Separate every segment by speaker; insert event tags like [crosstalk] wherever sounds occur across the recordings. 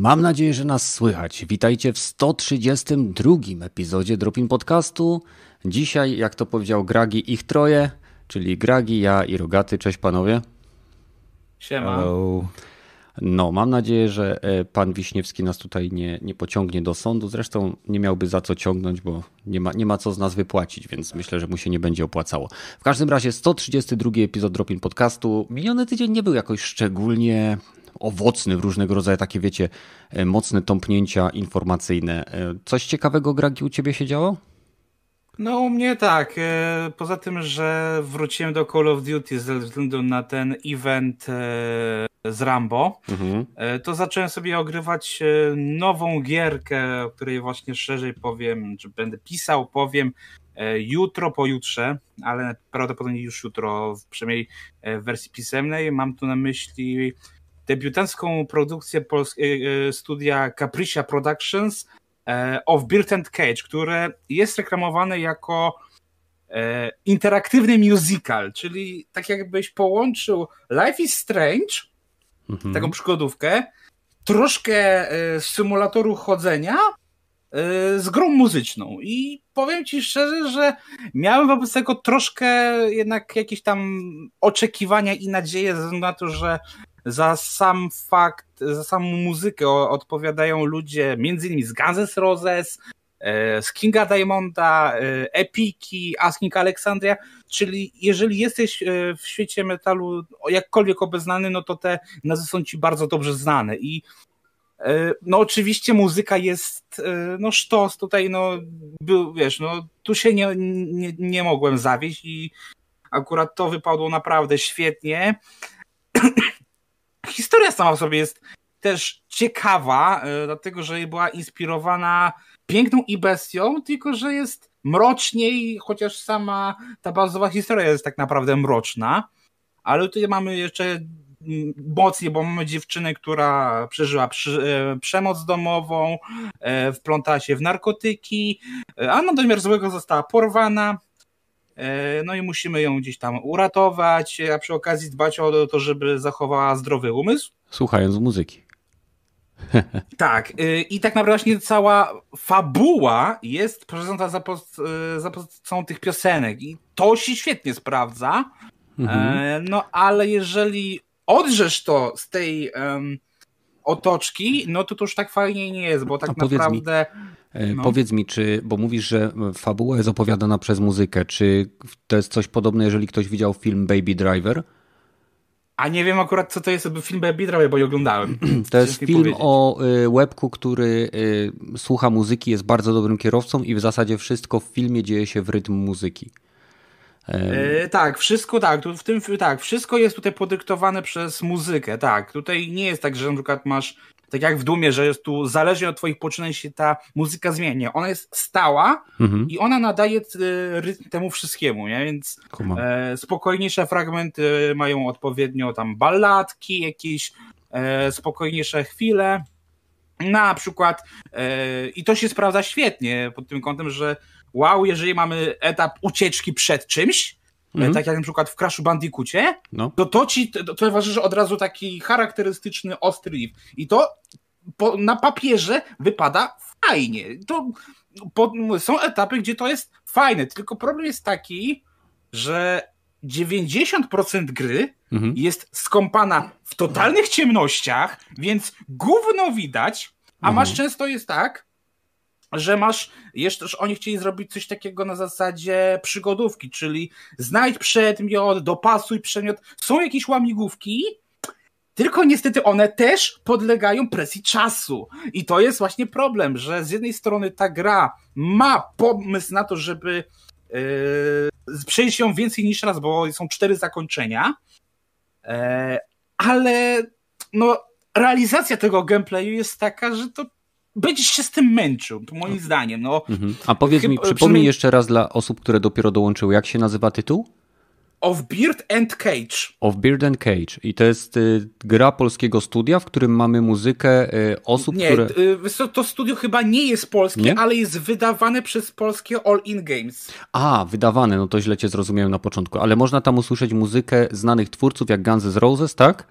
Speaker 1: Mam nadzieję, że nas słychać. Witajcie w 132 epizodzie Dropin Podcastu. Dzisiaj, jak to powiedział Gragi, ich troje, czyli Gragi, ja i Rogaty. Cześć panowie.
Speaker 2: Siema. Hello.
Speaker 1: No, mam nadzieję, że e, pan Wiśniewski nas tutaj nie, nie pociągnie do sądu. Zresztą nie miałby za co ciągnąć, bo nie ma, nie ma co z nas wypłacić, więc myślę, że mu się nie będzie opłacało. W każdym razie 132 epizod Dropin Podcastu. Miniony tydzień nie był jakoś szczególnie owocny w różnego rodzaju takie, wiecie, e, mocne tąpnięcia informacyjne. E, coś ciekawego, Gragi, u ciebie się działo?
Speaker 2: No u mnie tak. E, poza tym, że wróciłem do Call of Duty ze względu na ten event z Rambo, mhm. to zacząłem sobie ogrywać nową gierkę, o której właśnie szerzej powiem, czy będę pisał, powiem jutro, pojutrze, ale prawdopodobnie już jutro, przynajmniej w wersji pisemnej. Mam tu na myśli debiutancką produkcję e, e, studia Capricia Productions e, of Bird and Cage, które jest reklamowane jako interaktywny musical, czyli tak jakbyś połączył Life is Strange, mhm. taką przygodówkę, troszkę symulatoru chodzenia z grą muzyczną. I powiem ci szczerze, że miałem wobec tego troszkę jednak jakieś tam oczekiwania i nadzieje, ze względu na to, że za sam fakt, za samą muzykę odpowiadają ludzie między innymi z Guns N' Roses, e, z Kinga Diamonda, e, Epiki, Asking Alexandria, czyli jeżeli jesteś e, w świecie metalu jakkolwiek obeznany, no to te nazwy są ci bardzo dobrze znane. I no oczywiście muzyka jest, no sztos. Tutaj, no był, wiesz, no tu się nie, nie, nie mogłem zawieść i akurat to wypadło naprawdę świetnie. [clears throat] Historia sama w sobie jest też ciekawa, e, dlatego że była inspirowana piękną i bestią, tylko że jest mroczniej, chociaż sama ta bazowa historia jest tak naprawdę mroczna. Ale tutaj mamy jeszcze mm, mocniej, bo mamy dziewczynę, która przeżyła e, przemoc domową, e, wplątała się w narkotyki, a na domiar złego została porwana, no i musimy ją gdzieś tam uratować, a przy okazji dbać o to, żeby zachowała zdrowy umysł.
Speaker 1: Słuchając muzyki. [laughs]
Speaker 2: tak, y, i tak naprawdę właśnie cała fabuła jest przeżyta za, y, za pomocą tych piosenek i to się świetnie sprawdza. Mhm. E, no ale jeżeli odrzesz to z tej um, otoczki, no to to już tak fajnie nie jest, bo tak naprawdę...
Speaker 1: Mi E, no. Powiedz mi, czy, bo mówisz, że fabuła jest opowiadana przez muzykę, czy to jest coś podobne, jeżeli ktoś widział film Baby Driver?
Speaker 2: A nie wiem akurat, co to jest film Baby Driver, bo nie oglądałem. [clears throat]
Speaker 1: To jest film powiedzieć. o y, łebku, który słucha muzyki, jest bardzo dobrym kierowcą i w zasadzie wszystko w filmie dzieje się w rytm muzyki.
Speaker 2: E, tak, wszystko tak, tu w tym tak, wszystko jest tutaj podyktowane przez muzykę, tak. Tutaj nie jest tak, że na przykład masz tak jak w Dumie, że jest tu zależnie od twoich poczynań się ta muzyka zmienia. Ona jest stała mhm. i ona nadaje e, rytm temu wszystkiemu, nie? Więc e, spokojniejsze fragmenty mają odpowiednio tam balladki, jakieś e, spokojniejsze chwile. Na przykład e, i to się sprawdza świetnie pod tym kątem, że wow, jeżeli mamy etap ucieczki przed czymś, Mhm. tak jak na przykład w Crashu Bandicoocie, no. to to ci to, towarzyszy od razu taki charakterystyczny ostry riff. I to po, na papierze wypada fajnie. To, po, są etapy, gdzie to jest fajne, tylko problem jest taki, że 90% gry mhm. jest skąpana w totalnych ciemnościach, więc gówno widać, a mhm. masz często jest tak, że masz, jeszcze że oni chcieli zrobić coś takiego na zasadzie przygodówki, czyli znajdź przedmiot, dopasuj przedmiot. Są jakieś łamigłówki, tylko niestety one też podlegają presji czasu. I to jest właśnie problem, że z jednej strony ta gra ma pomysł na to, żeby yy, przejść ją więcej niż raz, bo są cztery zakończenia, yy, ale no, realizacja tego gameplayu jest taka, że to będziesz się z tym męczył, to moim zdaniem. No. Mhm.
Speaker 1: A powiedz mi, przypomnij przynajmniej... jeszcze raz dla osób, które dopiero dołączyły, jak się nazywa tytuł?
Speaker 2: Of Beard and Cage.
Speaker 1: Of Beard and Cage. I to jest y, gra polskiego studia, w którym mamy muzykę y, osób,
Speaker 2: nie,
Speaker 1: które...
Speaker 2: Nie, to studio chyba nie jest polskie, nie? ale jest wydawane przez polskie All In Games.
Speaker 1: A, wydawane, no to źle cię zrozumiałem na początku. Ale można tam usłyszeć muzykę znanych twórców jak Guns N' Roses, tak?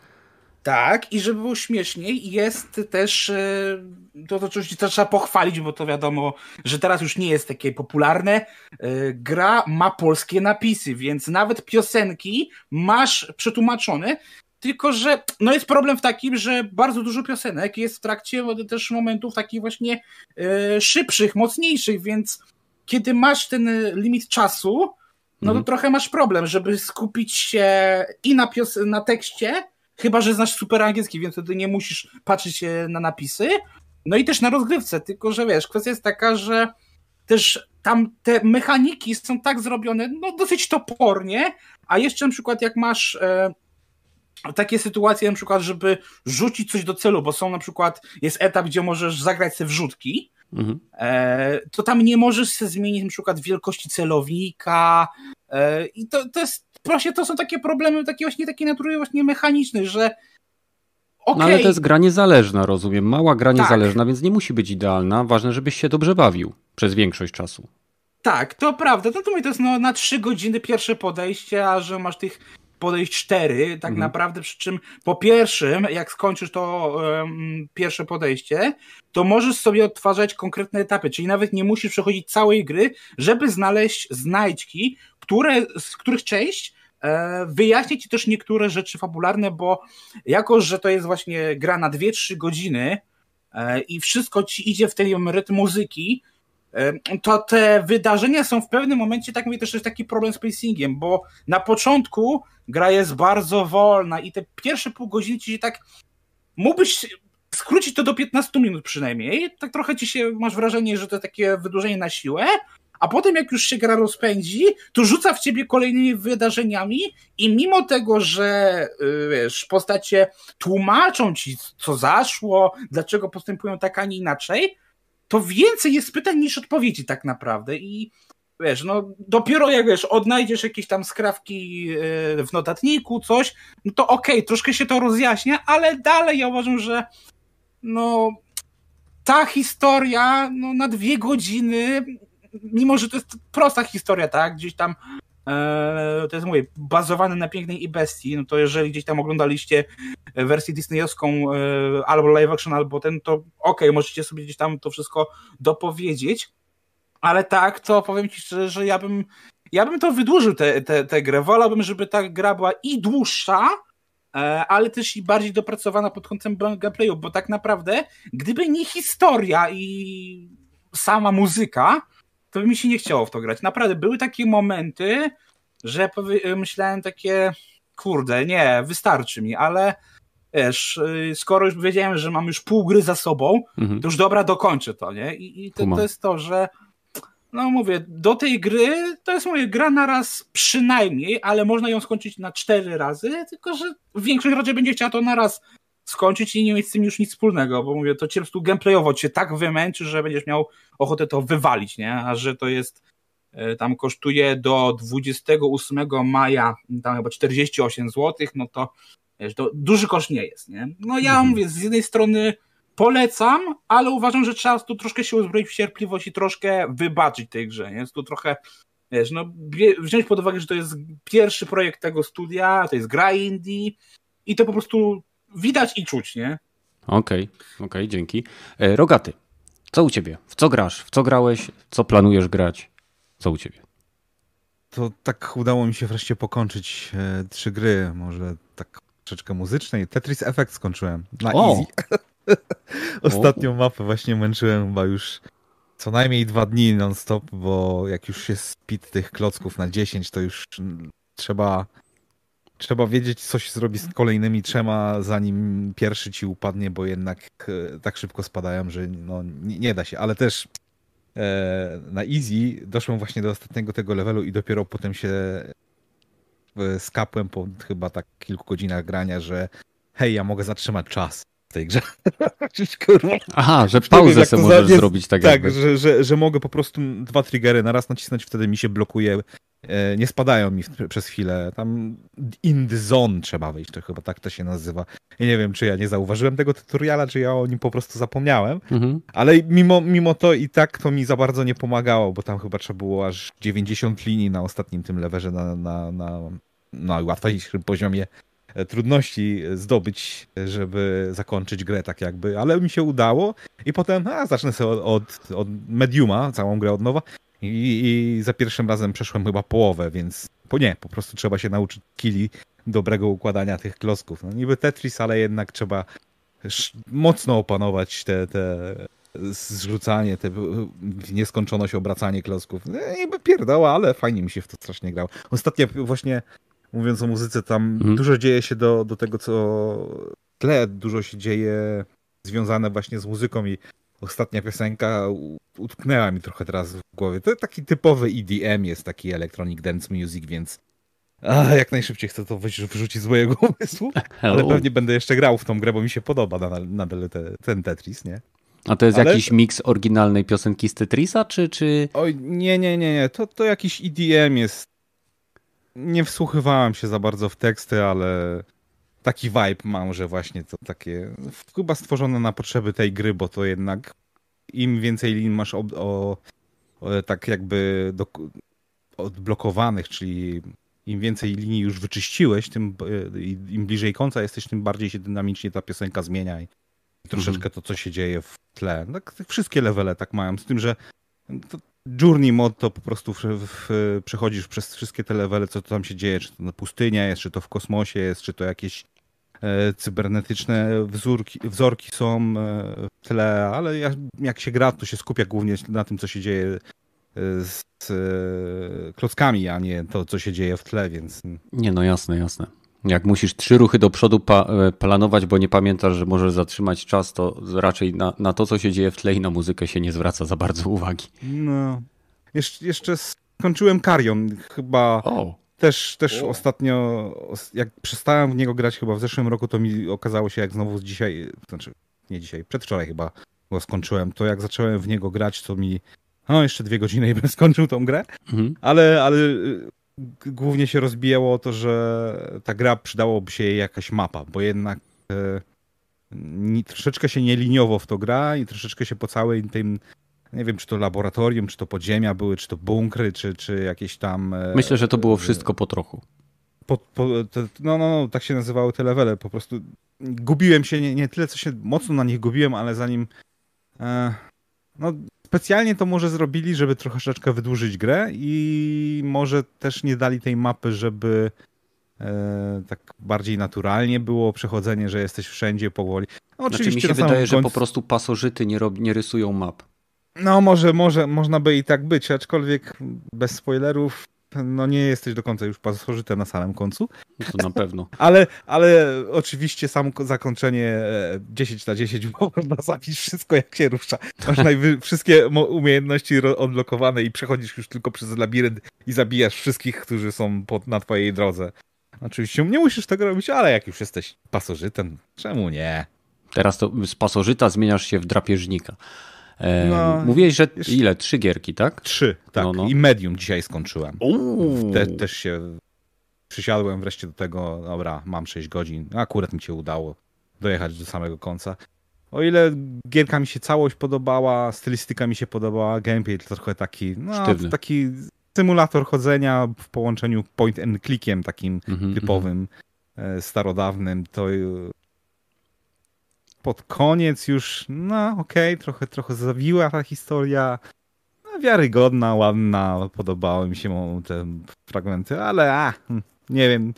Speaker 2: Tak, i żeby było śmieszniej, jest też, e, to, to oczywiście to trzeba pochwalić, bo to wiadomo, że teraz już nie jest takie popularne. E, gra ma polskie napisy, więc nawet piosenki masz przetłumaczone, tylko że no jest problem w takim, że bardzo dużo piosenek jest w trakcie też momentów takich właśnie e, szybszych, mocniejszych, więc kiedy masz ten limit czasu, no to mhm. trochę masz problem, żeby skupić się i na, pios- na tekście, Chyba, że znasz super angielski, więc wtedy nie musisz patrzeć na napisy. No i też na rozgrywce, tylko że wiesz, kwestia jest taka, że też tam te mechaniki są tak zrobione, no dosyć topornie, a jeszcze na przykład jak masz e, takie sytuacje na przykład, żeby rzucić coś do celu, bo są na przykład, jest etap, gdzie możesz zagrać sobie wrzutki, mhm. e, to tam nie możesz sobie zmienić na przykład wielkości celownika e, i to, to jest właśnie to są takie problemy, takie właśnie takiej natury właśnie mechanicznej, że
Speaker 1: Okay. No ale to jest gra niezależna, rozumiem. Mała gra tak. niezależna, więc nie musi być idealna. Ważne, żebyś się dobrze bawił przez większość czasu.
Speaker 2: Tak, to prawda. No to to jest no, na trzy godziny pierwsze podejście, a że masz tych podejść cztery, tak mhm. naprawdę, przy czym po pierwszym, jak skończysz to um, pierwsze podejście, to możesz sobie odtwarzać konkretne etapy, czyli nawet nie musisz przechodzić całej gry, żeby znaleźć znajdźki, które, z których część e, wyjaśni ci też niektóre rzeczy fabularne, bo jako, że to jest właśnie gra na 2-3 godziny e, i wszystko ci idzie w ten rytm muzyki, to te wydarzenia są w pewnym momencie, tak mówię, też jest taki problem z pacingiem, bo na początku gra jest bardzo wolna i te pierwsze pół godziny ci się tak mógłbyś skrócić to do 15 minut przynajmniej, tak trochę ci się, masz wrażenie, że to takie wydłużenie na siłę, a potem jak już się gra rozpędzi, to rzuca w ciebie kolejnymi wydarzeniami i mimo tego, że y, wiesz, postacie tłumaczą ci, co zaszło, dlaczego postępują tak, a nie inaczej, to więcej jest pytań niż odpowiedzi tak naprawdę i wiesz, no dopiero jak wiesz, odnajdziesz jakieś tam skrawki y, w notatniku, coś, no to okej, okay, troszkę się to rozjaśnia, ale dalej ja uważam, że no ta historia no, na dwie godziny mimo że to jest prosta historia, tak, gdzieś tam e, to jest mówię, bazowany na pięknej i bestii, no to jeżeli gdzieś tam oglądaliście wersję disneyowską e, albo live action, albo ten, to okej, okay, możecie sobie gdzieś tam to wszystko dopowiedzieć, ale tak, to powiem ci szczerze, że ja bym ja bym to wydłużył tę te, te grę, wolałbym, żeby ta gra była i dłuższa, e, ale też i bardziej dopracowana pod kątem gameplayu, bo tak naprawdę, gdyby nie historia i sama muzyka, to by mi się nie chciało w to grać. Naprawdę, były takie momenty, że myślałem takie, kurde, nie, wystarczy mi, ale wiesz, y, skoro już wiedziałem, że mam już pół gry za sobą, mhm. to już dobra, dokończę to, nie? I, i to, to, jest to, że no mówię, do tej gry to jest moja gra na raz przynajmniej, ale można ją skończyć na cztery razy, tylko że większość raczej będzie chciała to na raz skończyć i nie mieć z tym już nic wspólnego, bo mówię, to cię po prostu gameplayowo cię tak wymęczy, że będziesz miał ochotę to wywalić, nie? A że to jest e, tam kosztuje do 28 maja tam chyba 48 zł, no to wiesz, to duży koszt nie jest, nie? No ja mhm. mówię, z jednej strony polecam, ale uważam, że trzeba tu troszkę się uzbroić w cierpliwość i troszkę wybaczyć tej grze, nie? Jest tu trochę wiesz, no wziąć pod uwagę, że to jest pierwszy projekt tego studia, to jest gra indie i to po prostu widać i czuć, nie?
Speaker 1: Okej, okay, okej, okay, dzięki. E, Rogaty, co u ciebie? W co grasz? W co grałeś? Co planujesz grać? Co u ciebie?
Speaker 3: To tak udało mi się wreszcie pokończyć e, trzy gry, może tak troszeczkę muzycznej. Tetris Effect skończyłem na o! easy. [laughs] Ostatnią o. mapę właśnie męczyłem chyba już co najmniej dwa dni non-stop, bo jak już się spit tych klocków na 10, to już trzeba trzeba wiedzieć, co się zrobi z kolejnymi trzema, zanim pierwszy ci upadnie, bo jednak e, tak szybko spadają, że no, nie, da się. Ale też e, na easy doszłem właśnie do ostatniego tego levelu i dopiero potem się e, skapłem po chyba tak kilku godzinach grania, że hej, ja mogę zatrzymać czas w tej grze. [laughs]
Speaker 1: Aha, że pauzę sobie możesz zrobić tak
Speaker 3: Tak, że, że, że mogę po prostu dwa triggery na raz nacisnąć, wtedy mi się blokuje nie spadają mi przez chwilę. Tam in the zone trzeba wejść, to chyba tak to się nazywa. I nie wiem, czy ja nie zauważyłem tego tutoriala, czy ja o nim po prostu zapomniałem, mhm. ale mimo, mimo to i tak to mi za bardzo nie pomagało, bo tam chyba trzeba było aż 90 linii na ostatnim tym lewerze na, na, na, na łatwiejszym poziomie e, trudności zdobyć, żeby zakończyć grę tak jakby, ale mi się udało i potem a, zacznę sobie od, od, od mediuma, całą grę od nowa i, i, za pierwszym razem przeszłem chyba połowę, więc po nie, po prostu trzeba się nauczyć kili dobrego układania tych klocków. No niby Tetris, ale jednak trzeba mocno opanować te, te zrzucanie, te nieskończoność obracanie klocków. No, niby pierdoła, ale fajnie mi się w to strasznie grało. Ostatnio właśnie mówiąc o muzyce, tam mhm. dużo dzieje się do, do tego, co tle, dużo się dzieje związane właśnie z muzyką i ostatnia piosenka utknęła mi trochę teraz w głowie. To taki typowy EDM jest, taki Electronic Dance Music, więc a, jak najszybciej chcę to wyrzucić z mojego [laughs] umysłu, ale pewnie będę jeszcze grał w tą grę, bo mi się podoba nadal, nadal te, ten Tetris, nie?
Speaker 1: A to jest ale... jakiś miks oryginalnej piosenki z Tetrisa, czy... czy...
Speaker 3: Oj, nie, nie, nie, nie, to, to jakiś EDM jest. Nie wsłuchywałem się za bardzo w teksty, ale taki vibe mam, że właśnie to takie chyba stworzone na potrzeby tej gry, bo to jednak im więcej lin masz o, o, o tak jakby do, odblokowanych, czyli im więcej linii już wyczyściłeś, tym e, im bliżej końca jesteś, tym bardziej się dynamicznie ta piosenka zmienia i troszeczkę mhm. to, co się dzieje w tle. Tak, wszystkie levele tak mają, z tym, że Journey mod to po prostu w, w, przechodzisz przez wszystkie te levele, co tam się dzieje, czy to na pustynia jest, czy to w kosmosie jest, czy to jakieś e, cybernetyczne wzórki, wzorki są e, w tle, ale jak, jak się gra, to się skupia głównie na tym, co się dzieje e, z e, klockami, a nie to, co się dzieje w tle, więc...
Speaker 1: Nie, no jasne, jasne. Jak musisz trzy ruchy do przodu e, planować, bo nie pamiętasz, że możesz zatrzymać czas, to raczej na, na to, co się dzieje w tle i na muzykę się nie zwraca za bardzo uwagi.
Speaker 3: No. Jesz jeszcze skończyłem Karion. Chyba też, też ostatnio, jak przestałem w niego grać chyba w zeszłym roku, to mi okazało się, jak znowu dzisiaj, znaczy nie dzisiaj, przedwczoraj chyba go skończyłem, to jak zacząłem w niego grać, to mi no jeszcze dwie godziny i bym skończył tą grę, mhm. ale, ale głównie się rozbijało o to, że ta gra przydałoby się jej jakaś mapa, bo jednak e, troszeczkę się nieliniowo w to gra i troszeczkę się po całej tym nie wiem, czy to laboratorium, czy to podziemia były, czy to bunkry, czy, czy jakieś tam...
Speaker 1: E, Myślę, że to było wszystko po trochu.
Speaker 3: Po, po, no, no, no, tak się nazywały te levele. Po prostu gubiłem się, nie, nie tyle, co się mocno na nich gubiłem, ale zanim... E, no, specjalnie to może zrobili, żeby troszeczkę wydłużyć grę i może też nie dali tej mapy, żeby e, tak bardziej naturalnie było przechodzenie, że jesteś wszędzie powoli.
Speaker 1: No, oczywiście znaczy mi się wydaje, końcu... że po prostu pasożyty nie, rob, nie rysują map.
Speaker 3: No może, może, można by i tak być, aczkolwiek bez spoilerów no nie jesteś do końca już pasożytem na samym końcu.
Speaker 1: To na pewno. [laughs]
Speaker 3: ale, ale oczywiście samo zakończenie 10 e, na 10, bo [laughs] można zabić wszystko jak się rusza. Masz najwy- [laughs] wszystkie umiejętności odblokowane i przechodzisz już tylko przez labirynt i zabijasz wszystkich, którzy są pod, na twojej drodze. Oczywiście nie musisz tego robić, ale jak już jesteś pasożytem, czemu nie?
Speaker 1: Teraz to z pasożyta zmieniasz się w drapieżnika. No, Mówiłeś, że ile? Trzy gierki, tak?
Speaker 3: Trzy, tak. No, no. I medium dzisiaj skończyłem. Te, też się przysiadłem wreszcie do tego, dobra, mam 6 godzin. Akurat mi się udało dojechać do samego końca. O ile gierka mi się całość podobała, stylistyka mi się podobała, gameplay trochę taki, no, taki symulator chodzenia w połączeniu point and clickiem takim mm -hmm, typowym, mm -hmm. starodawnym, to pod koniec już, no okej, okay, trochę, trochę zawiła ta historia. No, wiarygodna, ładna, podobały mi się te fragmenty, ale a, nie wiem,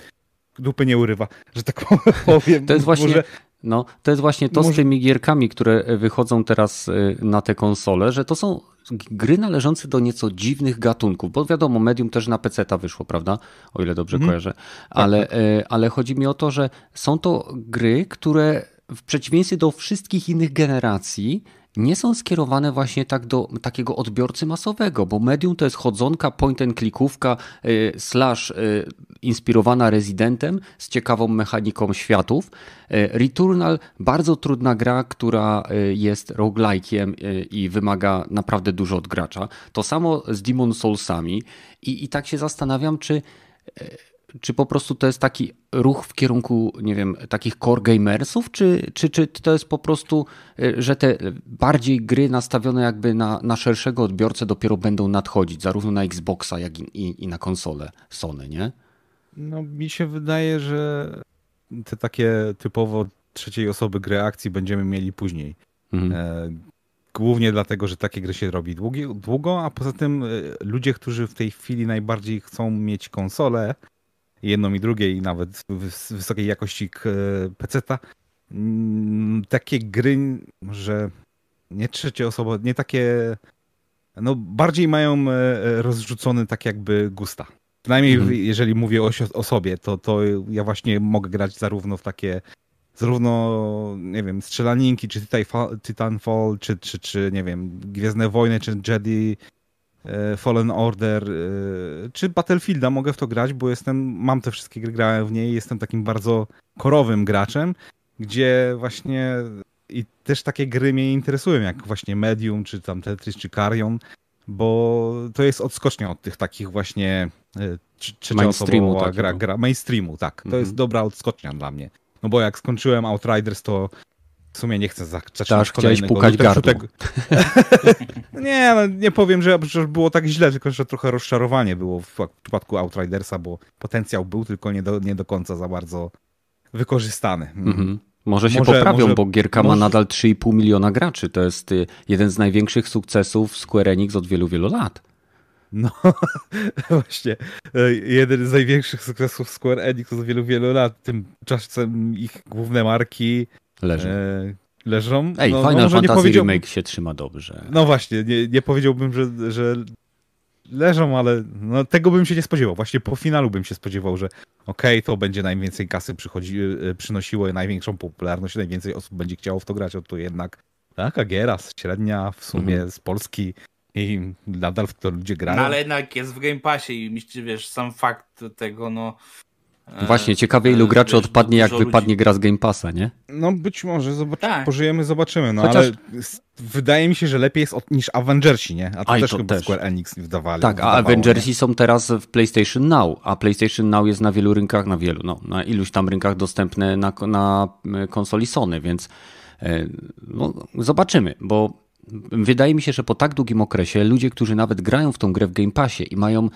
Speaker 3: dupy nie urywa, że tak [laughs] powiem.
Speaker 1: To jest właśnie... Może... No, to jest właśnie to Może... z tymi gierkami, które wychodzą teraz y, na te konsole, że to są gry należące do nieco dziwnych gatunków, bo wiadomo, Medium też na PC ta wyszło, prawda? O ile dobrze mm. kojarzę. Tak, ale, tak, tak. ale chodzi mi o to, że są to gry, które w przeciwieństwie do wszystkich innych generacji, nie są skierowane właśnie tak do takiego odbiorcy masowego, bo medium to jest chodzonka, point and clickówka, y, slash y, inspirowana rezydentem z ciekawą mechaniką światów. Y, Returnal bardzo trudna gra, która jest roguelike'iem i wymaga naprawdę dużo od gracza. To samo z Demon Soulsami i, i tak się zastanawiam, czy czy po prostu to jest taki ruch w kierunku, nie wiem, takich core gamersów, czy, czy, czy to jest po prostu, y, że te bardziej gry nastawione jakby na, na szerszego odbiorcę dopiero będą nadchodzić, zarówno na Xboxa, jak i, i, i na konsole Sony, nie?
Speaker 3: No, mi się wydaje, że te takie typowo trzeciej osoby gry akcji będziemy mieli później. Mhm. E, głównie dlatego, że takie gry się robi długi, długo, a poza tym e, ludzie, którzy w tej chwili najbardziej chcą mieć konsole, jedną i drugiej, i nawet wysokiej jakości PC-ta, mm, takie gry, że nie trzecie osoby, nie takie, no bardziej mają rozrzucony tak jakby gusta. Przynajmniej mhm. jeżeli mówię o, o sobie, to, to ja właśnie mogę grać zarówno w takie zarówno, nie wiem, strzelaninki, czy Titanfall, czy, czy, czy nie wiem, Gwiezdne Wojny, czy Jedi e, Fallen Order, e, czy Battlefielda mogę w to grać, bo jestem, mam te wszystkie gry, grałem w niej, jestem takim bardzo korowym graczem, gdzie właśnie i też takie gry mnie interesują, jak właśnie Medium, czy tam Tetris, czy Carrion, bo to jest odskocznia od tych takich właśnie e, trzecioosobowa gra, gra mainstreamu, tak. To mhm. jest dobra odskocznia dla mnie. No bo jak skończyłem Outriders, to w sumie nie chcę zacząć
Speaker 1: tak, chciałeś pukać gardło. [laughs]
Speaker 3: nie, no, nie powiem, że, było tak źle, tylko że trochę rozczarowanie było w przypadku Outridersa, bo potencjał był, tylko nie do, nie do końca za bardzo wykorzystany.
Speaker 1: Mhm. Może się może, poprawią, może, bo gierka może... ma nadal 3,5 miliona graczy. To jest y, jeden z największych sukcesów Square Enix od wielu, wielu lat.
Speaker 3: No, [laughs] właśnie. E, jeden z największych sukcesów Square Enix od wielu, wielu lat. Tymczasem ich główne marki
Speaker 1: leżą. E,
Speaker 3: leżą.
Speaker 1: Ej, no, Final no, Fantasy Remake się trzyma dobrze.
Speaker 3: No właśnie, nie, nie powiedziałbym, że, że leżą, ale no, tego bym się nie spodziewał. Właśnie po finalu bym się spodziewał, że okej, okay, to będzie najwięcej kasy przychodzi, e, przynosiło, największą popularność, najwięcej osób będzie chciało w to grać, a tu jednak taka giera średnia w sumie mhm. z Polski i nadal w to ludzie grają. No
Speaker 2: ale jednak jest w Game Passie i wiesz, sam fakt tego, no...
Speaker 1: E, Właśnie, ciekawie ilu graczy wiesz, odpadnie, jak wypadnie ludzi. gra z Game Passa, nie?
Speaker 3: No być może, zobaczymy, tak. pożyjemy, zobaczymy, no Chociaż... ale wydaje mi się, że lepiej jest od, niż Avengersi, nie? A to Aj, też to chyba też. Square Enix wydawali.
Speaker 1: Tak, a Avengersi nie? są teraz w PlayStation Now, a PlayStation Now jest na wielu rynkach, na wielu, no, na iluś tam rynkach dostępne na, na konsoli Sony, więc e, no, zobaczymy, bo wydaje mi się, że po tak długim okresie ludzie, którzy nawet grają w tą grę w Game Passie i mają,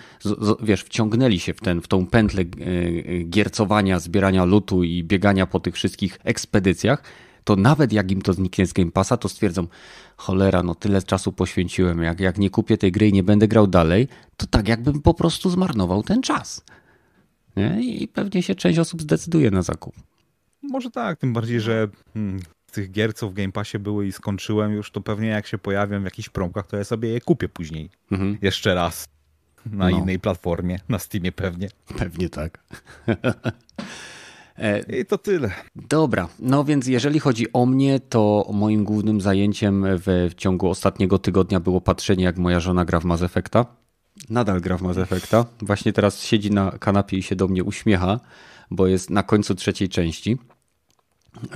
Speaker 1: wiesz, wciągnęli się w, ten, w tą pętlę e, giercowania, zbierania lutu i biegania po tych wszystkich ekspedycjach, to nawet jak im to zniknie z Game Passa, to stwierdzą, cholera, no tyle czasu poświęciłem, jak, jak nie kupię tej gry i nie będę grał dalej, to tak jakbym po prostu zmarnował ten czas. Nie? I pewnie się część osób zdecyduje na zakup.
Speaker 3: Może tak, tym bardziej, że hmm, tych gier, co w Game Passie były i skończyłem już, to pewnie jak się pojawią w jakichś promkach, to ja sobie je kupię później. Mhm. Jeszcze raz. Na no. innej platformie, na Steamie pewnie.
Speaker 1: Pewnie tak. [laughs]
Speaker 3: E, I to tyle.
Speaker 1: Dobra, no więc jeżeli chodzi o mnie, to moim głównym zajęciem w, w ciągu ostatniego tygodnia było patrzenie, jak moja żona gra w Mass Effecta. Nadal gra w Mass Effecta. Właśnie teraz siedzi na kanapie i się do mnie uśmiecha, bo jest na końcu trzeciej części.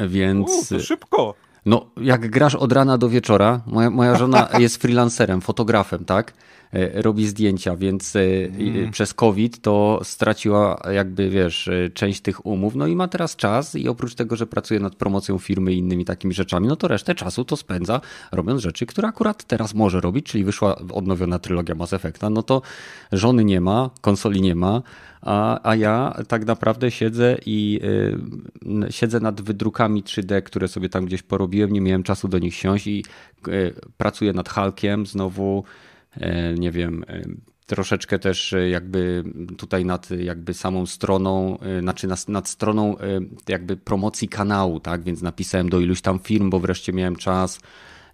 Speaker 1: Więc. U,
Speaker 3: szybko.
Speaker 1: No, jak grasz od rana do wieczora, moja, moja żona [laughs] jest freelancerem, fotografem, tak? E, robi zdjęcia, więc mm. przez COVID to straciła jakby, wiesz, część tych umów, no i ma teraz czas i oprócz tego, że pracuje nad promocją firmy i innymi takimi rzeczami, no to resztę czasu to spędza robiąc rzeczy, które akurat teraz może robić, czyli wyszła odnowiona trylogia Mass Effecta, no to żony nie ma, konsoli nie ma, a, a ja tak naprawdę siedzę i y, siedzę nad wydrukami 3D, które sobie tam gdzieś porobiłem, nie miałem czasu do nich siąść i y, pracuję nad Hulkiem znowu, y, nie wiem, y, troszeczkę też y, jakby tutaj nad jakby samą stroną, y, znaczy nad, nad stroną jakby promocji kanału, tak, więc napisałem do iluś tam firm, bo wreszcie miałem czas,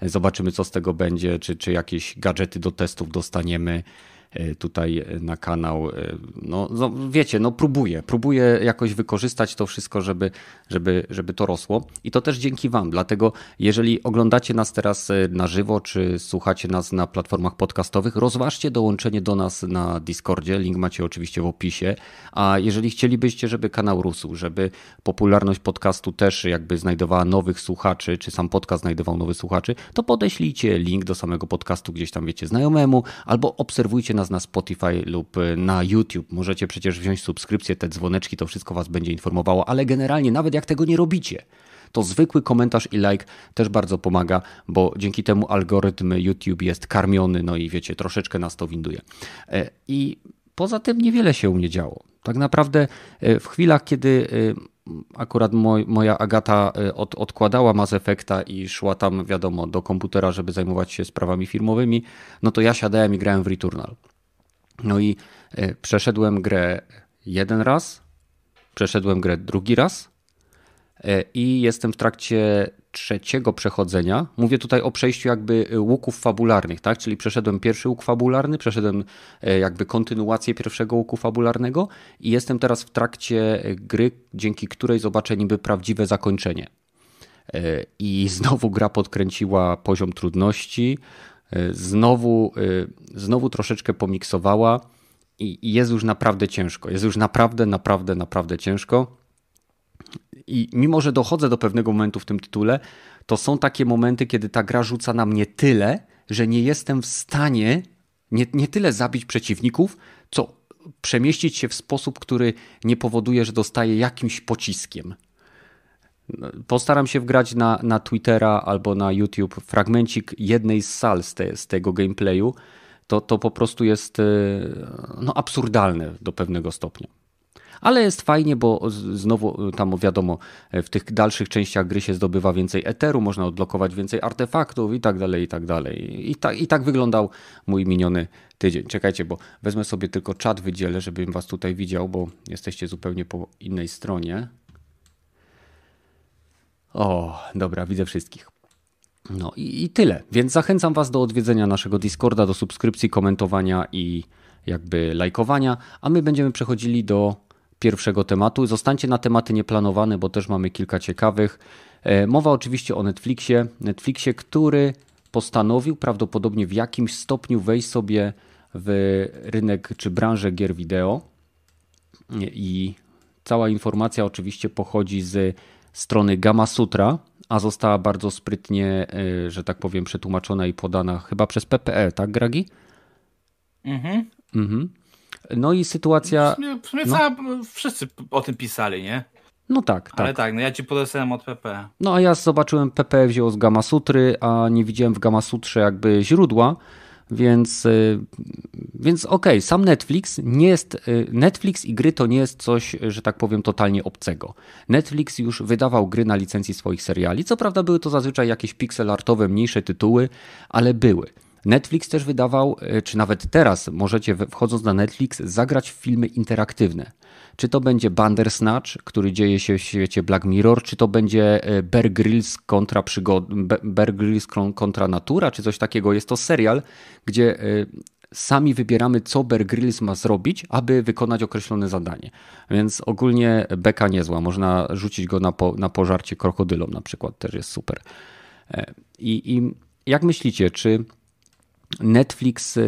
Speaker 1: zobaczymy co z tego będzie, czy, czy jakieś gadżety do testów dostaniemy, tutaj na kanał. E, no, no, wiecie, no próbuję, próbuję jakoś wykorzystać to wszystko, żeby, żeby, żeby to rosło i to też dzięki Wam. Dlatego, jeżeli oglądacie nas teraz e, na żywo, czy słuchacie nas na platformach podcastowych, rozważcie dołączenie do nas na Discordzie. Link macie oczywiście w opisie. A jeżeli chcielibyście, żeby kanał rósł, żeby popularność podcastu też jakby znajdowała nowych słuchaczy, czy sam podcast znajdował nowych słuchaczy, to podeślijcie link do samego podcastu gdzieś tam, wiecie, znajomemu, albo obserwujcie nas na Spotify lub y, na YouTube. Możecie przecież wziąć subskrypcję, te dzwoneczki, to wszystko Was będzie informowało, ale generalnie nawet jak tego nie robicie, to zwykły komentarz i like też bardzo pomaga, bo dzięki temu algorytm YouTube jest karmiony, no i wiecie, troszeczkę nas to winduje. E, I poza tym niewiele się u mnie działo. Tak naprawdę e, w chwilach, kiedy akurat moj, moja Agata od, odkładała Mass Effecta i szła tam, wiadomo, do komputera, żeby zajmować się sprawami firmowymi, no to ja siadałem i grałem w Returnal. No i przeszedłem grę jeden raz, przeszedłem grę drugi raz i jestem w trakcie trzeciego przechodzenia. Mówię tutaj o przejściu jakby łuków fabularnych, tak? Czyli przeszedłem pierwszy łuk fabularny, przeszedłem e, jakby kontynuację pierwszego łuku fabularnego i jestem teraz w trakcie gry, dzięki której zobaczę niby prawdziwe zakończenie. E, I znowu gra podkręciła poziom trudności, e, znowu, znowu troszeczkę pomiksowała i jest już naprawdę ciężko. Jest już naprawdę, naprawdę, naprawdę ciężko. I mimo, że dochodzę do pewnego momentu w tym tytule, to są takie momenty, kiedy ta gra rzuca na mnie tyle, że nie jestem w stanie nie, nie tyle zabić przeciwników, co przemieścić się w sposób, który nie powoduje, że dostaję jakimś pociskiem. Postaram się wgrać na, na Twittera albo na YouTube fragmencik jednej z sal z, te, z tego gameplayu. To, to po prostu jest e, no, absurdalne do pewnego stopnia. Ale jest fajnie, bo znowu tam wiadomo, w tych dalszych częściach gry się zdobywa więcej eteru, można odblokować więcej artefaktów i tak dalej, i tak dalej. I tak, i tak wyglądał mój miniony tydzień. Czekajcie, bo wezmę sobie tylko czat wydzielę, żebym was tutaj widział, bo jesteście zupełnie po innej stronie. O, dobra, widzę wszystkich. No i, i tyle. Więc zachęcam Was do odwiedzenia naszego Discorda, do subskrypcji, komentowania i jakby lajkowania, a my będziemy przechodzili do pierwszego tematu. Zostańcie na tematy nieplanowane, bo też mamy kilka ciekawych. E, mowa oczywiście o Netflixie. Netflixie, który postanowił prawdopodobnie w jakimś stopniu wejść sobie w rynek czy branżę gier wideo. I cała informacja oczywiście pochodzi z strony Gamma Sutra, a została bardzo sprytnie, e, że tak powiem, przetłumaczona i podana chyba przez PPE, tak, Gragi?
Speaker 2: Mhm.
Speaker 1: mhm. No i sytuacja.
Speaker 2: W sumie, w sumie no. cała, wszyscy o tym pisali, nie?
Speaker 1: No tak, tak.
Speaker 2: Ale tak, no ja ci podesłałem od PP.
Speaker 1: No a ja zobaczyłem PP wziął z Gamma Sutry, a nie widziałem w Gamma Sutrze jakby źródła, więc, y, więc okej, okay, sam Netflix nie jest, y, Netflix i gry to nie jest coś, że tak powiem, totalnie obcego. Netflix już wydawał gry na licencji swoich seriali, co prawda były to zazwyczaj jakieś pixel artowe, mniejsze tytuły, ale były. Netflix też wydawał, e, czy nawet teraz możecie wchodząc na Netflix zagrać w filmy interaktywne. Czy to będzie Bandersnatch, który dzieje się w świecie Black Mirror, czy to będzie e, Bear Grylls kontra, przygod... Bear Grylls kontra natura, czy coś takiego. Jest to serial, gdzie e, sami wybieramy, co Bear Grylls ma zrobić, aby wykonać określone zadanie. Więc ogólnie beka niezła. Można rzucić go na, po, na pożarcie krokodylom na przykład, też jest super. I, I jak myślicie, czy Netflix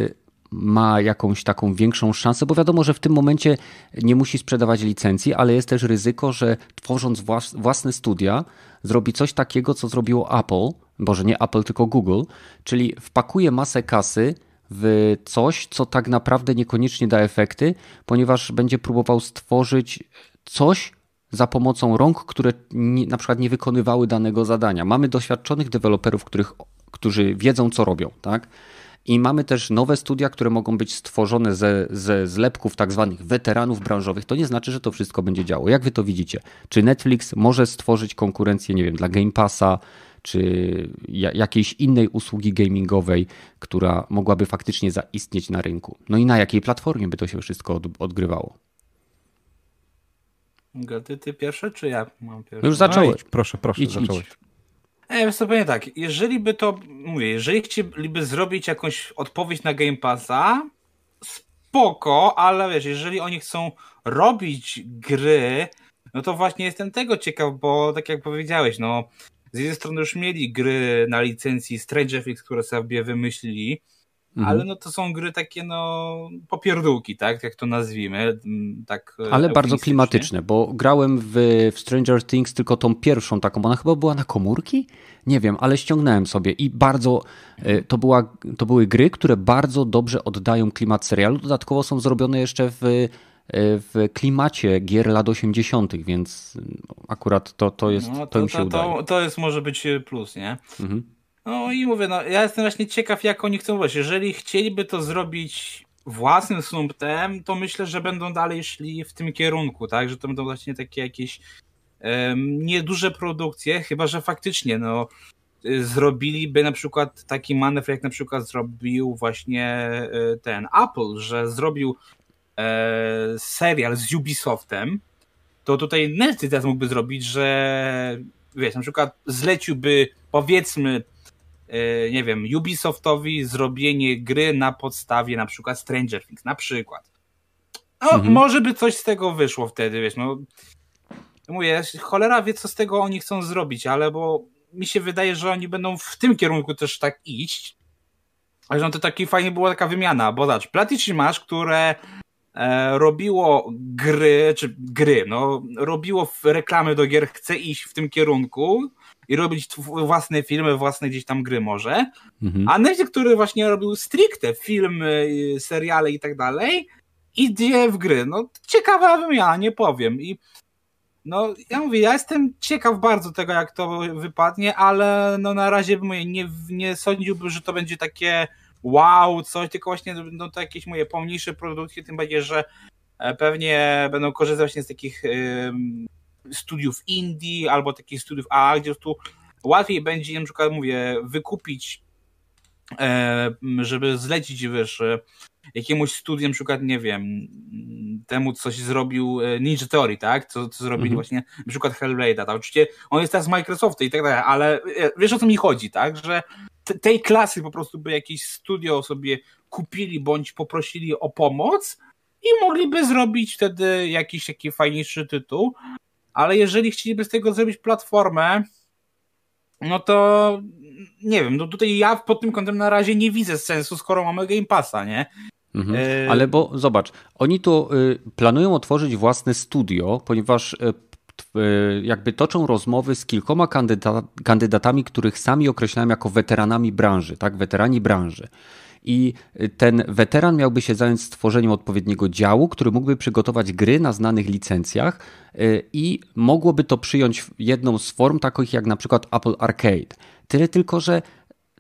Speaker 1: ma jakąś taką większą szansę, bo wiadomo, że w tym momencie nie musi sprzedawać licencji, ale jest też ryzyko, że tworząc własne studia, zrobi coś takiego, co zrobiło Apple, boże nie Apple, tylko Google, czyli wpakuje masę kasy w coś, co tak naprawdę niekoniecznie da efekty, ponieważ będzie próbował stworzyć coś za pomocą rąk, które nie, na przykład nie wykonywały danego zadania. Mamy doświadczonych deweloperów, których, którzy wiedzą, co robią, tak? I mamy też nowe studia, które mogą być stworzone ze, ze zlepków tak zwanych weteranów branżowych. To nie znaczy, że to wszystko będzie działo. Jak wy to widzicie? Czy Netflix może stworzyć konkurencję, nie wiem, dla Game Passa, czy jakiejś innej usługi gamingowej, która mogłaby faktycznie zaistnieć na rynku? No i na jakiej platformie by to się wszystko odgrywało?
Speaker 2: Ty, ty pierwsze, czy ja mam pierwsze?
Speaker 1: Już zacząłeś.
Speaker 3: No proszę, proszę, idź, zacząłeś. Idź.
Speaker 2: E, ja sobie tak, jeżeli by to, mówię, jeżeli chcieliby zrobić jakąś odpowiedź na Game Passa, spoko, ale wiesz, jeżeli oni chcą robić gry, no to właśnie jestem tego ciekaw, bo tak jak powiedziałeś, no z jednej strony już mieli gry na licencji Stranger Things, które sobie wymyślili, Mhm. Ale no to są gry takie no popierdółki, tak? Jak to nazwijmy. Tak
Speaker 1: e, Ale bardzo klimatyczne, bo grałem w, w Stranger Things tylko tą pierwszą taką, ona chyba była na komórki? Nie wiem, ale ściągnąłem sobie i bardzo e, to, była, to były gry, które bardzo dobrze oddają klimat serialu. Dodatkowo są zrobione jeszcze w e, w klimacie gier lat 80., więc akurat to, to jest, no, to, to im się to, udaje.
Speaker 2: To, to jest może być plus, nie? Mhm. No i mówię, no ja jestem właśnie ciekaw, jak oni chcą robić. Jeżeli chcieliby to zrobić własnym sumptem, to myślę, że będą dalej szli w tym kierunku, tak? Że to będą właśnie takie jakieś um, nieduże produkcje, chyba że faktycznie, no y, zrobiliby na przykład taki manewr, jak na przykład zrobił właśnie y, ten Apple, że zrobił e, serial z Ubisoftem, to tutaj Netflix teraz mógłby zrobić, że wiesz, na przykład zleciłby powiedzmy nie wiem, Ubisoftowi zrobienie gry na podstawie na przykład Stranger Things, na przykład. No, mhm. może by coś z tego wyszło wtedy, wiesz, no mówię, cholera wie, co z tego oni chcą zrobić, ale bo mi się wydaje, że oni będą w tym kierunku też tak iść, że no to taki fajnie była taka wymiana, bo zobacz, Platyci masz, które E, robiło gry, czy gry, no, robiło reklamy do gier, chce iść w tym kierunku i robić własne filmy, własne gdzieś tam gry może, mhm. a Netflix, który właśnie robił stricte filmy, seriale i tak dalej, idzie w gry. No, ciekawa wymiana, nie powiem. I no, ja mówię, ja jestem ciekaw bardzo tego, jak to wypadnie, ale no na razie mówię, nie, nie sądziłbym, że to będzie takie wow, coś, tylko właśnie będą to jakieś moje pomniejsze produkcje, tym bardziej, że e, pewnie będą korzystać właśnie z takich studiów indie albo takich studiów A, gdzie tu łatwiej będzie na przykład, mówię, wykupić e, żeby zlecić, wiesz, e, jakiemuś studium, na przykład, nie wiem, temu coś zrobił Ninja Theory, tak? Co, co zrobili mhm. właśnie, na przykład Hellblade'a, tak? Oczywiście on jest teraz z Microsoftu i tak dalej, ale wiesz o co mi chodzi, tak? Że tej klasy po prostu by jakieś studio sobie kupili bądź poprosili o pomoc i mogliby zrobić wtedy jakiś taki fajniejszy tytuł. Ale jeżeli chcieliby z tego zrobić platformę, no to nie wiem, no tutaj ja pod tym kątem na razie nie widzę sensu, skoro mamy Game Passa, nie?
Speaker 1: Mhm. E... Ale bo zobacz, oni tu y, planują otworzyć własne studio, ponieważ y, jakby toczą rozmowy z kilkoma kandydata, kandydatami, których sami określają jako weteranami branży, tak, weterani branży. I ten weteran miałby się zająć stworzeniem odpowiedniego działu, który mógłby przygotować gry na znanych licencjach y, i mogłoby to przyjąć jedną z form takich jak na przykład Apple Arcade. Tyle tylko, że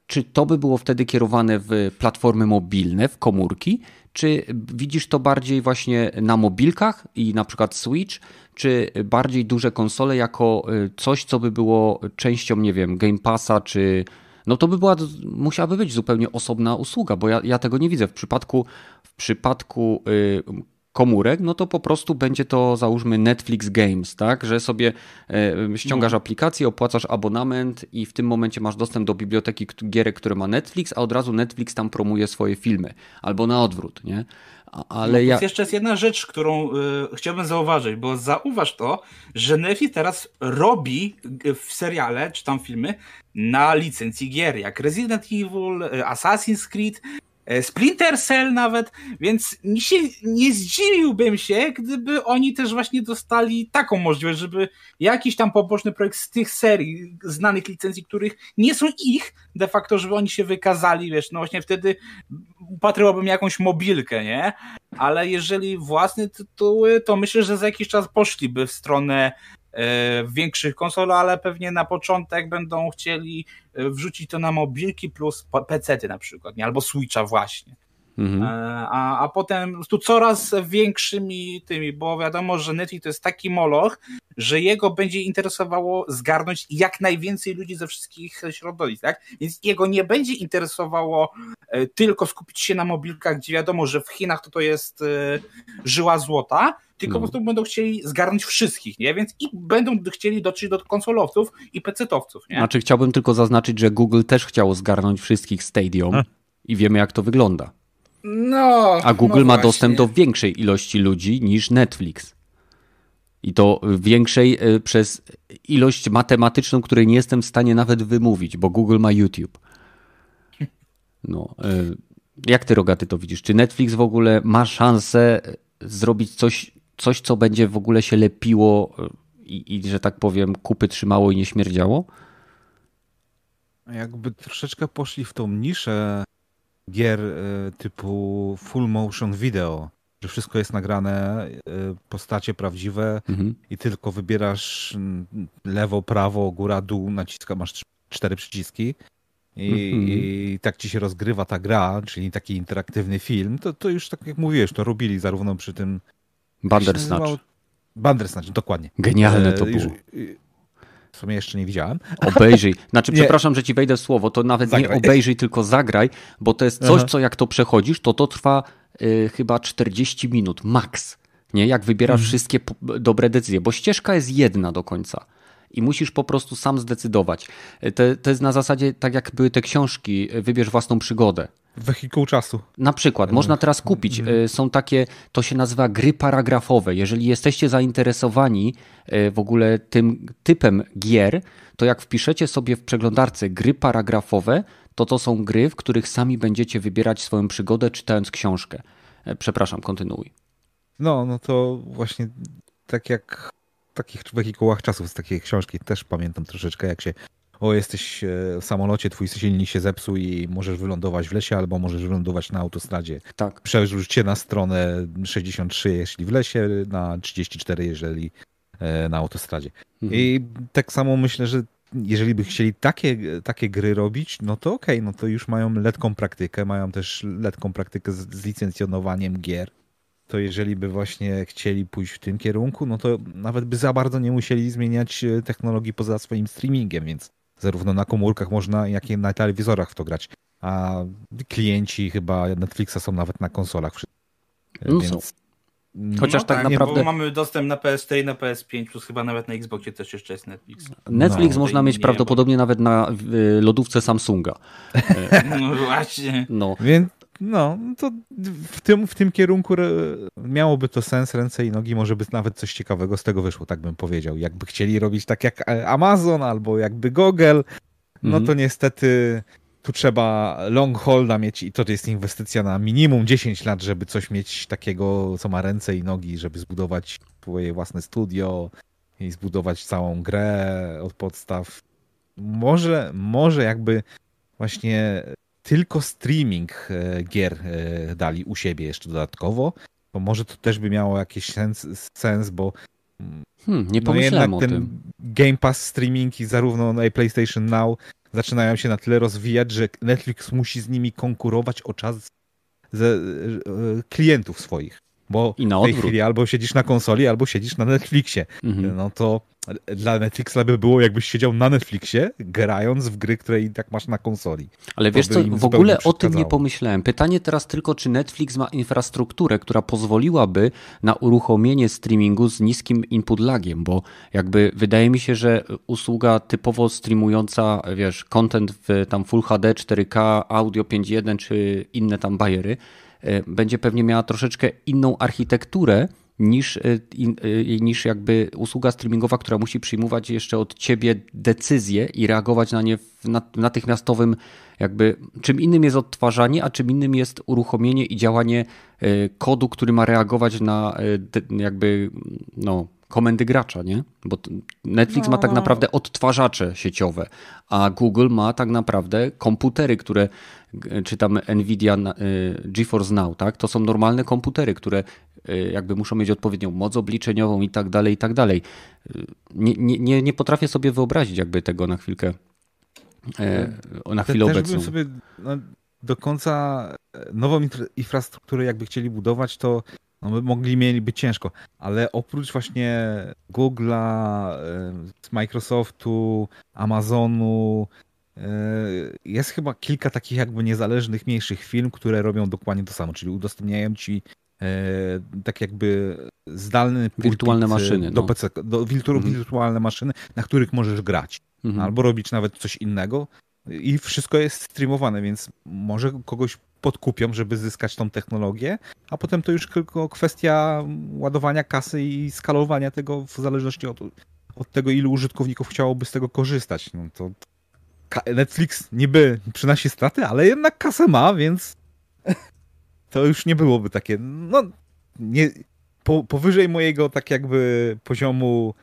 Speaker 1: czy to by było wtedy kierowane w platformy mobilne, w komórki, czy widzisz to bardziej właśnie na mobilkach i na przykład Switch, czy bardziej duże konsole jako y, coś, co by było częścią, nie wiem, Game Passa, czy no to by była, musiałaby być zupełnie osobna usługa, bo ja, ja tego nie widzę. W przypadku, w przypadku y, komórek, no to po prostu będzie to załóżmy Netflix Games, tak, że sobie e, ściągasz no. aplikację, opłacasz abonament i w tym momencie masz dostęp do biblioteki gierek, które ma Netflix, a od razu Netflix tam promuje swoje filmy, albo na odwrót, nie?
Speaker 2: Ale no, ja... jeszcze jest jedna rzecz, którą y, chciałbym zauważyć, bo zauważ to, że Netflix teraz robi w seriale, czy tam filmy, na licencji gier, jak Resident Evil, y, Assassin's Creed, Splinter Cell nawet, więc nie, się, nie zdziwiłbym się, gdyby oni też właśnie dostali taką możliwość, żeby jakiś tam poboczny projekt z tych serii, znanych licencji, których nie są ich, de facto, żeby oni się wykazali, wiesz, no właśnie wtedy upatrywałbym jakąś mobilkę, nie? Ale jeżeli własne tytuły, to myślę, że za jakiś czas poszliby w stronę E, większych konsol, ale pewnie na początek będą chcieli e, wrzucić to na mobilki plus PC-ty na przykład, nie? albo Switcha właśnie. Mhm. E, a, a potem tu coraz większymi tymi, bo wiadomo, że Netflix to jest taki moloch, że jego będzie interesowało zgarnąć jak najwięcej ludzi ze wszystkich środowisk, tak? Więc jego nie będzie interesowało tylko skupić się na mobilkach, gdzie wiadomo, że w Chinach to to jest żyła złota, tylko no. po prostu będą chcieli zgarnąć wszystkich, nie? Więc i będą chcieli dotrzeć do konsolowców i pecetowców, nie?
Speaker 1: Znaczy chciałbym tylko zaznaczyć, że Google też chciało zgarnąć wszystkich Stadium A. i wiemy jak to wygląda.
Speaker 2: No,
Speaker 1: A Google no ma dostęp do większej ilości ludzi niż Netflix. I to większej e, przez ilość matematyczną, której nie jestem w stanie nawet wymówić, bo Google ma YouTube. No, e, jak ty, Rogaty, to widzisz? Czy Netflix w ogóle ma szansę zrobić coś coś, co będzie w ogóle się lepiło i, i że tak powiem, kupy trzymało i nie śmierdziało?
Speaker 3: Jakby troszeczkę poszli w tą niszę gier e, typu full motion video, że wszystko jest nagrane, e, postacie prawdziwe mhm. i tylko wybierasz lewo, prawo, góra, dół, naciska, masz cztery przyciski i, mm-hmm. i, tak ci się rozgrywa ta gra, czyli taki interaktywny film, to, to już tak jak mówiłeś, to robili zarówno przy tym...
Speaker 1: Bandersnatch.
Speaker 3: Bandersnatch, dokładnie.
Speaker 1: Genialne to e, było.
Speaker 3: W sumie jeszcze nie widziałem. [laughs]
Speaker 1: Obejrzyj. Znaczy, nie. przepraszam, że ci wejdę w słowo, to nawet zagraj. nie obejrzyj, tylko zagraj, bo to jest coś, Aha. co jak to przechodzisz, to to trwa y, chyba 40 minut, max. Nie? Jak wybierasz mhm. wszystkie dobre decyzje, bo ścieżka jest jedna do końca i musisz po prostu sam zdecydować. To, to jest na zasadzie tak jak były te książki, wybierz własną przygodę.
Speaker 3: Wehikuł czasu.
Speaker 1: Na przykład, można teraz kupić. Mhm. E, są takie, to się nazywa gry paragrafowe. Jeżeli jesteście zainteresowani e, w ogóle tym typem gier, to jak wpiszecie sobie w przeglądarce gry paragrafowe, to to są gry, w których sami będziecie wybierać swoją przygodę, czytając książkę. E, przepraszam, kontynuuj.
Speaker 3: No, no to właśnie tak jak takich wehikułach czasów z takiej książki też pamiętam troszeczkę, jak się o, jesteś e, w samolocie, twój silnik się zepsuł i możesz wylądować w lesie, albo możesz wylądować na autostradzie.
Speaker 1: Tak.
Speaker 3: Przerzuć cię na stronę 63, jeśli w lesie, na 34, jeżeli e, na autostradzie. Mhm. I tak samo myślę, że jeżeli by chcieli takie, takie gry robić, no to okej, okay, no to już mają letką praktykę, mają też letką praktykę z, z licencjonowaniem gier to jeżeli by właśnie chcieli pójść w tym kierunku, no to nawet by za bardzo nie musieli zmieniać e, technologii poza swoim streamingiem, więc zarówno na komórkach można, jak i na telewizorach w to grać. A klienci chyba Netflixa są nawet na konsolach.
Speaker 1: No więc... są. Chociaż no tak, tak naprawdę. Nie,
Speaker 2: mamy dostęp na PS4 i na PS5, plus chyba nawet na Xboxie też jeszcze jest Netflix.
Speaker 1: Netflix no, można mieć nie, prawdopodobnie bo... nawet na lodówce Samsunga. [laughs]
Speaker 2: No właśnie.
Speaker 3: No. Więc no, to w tym, w tym kierunku miałoby to sens, ręce i nogi, może by nawet coś ciekawego z tego wyszło, tak bym powiedział. Jakby chcieli robić tak jak Amazon albo jakby Google, no to mhm. niestety tu trzeba long holda mieć i to jest inwestycja na minimum 10 lat, żeby coś mieć takiego, co ma ręce i nogi, żeby zbudować swoje własne studio i zbudować całą grę od podstaw. Może, może jakby właśnie tylko streaming e, gier e, dali u siebie jeszcze dodatkowo, to może to też by miało jakiś sens, sens bo
Speaker 1: hmm, nie no pomyślałem o
Speaker 3: ten
Speaker 1: tym.
Speaker 3: Game Pass streaming i zarówno na PlayStation Now zaczynają się na tyle rozwijać, że Netflix musi z nimi konkurować o czas ze, e, klientów swoich. Bo I na w tej chwili albo siedzisz na konsoli, albo siedzisz na Netflixie. Mhm. No to dla Netflixa by było, jakbyś siedział na Netflixie, grając w gry, które i tak masz na konsoli.
Speaker 1: Ale to wiesz co, w ogóle o tym nie pomyślałem. Pytanie teraz tylko, czy Netflix ma infrastrukturę, która pozwoliłaby na uruchomienie streamingu z niskim input lagiem, bo jakby wydaje mi się, że usługa typowo streamująca, wiesz, content w tam Full HD, 4K, audio 5.1 czy inne tam bajery, będzie pewnie miała troszeczkę inną architekturę, niż, e, e, niż jakby usługa streamingowa, która musi przyjmować jeszcze od ciebie decyzje i reagować na nie w natychmiastowym jakby czym innym jest odtwarzanie, a czym innym jest uruchomienie i działanie e, kodu, który ma reagować na jakby no komendy gracza, nie? Bo Netflix no. ma tak no. naprawdę odtwarzacze sieciowe, a Google ma tak naprawdę komputery, które czy tam Nvidia GeForce Now, tak? To są normalne komputery, które Y, jakby muszą mieć odpowiednią moc obliczeniową i tak dalej, i tak dalej. Y, nie, nie, nie potrafię sobie wyobrazić jakby tego na chwilkę, e, na chwilę Te, obecną.
Speaker 3: Sobie no, do końca e, nową infrastrukturę jakby chcieli budować, to no, by mogli mieliby ciężko, ale oprócz właśnie Google'a, e, Microsoftu, Amazonu, jest chyba kilka takich jakby niezależnych, mniejszych firm, które robią dokładnie to samo, czyli udostępniają ci E, tak jakby zdalny
Speaker 1: wirtualne maszyny
Speaker 3: do no. PC, do wirtu, mhm. wirtualne maszyny, na których możesz grać. Mhm. Albo robić nawet coś innego i wszystko jest streamowane, więc może kogoś podkupią, żeby zyskać tą technologię, a potem to już tylko kwestia ładowania kasy i skalowania tego w zależności od, od tego, ilu użytkowników chciałoby z tego korzystać. No to Netflix niby przynosi straty, ale jednak kasę ma, więc [laughs] to już nie byłoby takie, no, nie, po, powyżej mojego tak jakby poziomu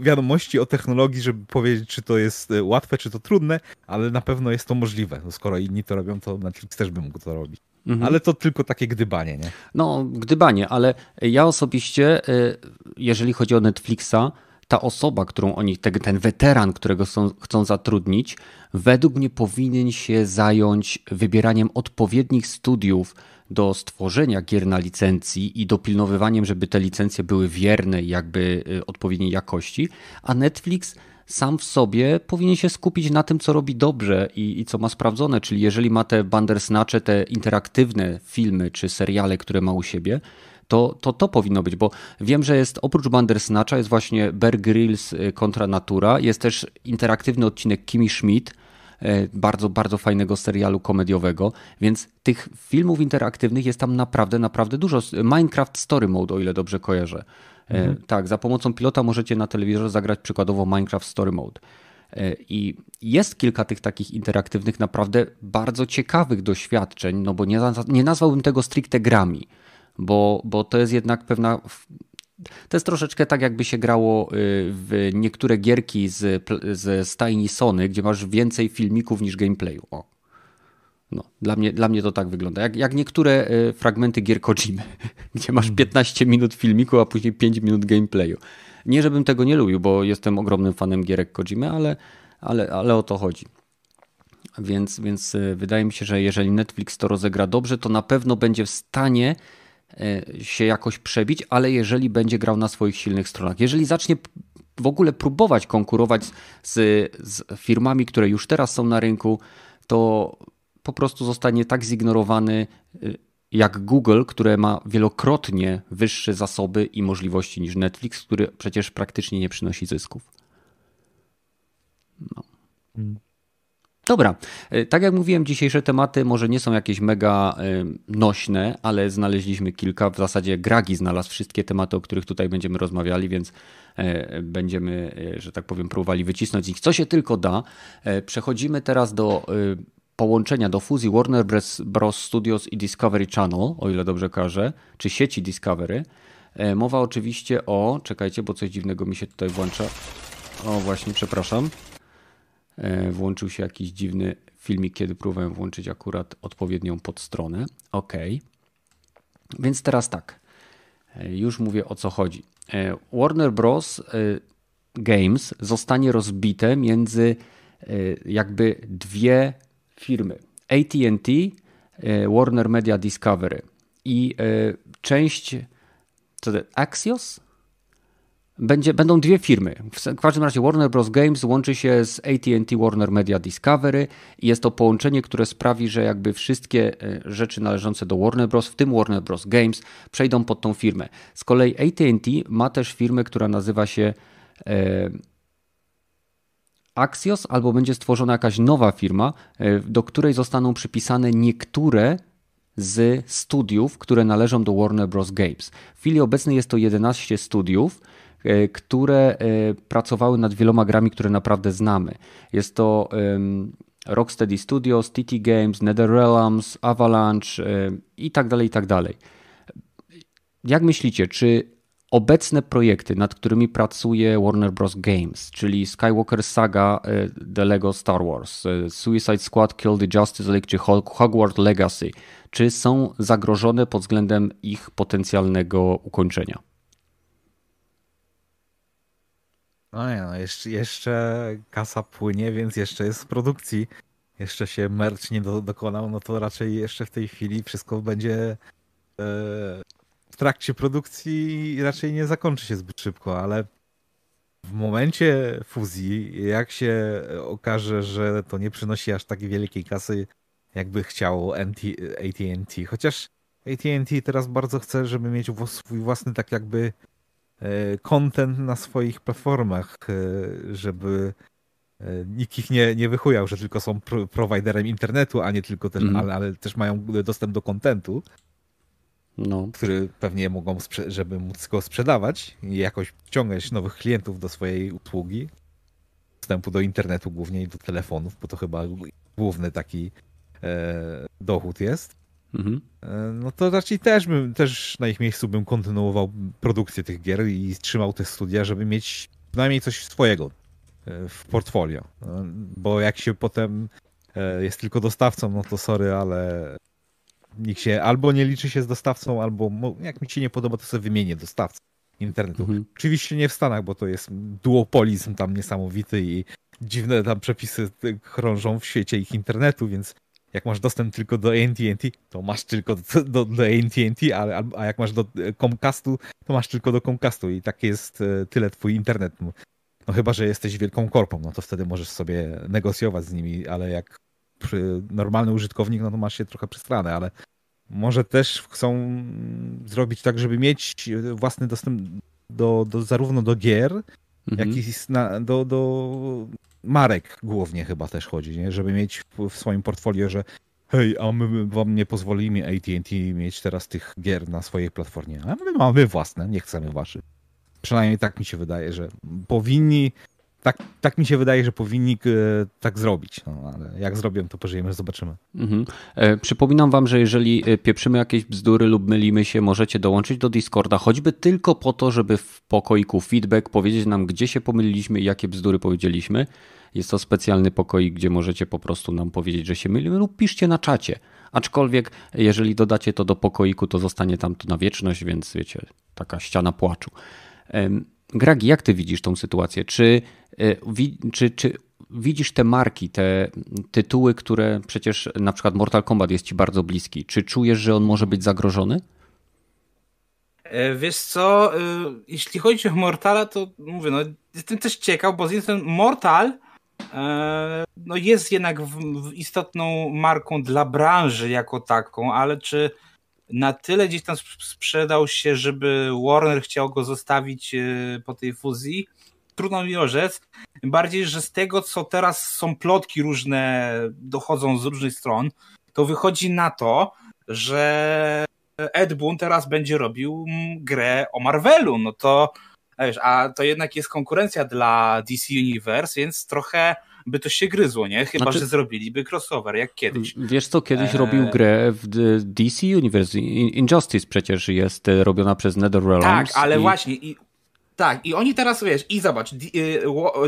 Speaker 3: wiadomości o technologii, żeby powiedzieć, czy to jest e, łatwe, czy to trudne, ale na pewno jest to możliwe. No, skoro inni to robią, to Netflix też by mógł to robić. Mhm. Ale to tylko takie gdybanie, nie?
Speaker 1: No, gdybanie, ale ja osobiście, e, jeżeli chodzi o Netflixa, ta osoba, którą oni, ten, ten weteran, którego są, chcą zatrudnić, według mnie powinien się zająć wybieraniem odpowiednich studiów do stworzenia gier na licencji i dopilnowywaniem, żeby te licencje były wierne jakby y, odpowiedniej jakości, a Netflix sam w sobie powinien się skupić na tym, co robi dobrze i, i co ma sprawdzone, czyli jeżeli ma te Bandersnatche, te interaktywne filmy czy seriale, które ma u siebie, to, to to powinno być, bo wiem, że jest oprócz Bandersnatcha jest właśnie Bear Grylls y, kontra Natura, jest też interaktywny odcinek Kimi Schmidt, y, bardzo, bardzo fajnego serialu komediowego, więc tych filmów interaktywnych jest tam naprawdę, naprawdę dużo. Minecraft Story Mode, o ile dobrze kojarzę. Y, mhm. Tak, za pomocą pilota możecie na telewizorze zagrać przykładowo Minecraft Story Mode. I jest kilka tych takich interaktywnych, naprawdę bardzo ciekawych doświadczeń, no bo nie, nie nazwałbym tego stricte grami bo, bo to jest jednak pewna. To jest troszeczkę tak, jakby się grało y, w niektóre gierki z, ze stajni Sony, gdzie masz więcej filmików niż gameplayu. O. No, dla, mnie, dla mnie to tak wygląda. Jak, jak niektóre y, fragmenty gier Kojimy, [laughs] gdzie masz 15 mhm. minut filmiku, a później 5 minut gameplayu. Nie, żebym tego nie lubił, bo jestem ogromnym fanem gierek Kojimy, ale, ale, ale o to chodzi. Więc, więc y, wydaje mi się, że jeżeli Netflix to rozegra dobrze, to na pewno będzie w stanie się jakoś przebić, ale jeżeli będzie grał na swoich silnych stronach, jeżeli zacznie w ogóle próbować konkurować z, z firmami, które już teraz są na rynku, to po prostu zostanie tak zignorowany e, jak Google, które ma wielokrotnie wyższe zasoby i możliwości niż Netflix, który przecież praktycznie nie przynosi zysków. No. Dobra, e, tak jak mówiłem, dzisiejsze tematy może nie są jakieś mega e, nośne, ale znaleźliśmy kilka. W zasadzie Gragi znalazł wszystkie tematy, o których tutaj będziemy rozmawiali, więc e, będziemy, że tak powiem, próbowali wycisnąć z nich co się tylko da. Przechodzimy teraz do połączenia, do fuzji Warner Bros. Studios i Discovery Channel, o ile dobrze kojarzę, czy sieci Discovery. Mowa oczywiście o, czekajcie, bo coś dziwnego mi się tutaj włącza. O, właśnie, przepraszam. E, włączył się jakiś dziwny filmik, kiedy próbowałem włączyć akurat odpowiednią podstronę. OK. Więc teraz tak. E, już mówię o co chodzi. E, Warner Bros. Games zostanie rozbite między jakby dwie firmy. AT&T, Warner Media Discovery i część co to, Axios? Będzie, będą dwie firmy. W każdym razie Warner Bros. Games łączy się z AT&T Warner Media Discovery i jest to połączenie, które sprawi, że jakby wszystkie e, rzeczy należące do Warner Bros., w tym Warner Bros. Games, przejdą pod tą firmę. Z kolei AT&T ma też firmę, która nazywa się e, Axios, albo będzie stworzona jakaś nowa firma, e, do której zostaną przypisane niektóre z studiów, które należą do Warner Bros. Games. W chwili obecnej jest to 11 studiów, które e, pracowały nad wieloma grami, które naprawdę znamy. Jest to Rocksteady Studios, TT Games, NetherRealms, Avalanche e, i tak dalej, i tak dalej. Jak myślicie, czy obecne projekty, nad którymi pracuje Warner Bros. Games, czyli Skywalker Saga The Lego Star Wars, Suicide Squad Kill the Justice League czy Hogwarts Legacy, czy są zagrożone pod względem ich potencjalnego ukończenia?
Speaker 3: No nie no, jeszcze, jeszcze kasa płynie, więc jeszcze jest w produkcji. Jeszcze się merch nie do, dokonał, no to raczej jeszcze w tej chwili wszystko będzie e, w trakcie produkcji i raczej nie zakończy się zbyt szybko, ale w momencie fuzji, jak się okaże, że to nie przynosi aż tak wielkiej kasy, jakby chciało AT&T, chociaż AT&T teraz bardzo chce, żeby mieć swój własny tak jakby content na swoich platformach, e, żeby e, nikt ich nie, nie wychujał, że tylko są pro, prowajderem internetu, a nie tylko też, mm. ale, ale, też mają dostęp do kontentu, no. który pewnie mogą, żeby móc go sprzedawać i jakoś wciągać nowych klientów do swojej usługi, dostępu do internetu głównie i do telefonów, bo to chyba główny taki e, dochód jest. Mhm. E, no to raczej też bym, też na ich miejscu bym kontynuował produkcję tych gier i trzymał te studia, żeby mieć przynajmniej coś swojego e, w portfolio. E, bo jak się potem jest tylko dostawcą, no to sorry, ale nikt się albo nie liczy się z dostawcą, albo jak mi się nie podoba, to sobie wymienię dostawcę. internetu. Mhm. Oczywiście nie w Stanach, bo to jest duopolizm tam niesamowity i dziwne tam przepisy krążą w świecie ich internetu, więc jak masz dostęp tylko do AT&T, to masz tylko do, do, do AT&T, a, a jak masz do Comcastu, to masz tylko do Comcastu i tak jest e, tyle twój internet. No chyba, że jesteś wielką korpą, no to wtedy możesz sobie negocjować z nimi, ale jak normalny użytkownik, no to masz się trochę przestranę, ale może też chcą zrobić tak, żeby mieć własny dostęp do, do zarówno do gier, mhm. jak i na, do, do marek głównie chyba też chodzi, nie? żeby mieć w, swoim portfolio, że hej, a my wam nie pozwolimy AT&T mieć teraz tych gier na swojej platformie, a my mamy własne, nie chcemy waszych. Przynajmniej tak mi się wydaje, że powinni tak, tak mi się wydaje, że powinni e, tak zrobić. No, ale jak zrobią, to pożyjemy, zobaczymy. Mhm.
Speaker 1: E, przypominam wam, że jeżeli e, pieprzymy jakieś bzdury lub mylimy się, możecie dołączyć do Discorda, choćby tylko po to, żeby w pokoiku feedback powiedzieć nam, gdzie się pomyliliśmy i jakie bzdury powiedzieliśmy. Jest to specjalny pokoik, gdzie możecie po prostu nam powiedzieć, że się mylimy lub piszcie na czacie. Aczkolwiek, jeżeli dodacie to do pokoiku, to zostanie tam to na wieczność, więc wiecie, taka ściana płaczu. Gragi, jak ty widzisz tą sytuację? Czy, e, czy, czy widzisz te marki, te tytuły, które przecież na przykład Mortal Kombat jest ci bardzo bliski? Czy czujesz, że on może być zagrożony?
Speaker 2: E, wiesz co, e, jeśli chodzi o Mortala, to mówię, no jestem też ciekaw, bo ten Mortal no jest jednak istotną marką dla branży jako taką, ale czy na tyle gdzieś tam sprzedał się, żeby Warner chciał go zostawić e, po tej fuzji. Trudno mi orzec. Bardziej, że z tego, co teraz są plotki różne, dochodzą z różnych stron, to wychodzi na to, że Ed Boon teraz będzie robił grę o Marvelu. No to, wiesz, a to jednak jest konkurencja dla DC Universe, więc trochę by to się gryzło, nie? Chyba, znaczy, że zrobiliby crossover, jak kiedyś.
Speaker 1: Wiesz co, kiedyś e... robił grę w DC Universe. Injustice przecież jest e, robiona przez NetherRealms.
Speaker 2: Tak, ale i... właśnie i tak, i oni teraz, wiesz, i zobacz,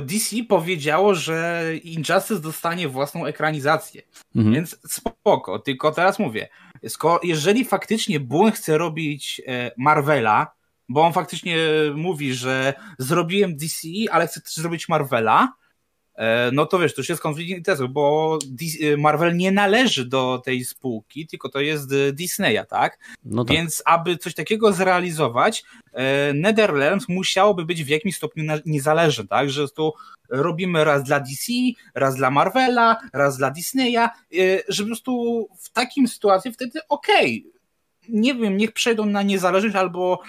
Speaker 2: DC y, powiedziało, że Injustice dostanie własną ekranizację, mhm. więc spoko, tylko teraz mówię, jeżeli faktycznie Boone chce robić e, Marvela, bo on faktycznie mówi, że zrobiłem DC, ale chcę też zrobić Marvela, E, no to wiesz, to już jest konflikt interesów, bo e, Marvel nie należy do tej spółki, tylko to jest e, Disneya, tak? No tak. Więc aby coś takiego zrealizować, Netherlands musiałoby być w jakimś stopniu niezależne, tak? Że tu robimy raz dla DC, raz dla Marvela, raz dla Disneya, że po prostu w takim sytuacji wtedy okej, okay, nie wiem, niech przejdą na niezależność albo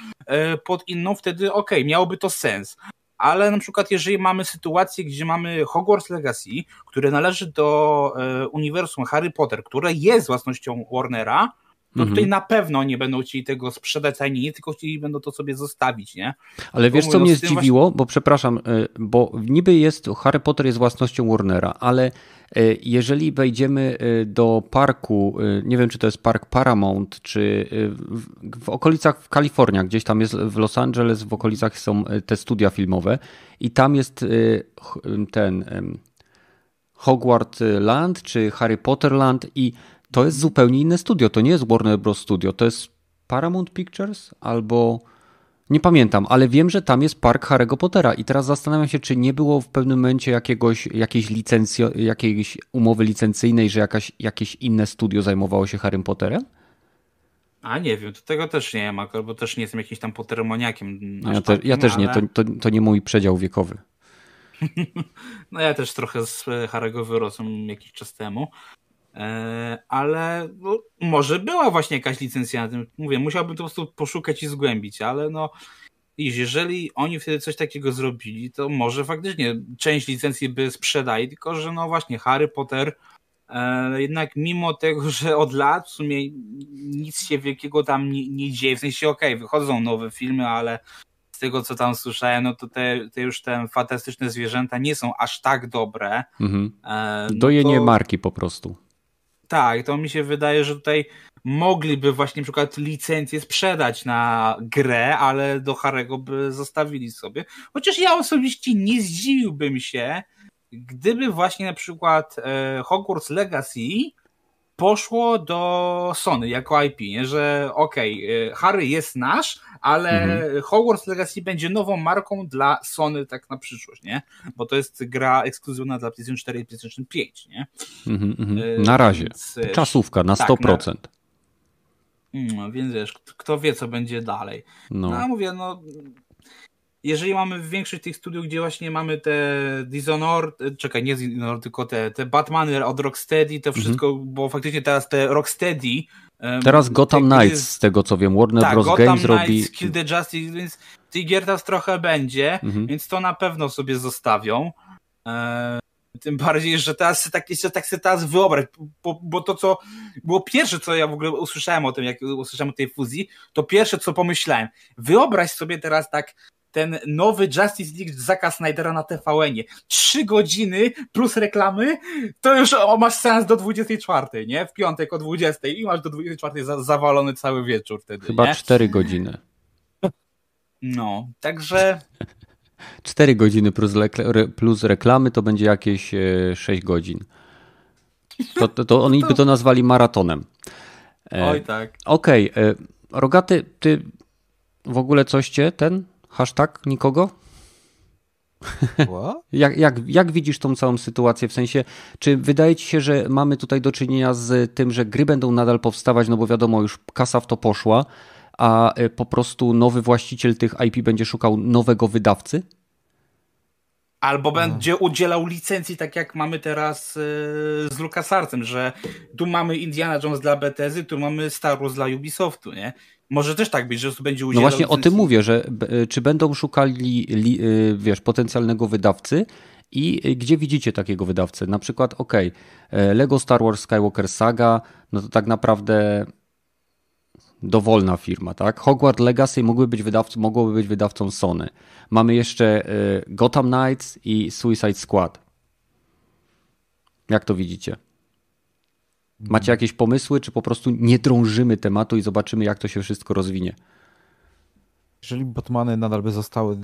Speaker 2: pod inną, wtedy okej, okay, miałoby to sens ale na przykład jeżeli mamy sytuację, gdzie mamy Hogwarts Legacy, które należy do e, uniwersum Harry Potter, które jest własnością Warnera, to mhm. tutaj na pewno nie będą chcieli tego sprzedać nie tylko chcieli będą to sobie zostawić, nie?
Speaker 1: Ale wiesz, co mnie zdziwiło? Właśnie... Bo przepraszam, e, bo niby jest, Harry Potter jest własnością Warnera, ale e, jeżeli wejdziemy e, do parku, nie wiem, czy to jest park Paramount, czy w, w okolicach w Kalifornii, gdzieś tam jest w Los Angeles, w okolicach są te studia filmowe i tam jest ten Hogwarts Land, czy Harry Potter Land i to jest zupełnie inne studio. To nie jest Warner Bros. Studio, to jest Paramount Pictures albo. Nie pamiętam, ale wiem, że tam jest park Harry'ego Pottera i teraz zastanawiam się, czy nie było w pewnym momencie jakiegoś, jakiejś, licencjo, jakiejś umowy licencyjnej, że jakaś, jakieś inne studio zajmowało się Harrym Potterem?
Speaker 2: A nie wiem, to tego też nie ma, bo też nie jestem jakimś tam Potteromaniakiem.
Speaker 1: Ja, te, ja też ale... nie, to, to, to nie mój przedział wiekowy. [laughs]
Speaker 2: no ja też trochę z Harry'ego wyrosłem jakiś czas temu. E, ale no, może była właśnie jakaś licencja na tym. Mówię, musiałbym to po prostu poszukać i zgłębić, ale no jeżeli oni wtedy coś takiego zrobili, to może faktycznie część licencji by sprzedali, tylko że no właśnie Harry Potter e, jednak mimo tego, że od lat w sumie nic się wielkiego tam nie, nie dzieje, w sensie okej, okay, wychodzą nowe filmy, ale z tego co tam słyszałem, no to te, te już te fantastyczne zwierzęta nie są aż tak dobre. Mhm.
Speaker 1: E, no Dojenie to... marki po prostu.
Speaker 2: Tak, to mi się wydaje, że tutaj mogliby właśnie na przykład licencję sprzedać na grę, ale do Harego by zostawili sobie. Chociaż ja osobiście nie zdziwiłbym się, gdyby właśnie na przykład e, Hogwarts Legacy poszło do Sony jako IP, nie? że okej, okay, Harry jest nasz, ale mhm. Hogwarts Legacy będzie nową marką dla Sony tak na przyszłość, nie? Bo to jest gra ekskluzywna dla PlayStation 4 i PlayStation 5, nie?
Speaker 1: Mhm, mhm. Na razie. Więc, Czasówka na tak, 100%. Na...
Speaker 2: No, więc wiesz, kto wie, co będzie dalej. No, no mówię, no jeżeli mamy większość tych studiów, gdzie właśnie mamy te Dishonored, czekaj, nie Dishonored, tylko te, te Batmany od Rocksteady, to mhm. wszystko, mhm. bo faktycznie teraz te Rocksteady
Speaker 1: Teraz Gotham Knights, z tego co wiem, Warner tak, Bros. Gotham Games Knights, robi...
Speaker 2: Kill the Justice, więc tych gier teraz trochę będzie, mhm. więc to na pewno sobie zostawią. E, tym bardziej, że teraz tak, jeszcze tak sobie teraz wyobraź, bo, bo, to co było pierwsze, co ja w ogóle usłyszałem o tym, jak usłyszałem o tej fuzji, to pierwsze, co pomyślałem, wyobraź sobie teraz tak ten nowy Justice League Zaka Snydera na TVN-ie. Trzy godziny plus reklamy, to już o, masz sens do 24, nie? W piątek o 20 i masz do 24 za, zawalony cały wieczór wtedy,
Speaker 1: Chyba
Speaker 2: nie?
Speaker 1: 4 godziny.
Speaker 2: No, także... [laughs]
Speaker 1: 4 godziny plus, plus reklamy to będzie jakieś 6 e, godzin. To, to, to oni [laughs] by to nazwali maratonem.
Speaker 2: E, Oj tak.
Speaker 1: Okej, okay. E, Rogaty, ty w ogóle coś cię ten Hashtag nikogo? [laughs] jak, jak, jak widzisz tą całą sytuację? W sensie, czy wydaje ci się, że mamy tutaj do czynienia z tym, że gry będą nadal powstawać, no bo wiadomo, już kasa w to poszła, a e, po prostu nowy właściciel tych IP będzie szukał nowego wydawcy?
Speaker 2: Albo będzie udzielał licencji, tak jak mamy teraz e, z LucasArtsem, że tu mamy Indiana Jones dla Bethesdy, tu mamy Star Wars dla Ubisoftu, nie? Może też tak być, że będzie udzielał...
Speaker 1: No właśnie licencji. o tym mówię, że e, czy będą szukali, li, e, wiesz, potencjalnego wydawcy i gdzie widzicie takiego wydawcę? Na przykład, ok, Lego Star Wars Skywalker Saga, no to tak naprawdę dowolna firma, tak? Hogwarts Legacy mógłby być wydawcą, mogłoby być wydawcą Sony. Mamy jeszcze Gotham Knights i Suicide Squad. Jak to widzicie? Macie jakieś pomysły, czy po prostu nie drążymy tematu i zobaczymy, jak to się wszystko rozwinie?
Speaker 3: Jeżeli Batmany nadal by zostały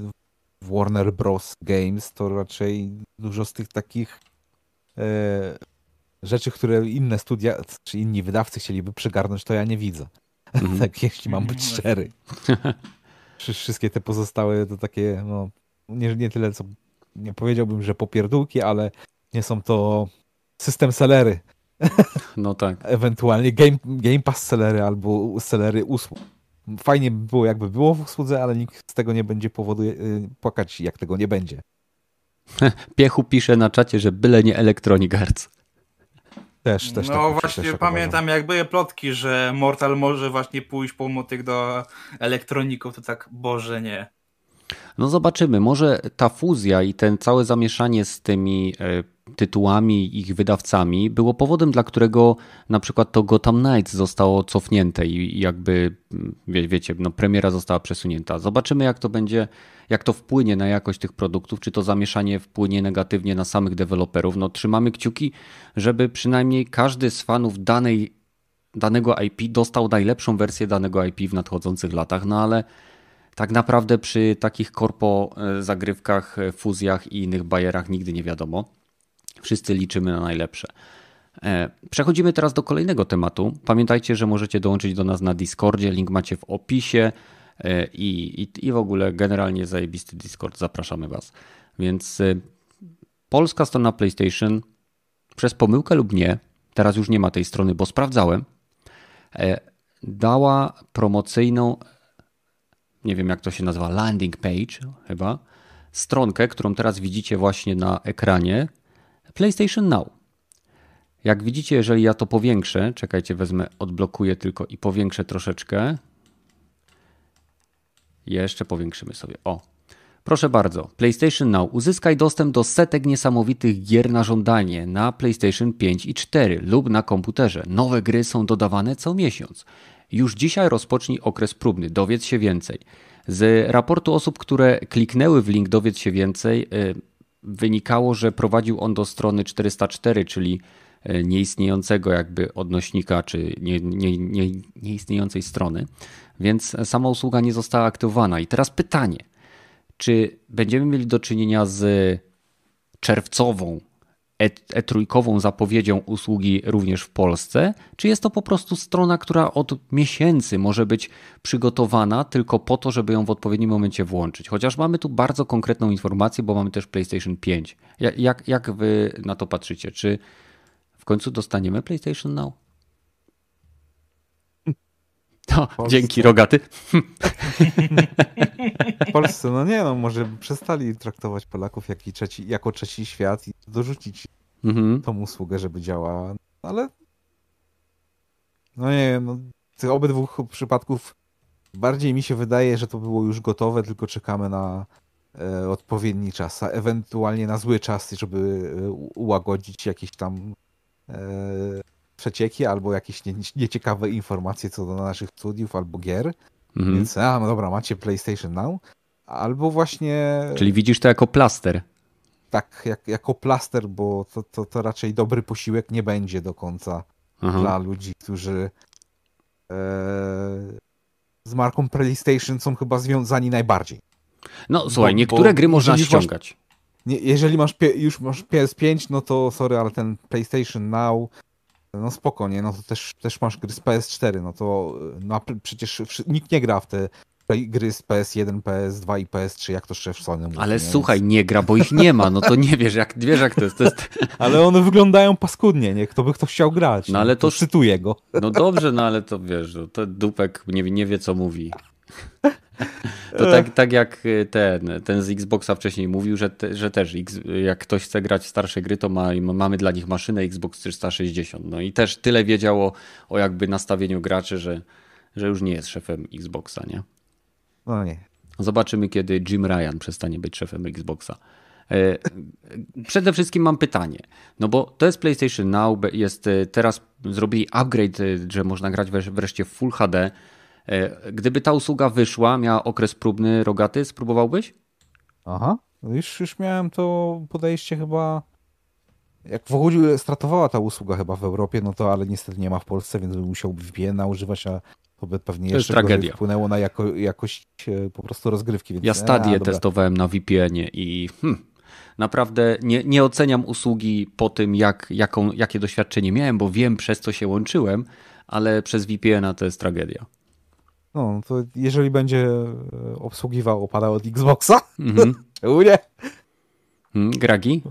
Speaker 3: w Warner Bros. Games, to raczej dużo z tych takich e, rzeczy, które inne studia czy inni wydawcy chcieliby przygarnąć, to ja nie widzę. Mm. [laughs] tak, jeśli mam być mhm. szczery. [laughs] Wszystkie te pozostałe to takie, no, nie, nie tyle co, nie powiedziałbym, że popierdółki, ale nie są to system sellery. [laughs]
Speaker 1: No tak.
Speaker 3: Ewentualnie game, game pass sellery albo sellery usług. Fajnie by było, jakby było w usłudze, ale nikt z tego nie będzie powodu yy, płakać, jak tego nie będzie. [laughs]
Speaker 1: Piechu pisze na czacie, że byle nie Electronic Arts.
Speaker 3: Też, też
Speaker 2: No
Speaker 3: tak,
Speaker 2: właśnie
Speaker 3: też tak
Speaker 2: pamiętam uważam. jak były plotki, że Mortal może właśnie pójść po motyk do elektroników, to tak, Boże nie.
Speaker 1: No zobaczymy, może ta fuzja i ten całe zamieszanie z tymi e, tytułami, ich wydawcami było powodem, dla którego na przykład to Gotham Knights zostało cofnięte i jakby, wie, wiecie, no premiera została przesunięta. Zobaczymy jak to będzie, jak to wpłynie na jakość tych produktów, czy to zamieszanie wpłynie negatywnie na samych deweloperów. No trzymamy kciuki, żeby przynajmniej każdy z fanów danej, danego IP dostał najlepszą wersję danego IP w nadchodzących latach, no ale tak naprawdę przy takich korpo e, zagrywkach, e, fuzjach i innych bajerach nigdy nie wiadomo. Wszyscy liczymy na najlepsze. E, przechodzimy teraz do kolejnego tematu. Pamiętajcie, że możecie dołączyć do nas na Discordzie. Link macie w opisie i, i, i w ogóle generalnie zajebisty Discord. Zapraszamy Was. Więc polska strona PlayStation przez pomyłkę lub nie, teraz już nie ma tej strony, bo sprawdzałem, dała promocyjną nie wiem jak to się nazywa, landing page chyba, stronkę, którą teraz widzicie właśnie na ekranie PlayStation Now. Jak widzicie, jeżeli ja to powiększę, czekajcie, wezmę, odblokuję tylko i powiększę troszeczkę. Jeszcze powiększymy sobie. O, Proszę bardzo, PlayStation Now uzyskaj dostęp do setek niesamowitych gier na żądanie na PlayStation 5 i 4 lub na komputerze. Nowe gry są dodawane co miesiąc. Już dzisiaj rozpocznij okres próbny, dowiedz się więcej. Z raportu osób, które kliknęły w link dowiedz się więcej, y, wynikało, że prowadził on do strony 404, czyli y, nieistniejącego jakby odnośnika, czy nie, nie, nie, nieistniejącej strony, więc sama usługa nie została aktywowana. I teraz pytanie, czy będziemy mieli do czynienia z czerwcową e-trójkową zapowiedzią usługi również w Polsce, czy jest to po prostu strona, która od miesięcy może być przygotowana tylko po to, żeby ją w odpowiednim momencie włączyć? Chociaż mamy tu bardzo konkretną informację, bo mamy też PlayStation 5. Jak, jak wy na to patrzycie? Czy w końcu dostaniemy PlayStation Now? [laughs] No, dzięki rogaty.
Speaker 3: W Polsce, no nie no, może przestali traktować Polaków jak trzeci, jako trzeci świat i dorzucić mhm. tą usługę, żeby działała, ale no nie no, tych obydwu przypadków bardziej mi się wydaje, że to było już gotowe, tylko czekamy na e, odpowiedni czas, a ewentualnie na zły czas, żeby e, ułagodzić jakieś tam e, przecieki albo jakieś nie, nieciekawe informacje co do naszych studiów albo gier. Mhm. Więc, a no dobra, macie PlayStation Now. Albo właśnie.
Speaker 1: Czyli widzisz to jako plaster.
Speaker 3: Tak, jak, jako plaster, bo to, to, to raczej dobry posiłek nie będzie do końca Aha. dla ludzi, którzy e, z marką PlayStation są chyba związani najbardziej.
Speaker 1: No słuchaj, bo, niektóre bo gry można ściągać.
Speaker 3: Masz, nie, jeżeli masz już masz PS5, no to sorry, ale ten PlayStation Now no spoko, nie? No to też, też masz gry z PS4, no to no, przecież nikt nie gra w te gry z PS1, PS2 i PS3, jak to szef Sony mówi.
Speaker 1: Ale nie? słuchaj, nie gra, bo ich nie ma, no to nie wiesz jak, wiesz jak to jest. To jest... [laughs]
Speaker 3: Ale one wyglądają paskudnie, nie? Kto by kto chciał grać? No ale to... cytuję go.
Speaker 1: No dobrze, no ale to wiesz, no, to dupek nie, nie wie co mówi. [laughs] To tak, tak jak ten, ten z Xboxa wcześniej mówił, że, te, że też jak ktoś chce grać w starsze gry, to ma, mamy dla nich maszynę Xbox 360. No i też tyle wiedział o, o jakby nastawieniu graczy, że, że już nie jest szefem Xboxa, nie?
Speaker 3: No nie.
Speaker 1: Zobaczymy, kiedy Jim Ryan przestanie być szefem Xboxa. E, przede wszystkim mam pytanie, no bo to jest PlayStation Now, jest e, teraz zrobili upgrade, e, że można grać wreszcie w Full HD. E, gdyby ta usługa wyszła, miała okres próbny rogaty, spróbowałbyś?
Speaker 3: Aha, już, już miałem to podejście chyba. Jak w ogóle startowała ta usługa chyba w Europie, no to ale niestety nie ma w Polsce, więc musiałby VPN używać, a to by pewnie to jeszcze tragedia. wpłynęło na jako, jakość e, po prostu rozgrywki. Więc
Speaker 1: ja stadię testowałem na VPN-ie i hmm, naprawdę nie, nie oceniam usługi po tym, jak, jaką, jakie doświadczenie miałem, bo wiem przez co się łączyłem, ale przez VPN-a to jest tragedia.
Speaker 3: No, to jeżeli będzie e, obsługiwał opada od Xboxa, [laughs] mm -hmm. nie.
Speaker 1: Gragi?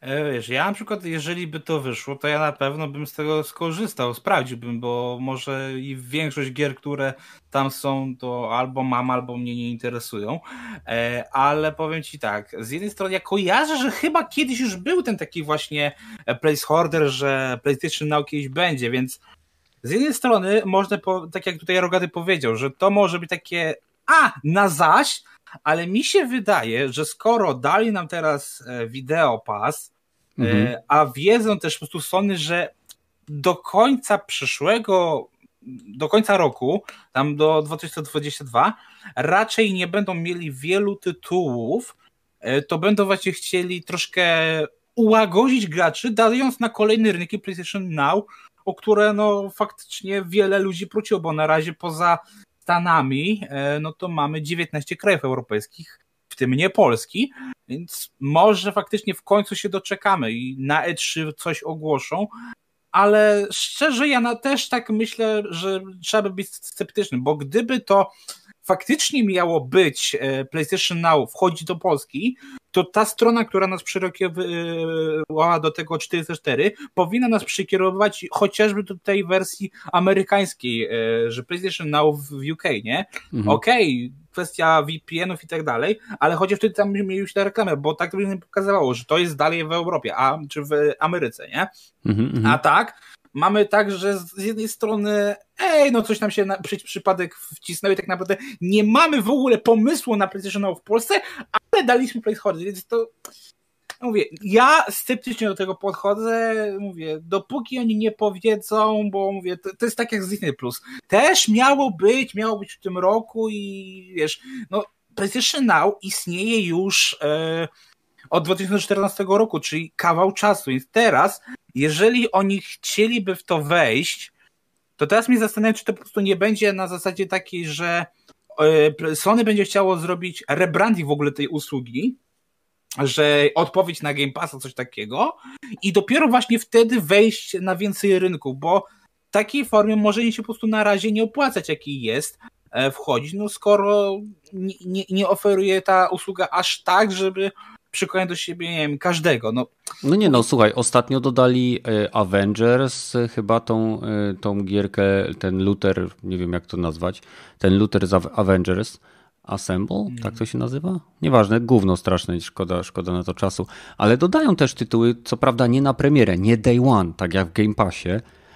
Speaker 2: E, wiesz, ja na przykład, jeżeli by to wyszło, to ja na pewno bym z tego skorzystał, sprawdziłbym, bo może i większość gier, które tam są, to albo mam, albo mnie nie interesują. E, ale powiem ci tak, z jednej strony ja kojarzę, że chyba kiedyś już był ten taki właśnie placeholder, że PlayStation Now kiedyś będzie, więc z jednej strony można, po, tak jak tutaj Rogaty powiedział, że to może być takie a, na zaś, ale mi się wydaje, że skoro dali nam teraz e, wideo pass, e, mhm. a wiedzą też po prostu Sony, że do końca przyszłego, do końca roku, tam do 2022, raczej nie będą mieli wielu tytułów, e, to będą właśnie chcieli troszkę ułagodzić graczy, dając na kolejny rynek PlayStation Now o które no faktycznie wiele ludzi prosiło, bo na razie poza Stanami e, no to mamy 19 krajów europejskich, w tym nie Polski, więc może faktycznie w końcu się doczekamy i na E3 coś ogłoszą, ale szczerze ja na też tak myślę, że trzeba by być sceptycznym, bo gdyby to faktycznie miało być e, PlayStation Now wchodzi do Polski, to ta strona, która nas przykierowała do tego 404, powinna nas przykierować chociażby do tej wersji amerykańskiej, e, że PlayStation Now w UK, nie? Mhm. Okej, okay, kwestia VPN-ów i tak dalej, ale chociaż wtedy tam mieliśmy tę reklamę, bo tak to by pokazywało, że to jest dalej w Europie, a, czy w Ameryce, nie? Mhm, mhm. a tak, mamy tak, że z jednej strony, ej, no coś nam się na przy, przypadek wcisnął i tak naprawdę nie mamy w ogóle pomysłu na PlayStation Now w Polsce, ale daliśmy placeholder, więc to mówię, ja sceptycznie do tego podchodzę, mówię, dopóki oni nie powiedzą, bo mówię, to, to jest tak jak z Disney Plus. Też miało być, miało być w tym roku i wiesz, no PlayStation Now istnieje już e, od 2014 roku, czyli kawał czasu. Więc teraz, jeżeli oni chcieliby w to wejść, to teraz mnie zastanawiam, czy to po prostu nie będzie na zasadzie takiej, że e, Sony będzie chciało zrobić rebranding w ogóle tej usługi, że odpowiedź na Game Passa, coś takiego i dopiero właśnie wtedy wejść na więcej rynków, bo w takiej formie może się po prostu na razie nie opłacać, jaki jest, e, wchodzić, no skoro nie, nie, nie oferuje ta usługa aż tak, żeby przykonać do siebie, nie wiem, każdego. No.
Speaker 1: no nie no, słuchaj, ostatnio dodali e, Avengers, chyba tą, e, tą gierkę, ten Luther, nie wiem jak to nazwać, ten Luther z Avengers, Assemble, tak to się nazywa? Nieważne, gówno straszne, szkoda, szkoda na to czasu. Ale dodają też tytuły, co prawda nie na premierę, nie day one, tak jak w Game Passie,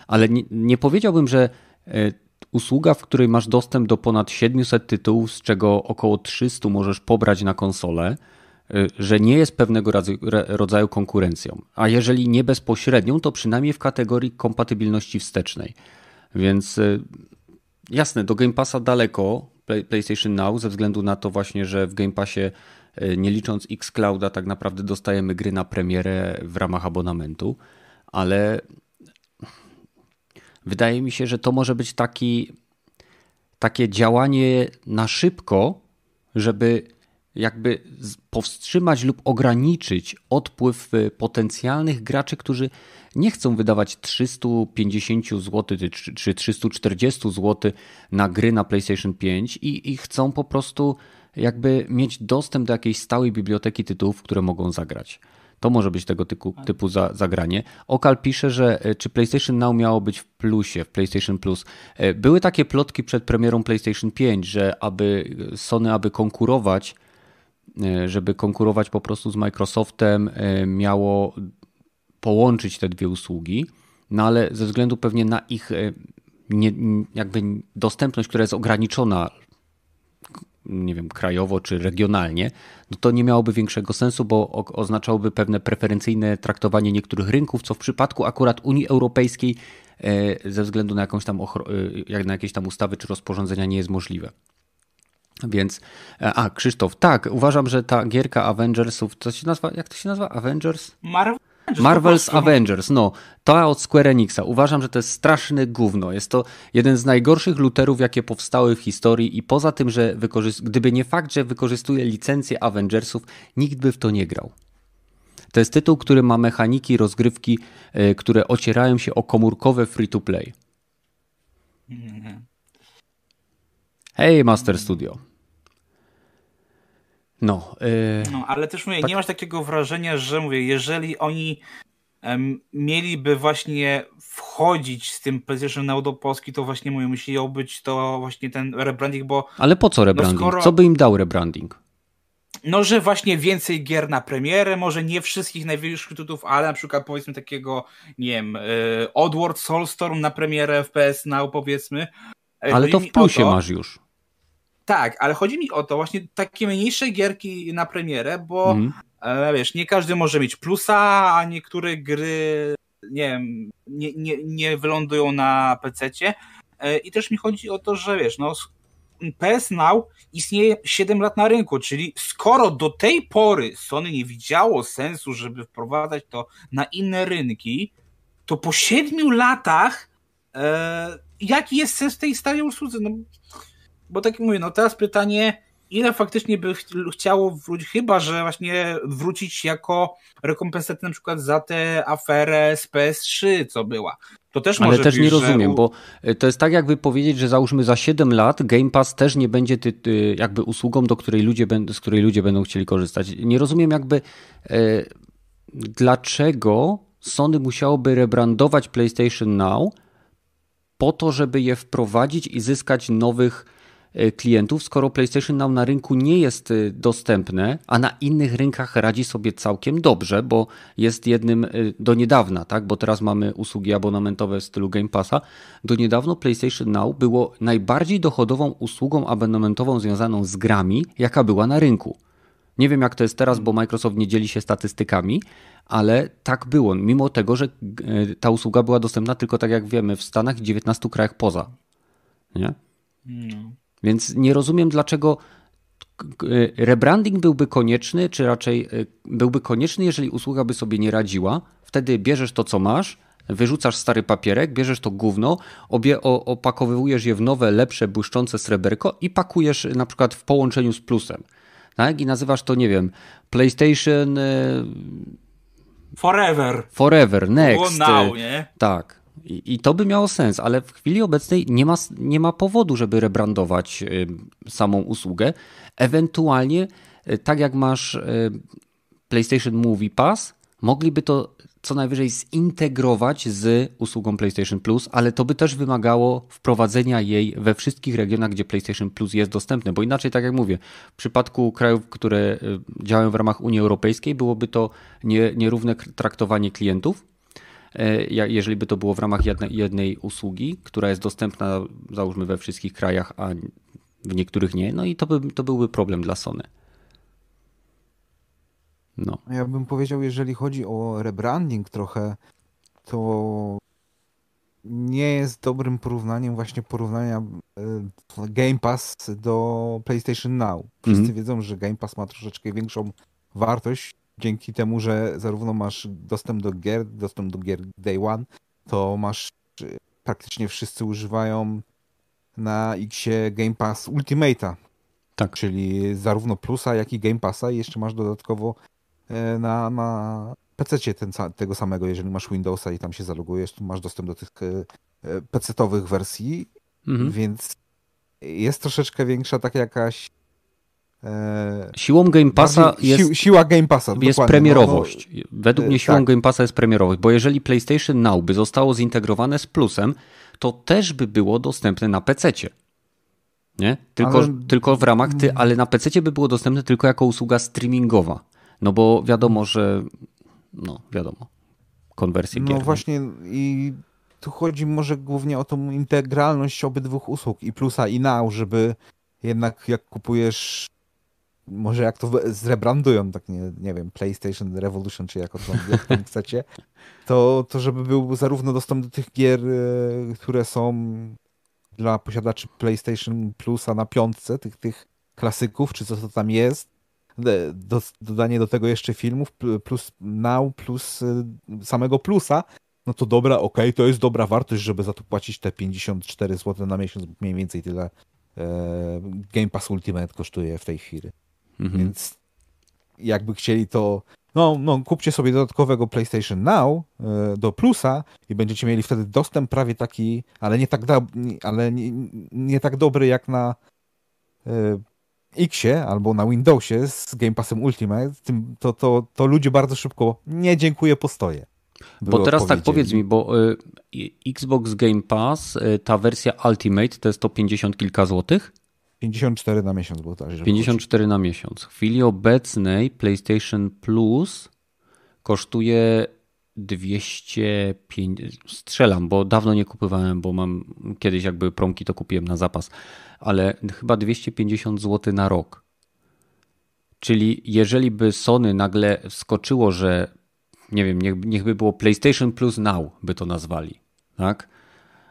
Speaker 1: ale nie, nie powiedziałbym, że e, usługa, w której masz dostęp do ponad 700 tytułów, z czego około 300 możesz pobrać na konsolę, e, że nie jest pewnego rodzaju konkurencją. A jeżeli nie bezpośrednią, to przynajmniej w kategorii kompatybilności wstecznej. Więc e, jasne, do Game Passa daleko, PlayStation Now, ze względu na to właśnie, że w Game Passie e, nie licząc Xclouda tak naprawdę dostajemy gry na premierę w ramach abonamentu, ale wydaje mi się, że to może być taki, takie działanie na szybko, żeby jakby powstrzymać lub ograniczyć odpływ potencjalnych graczy, którzy nie chcą wydawać 350 zł czy 340 zł na gry na PlayStation 5 i, i chcą po prostu jakby mieć dostęp do jakiejś stałej biblioteki tytułów, które mogą zagrać. To może być tego typu, typu za, zagranie. Okal pisze, że e, czy PlayStation Now miało być w plusie, w PlayStation Plus. E, były takie plotki przed premierą PlayStation 5, że aby Sony, aby konkurować, żeby konkurować po prostu z Microsoftem, miało połączyć te dwie usługi, no ale ze względu pewnie na ich e, nie, jakby dostępność, która jest ograniczona nie wiem, krajowo czy regionalnie, no to nie miałoby większego sensu, bo oznaczałoby pewne preferencyjne traktowanie niektórych rynków, co w przypadku akurat Unii Europejskiej e, ze względu na jakąś tam e, na jakieś tam ustawy czy rozporządzenia nie jest możliwe. Więc, a Krzysztof, tak, uważam, że ta gierka Avengersów, to się nazywa, jak to się nazywa? Avengers?
Speaker 2: Marvel?
Speaker 1: Marvel's Avengers, no, to od Square Enixa. Uważam, że to jest straszne gówno. Jest to jeden z najgorszych looterów, jakie powstały w historii i poza tym, że gdyby nie fakt, że wykorzystuje licencję Avengersów, nikt by w to nie grał. To jest tytuł, który ma mechaniki rozgrywki, yy, które ocierają się o komórkowe free-to-play. Hej, Master Studio. No,
Speaker 2: yy... no ale też mówię, tak. nie masz takiego wrażenia, że mówię, jeżeli oni um, mieliby właśnie wchodzić z tym PlayStation Now do Polski, to właśnie mówię, musiał być to właśnie ten rebranding, bo...
Speaker 1: Ale po co no rebranding? No skoro... Co by im dał rebranding?
Speaker 2: No, że właśnie więcej gier na premierę, może nie wszystkich największych tytułów, ale na przykład powiedzmy takiego, nie wiem, yy, Oddworld Soulstorm na premierę w PS Now powiedzmy.
Speaker 1: Ale to w plusie to, masz już.
Speaker 2: Tak, ale chodzi mi o to właśnie takie mniejsze gierki na premierę, bo mm. e, wiesz, nie każdy może mieć plusa, a niektóre gry nie wiem, nie, nie, nie wylądują na PC-cie. E, I też mi chodzi o to, że wiesz, no PS Now istnieje 7 lat na rynku, czyli skoro do tej pory Sony nie widziało sensu, żeby wprowadzać to na inne rynki, to po 7 latach e, jaki jest sens tej starej usłudze? No, bo tak jak mówię, no teraz pytanie, ile faktycznie by ch chciało wrócić, chyba że właśnie wrócić jako rekompensatę na przykład za tę aferę z PS3, co była. To też
Speaker 1: Ale też
Speaker 2: być,
Speaker 1: nie rozumiem, że... bo e, to jest tak jakby powiedzieć, że załóżmy za 7 lat Game Pass też nie będzie ty, ty, jakby usługą, do której ludzie, z której ludzie będą chcieli korzystać. Nie rozumiem jakby e, dlaczego Sony musiałoby rebrandować PlayStation Now po to, żeby je wprowadzić i zyskać nowych klientów, skoro PlayStation Now na rynku nie jest e, dostępne, a na innych rynkach radzi sobie całkiem dobrze, bo jest jednym e, do niedawna, tak? bo teraz mamy usługi abonamentowe w stylu Game Passa. Do niedawno PlayStation Now było najbardziej dochodową usługą abonamentową związaną z grami, jaka była na rynku. Nie wiem jak to jest teraz, bo Microsoft nie dzieli się statystykami, ale tak było, mimo tego, że ta usługa była dostępna tylko tak jak wiemy w Stanach i 19 krajach poza. Nie? No. Więc nie rozumiem, dlaczego rebranding byłby konieczny, czy raczej y, byłby konieczny, jeżeli usługa by sobie nie radziła. Wtedy bierzesz to, co masz, wyrzucasz stary papierek, bierzesz to gówno, obie, opakowujesz je w nowe, lepsze, błyszczące sreberko i pakujesz na przykład w połączeniu z plusem. tak? I nazywasz to, nie wiem, PlayStation... E,
Speaker 2: forever.
Speaker 1: Forever, next.
Speaker 2: now, nie?
Speaker 1: Tak. I, I, to by miało sens, ale w chwili obecnej nie ma, nie ma powodu, żeby rebrandować y, samą usługę. Ewentualnie, y, tak jak masz y, PlayStation Movie Pass, mogliby to co najwyżej zintegrować z usługą PlayStation Plus, ale to by też wymagało wprowadzenia jej we wszystkich regionach, gdzie PlayStation Plus jest dostępne, bo inaczej, tak jak mówię, w przypadku krajów, które działają w ramach Unii Europejskiej, byłoby to nierówne traktowanie klientów, jeżeli by to było w ramach jednej, jednej usługi, która jest dostępna załóżmy we wszystkich krajach, a w niektórych nie, no i to, by, to byłby problem dla Sony.
Speaker 3: No. Ja bym powiedział, jeżeli chodzi o rebranding trochę, to nie jest dobrym porównaniem właśnie porównania e, Game Pass do PlayStation Now. Wszyscy mm -hmm. wiedzą, że Game Pass ma troszeczkę większą wartość dzięki temu, że zarówno masz dostęp do gier, dostęp do gier Day One, to masz praktycznie wszyscy używają na Xie Game Pass Ultimate'a. Tak. Czyli zarówno Plusa, jak i Game Passa i jeszcze masz dodatkowo e, na, na PC ten, tego samego, jeżeli masz Windowsa i tam się zalogujesz, to masz dostęp do tych e, e, PC-owych wersji, mhm. więc jest troszeczkę większa taka jakaś
Speaker 1: siłą Game Passa jest,
Speaker 3: si, siła Game Passa,
Speaker 1: jest premierowość. No, no, Według mnie siłą tak. Game Passa jest premierowość, bo jeżeli PlayStation Now by zostało zintegrowane z Plusem, to też by było dostępne na PC. Nie? Tylko, ale... tylko w ramach, ty, ale na PC by było dostępne tylko jako usługa streamingowa. No bo wiadomo, że no wiadomo, konwersję
Speaker 3: No
Speaker 1: gier.
Speaker 3: właśnie i tu chodzi może głównie o tą integralność obydwu usług i Plusa i Now, żeby jednak jak kupujesz może jak to zrebrandują, tak nie, nie wiem, PlayStation Revolution, czy jak, to, jak tam chcecie, to, to żeby był zarówno dostęp do tych gier, e, które są dla posiadaczy PlayStation Plusa na piątce, tych, tych klasyków, czy co to tam jest, do, dodanie do tego jeszcze filmów, plus Now, plus e, samego plusa, no to dobra, okej, okay, to jest dobra wartość, żeby za to płacić te 54 zł na miesiąc, mniej więcej tyle e, Game Pass Ultimate kosztuje w tej chwili. Mhm. Więc jakby chcieli to. No, no, kupcie sobie dodatkowego PlayStation Now y, do plusa i będziecie mieli wtedy dostęp prawie taki, ale nie tak, da, ale nie, nie tak dobry jak na y, Xie albo na Windowsie z Game Passem Ultimate, tym, to, to, to ludzie bardzo szybko nie dziękuję, postoję.
Speaker 1: Bo teraz tak powiedz mi, bo y, Xbox Game Pass, ta wersja Ultimate to jest to 50 kilka złotych?
Speaker 3: 54 na miesiąc było tak.
Speaker 1: 54 na miesiąc. W chwili obecnej PlayStation Plus kosztuje 205. Strzelam, bo dawno nie kupowałem, bo mam kiedyś jakby promki to kupiłem na zapas, ale chyba 250 zł na rok. Czyli jeżeli by Sony nagle wskoczyło, że nie wiem, niech, niech by było PlayStation Plus Now, by to nazwali, tak?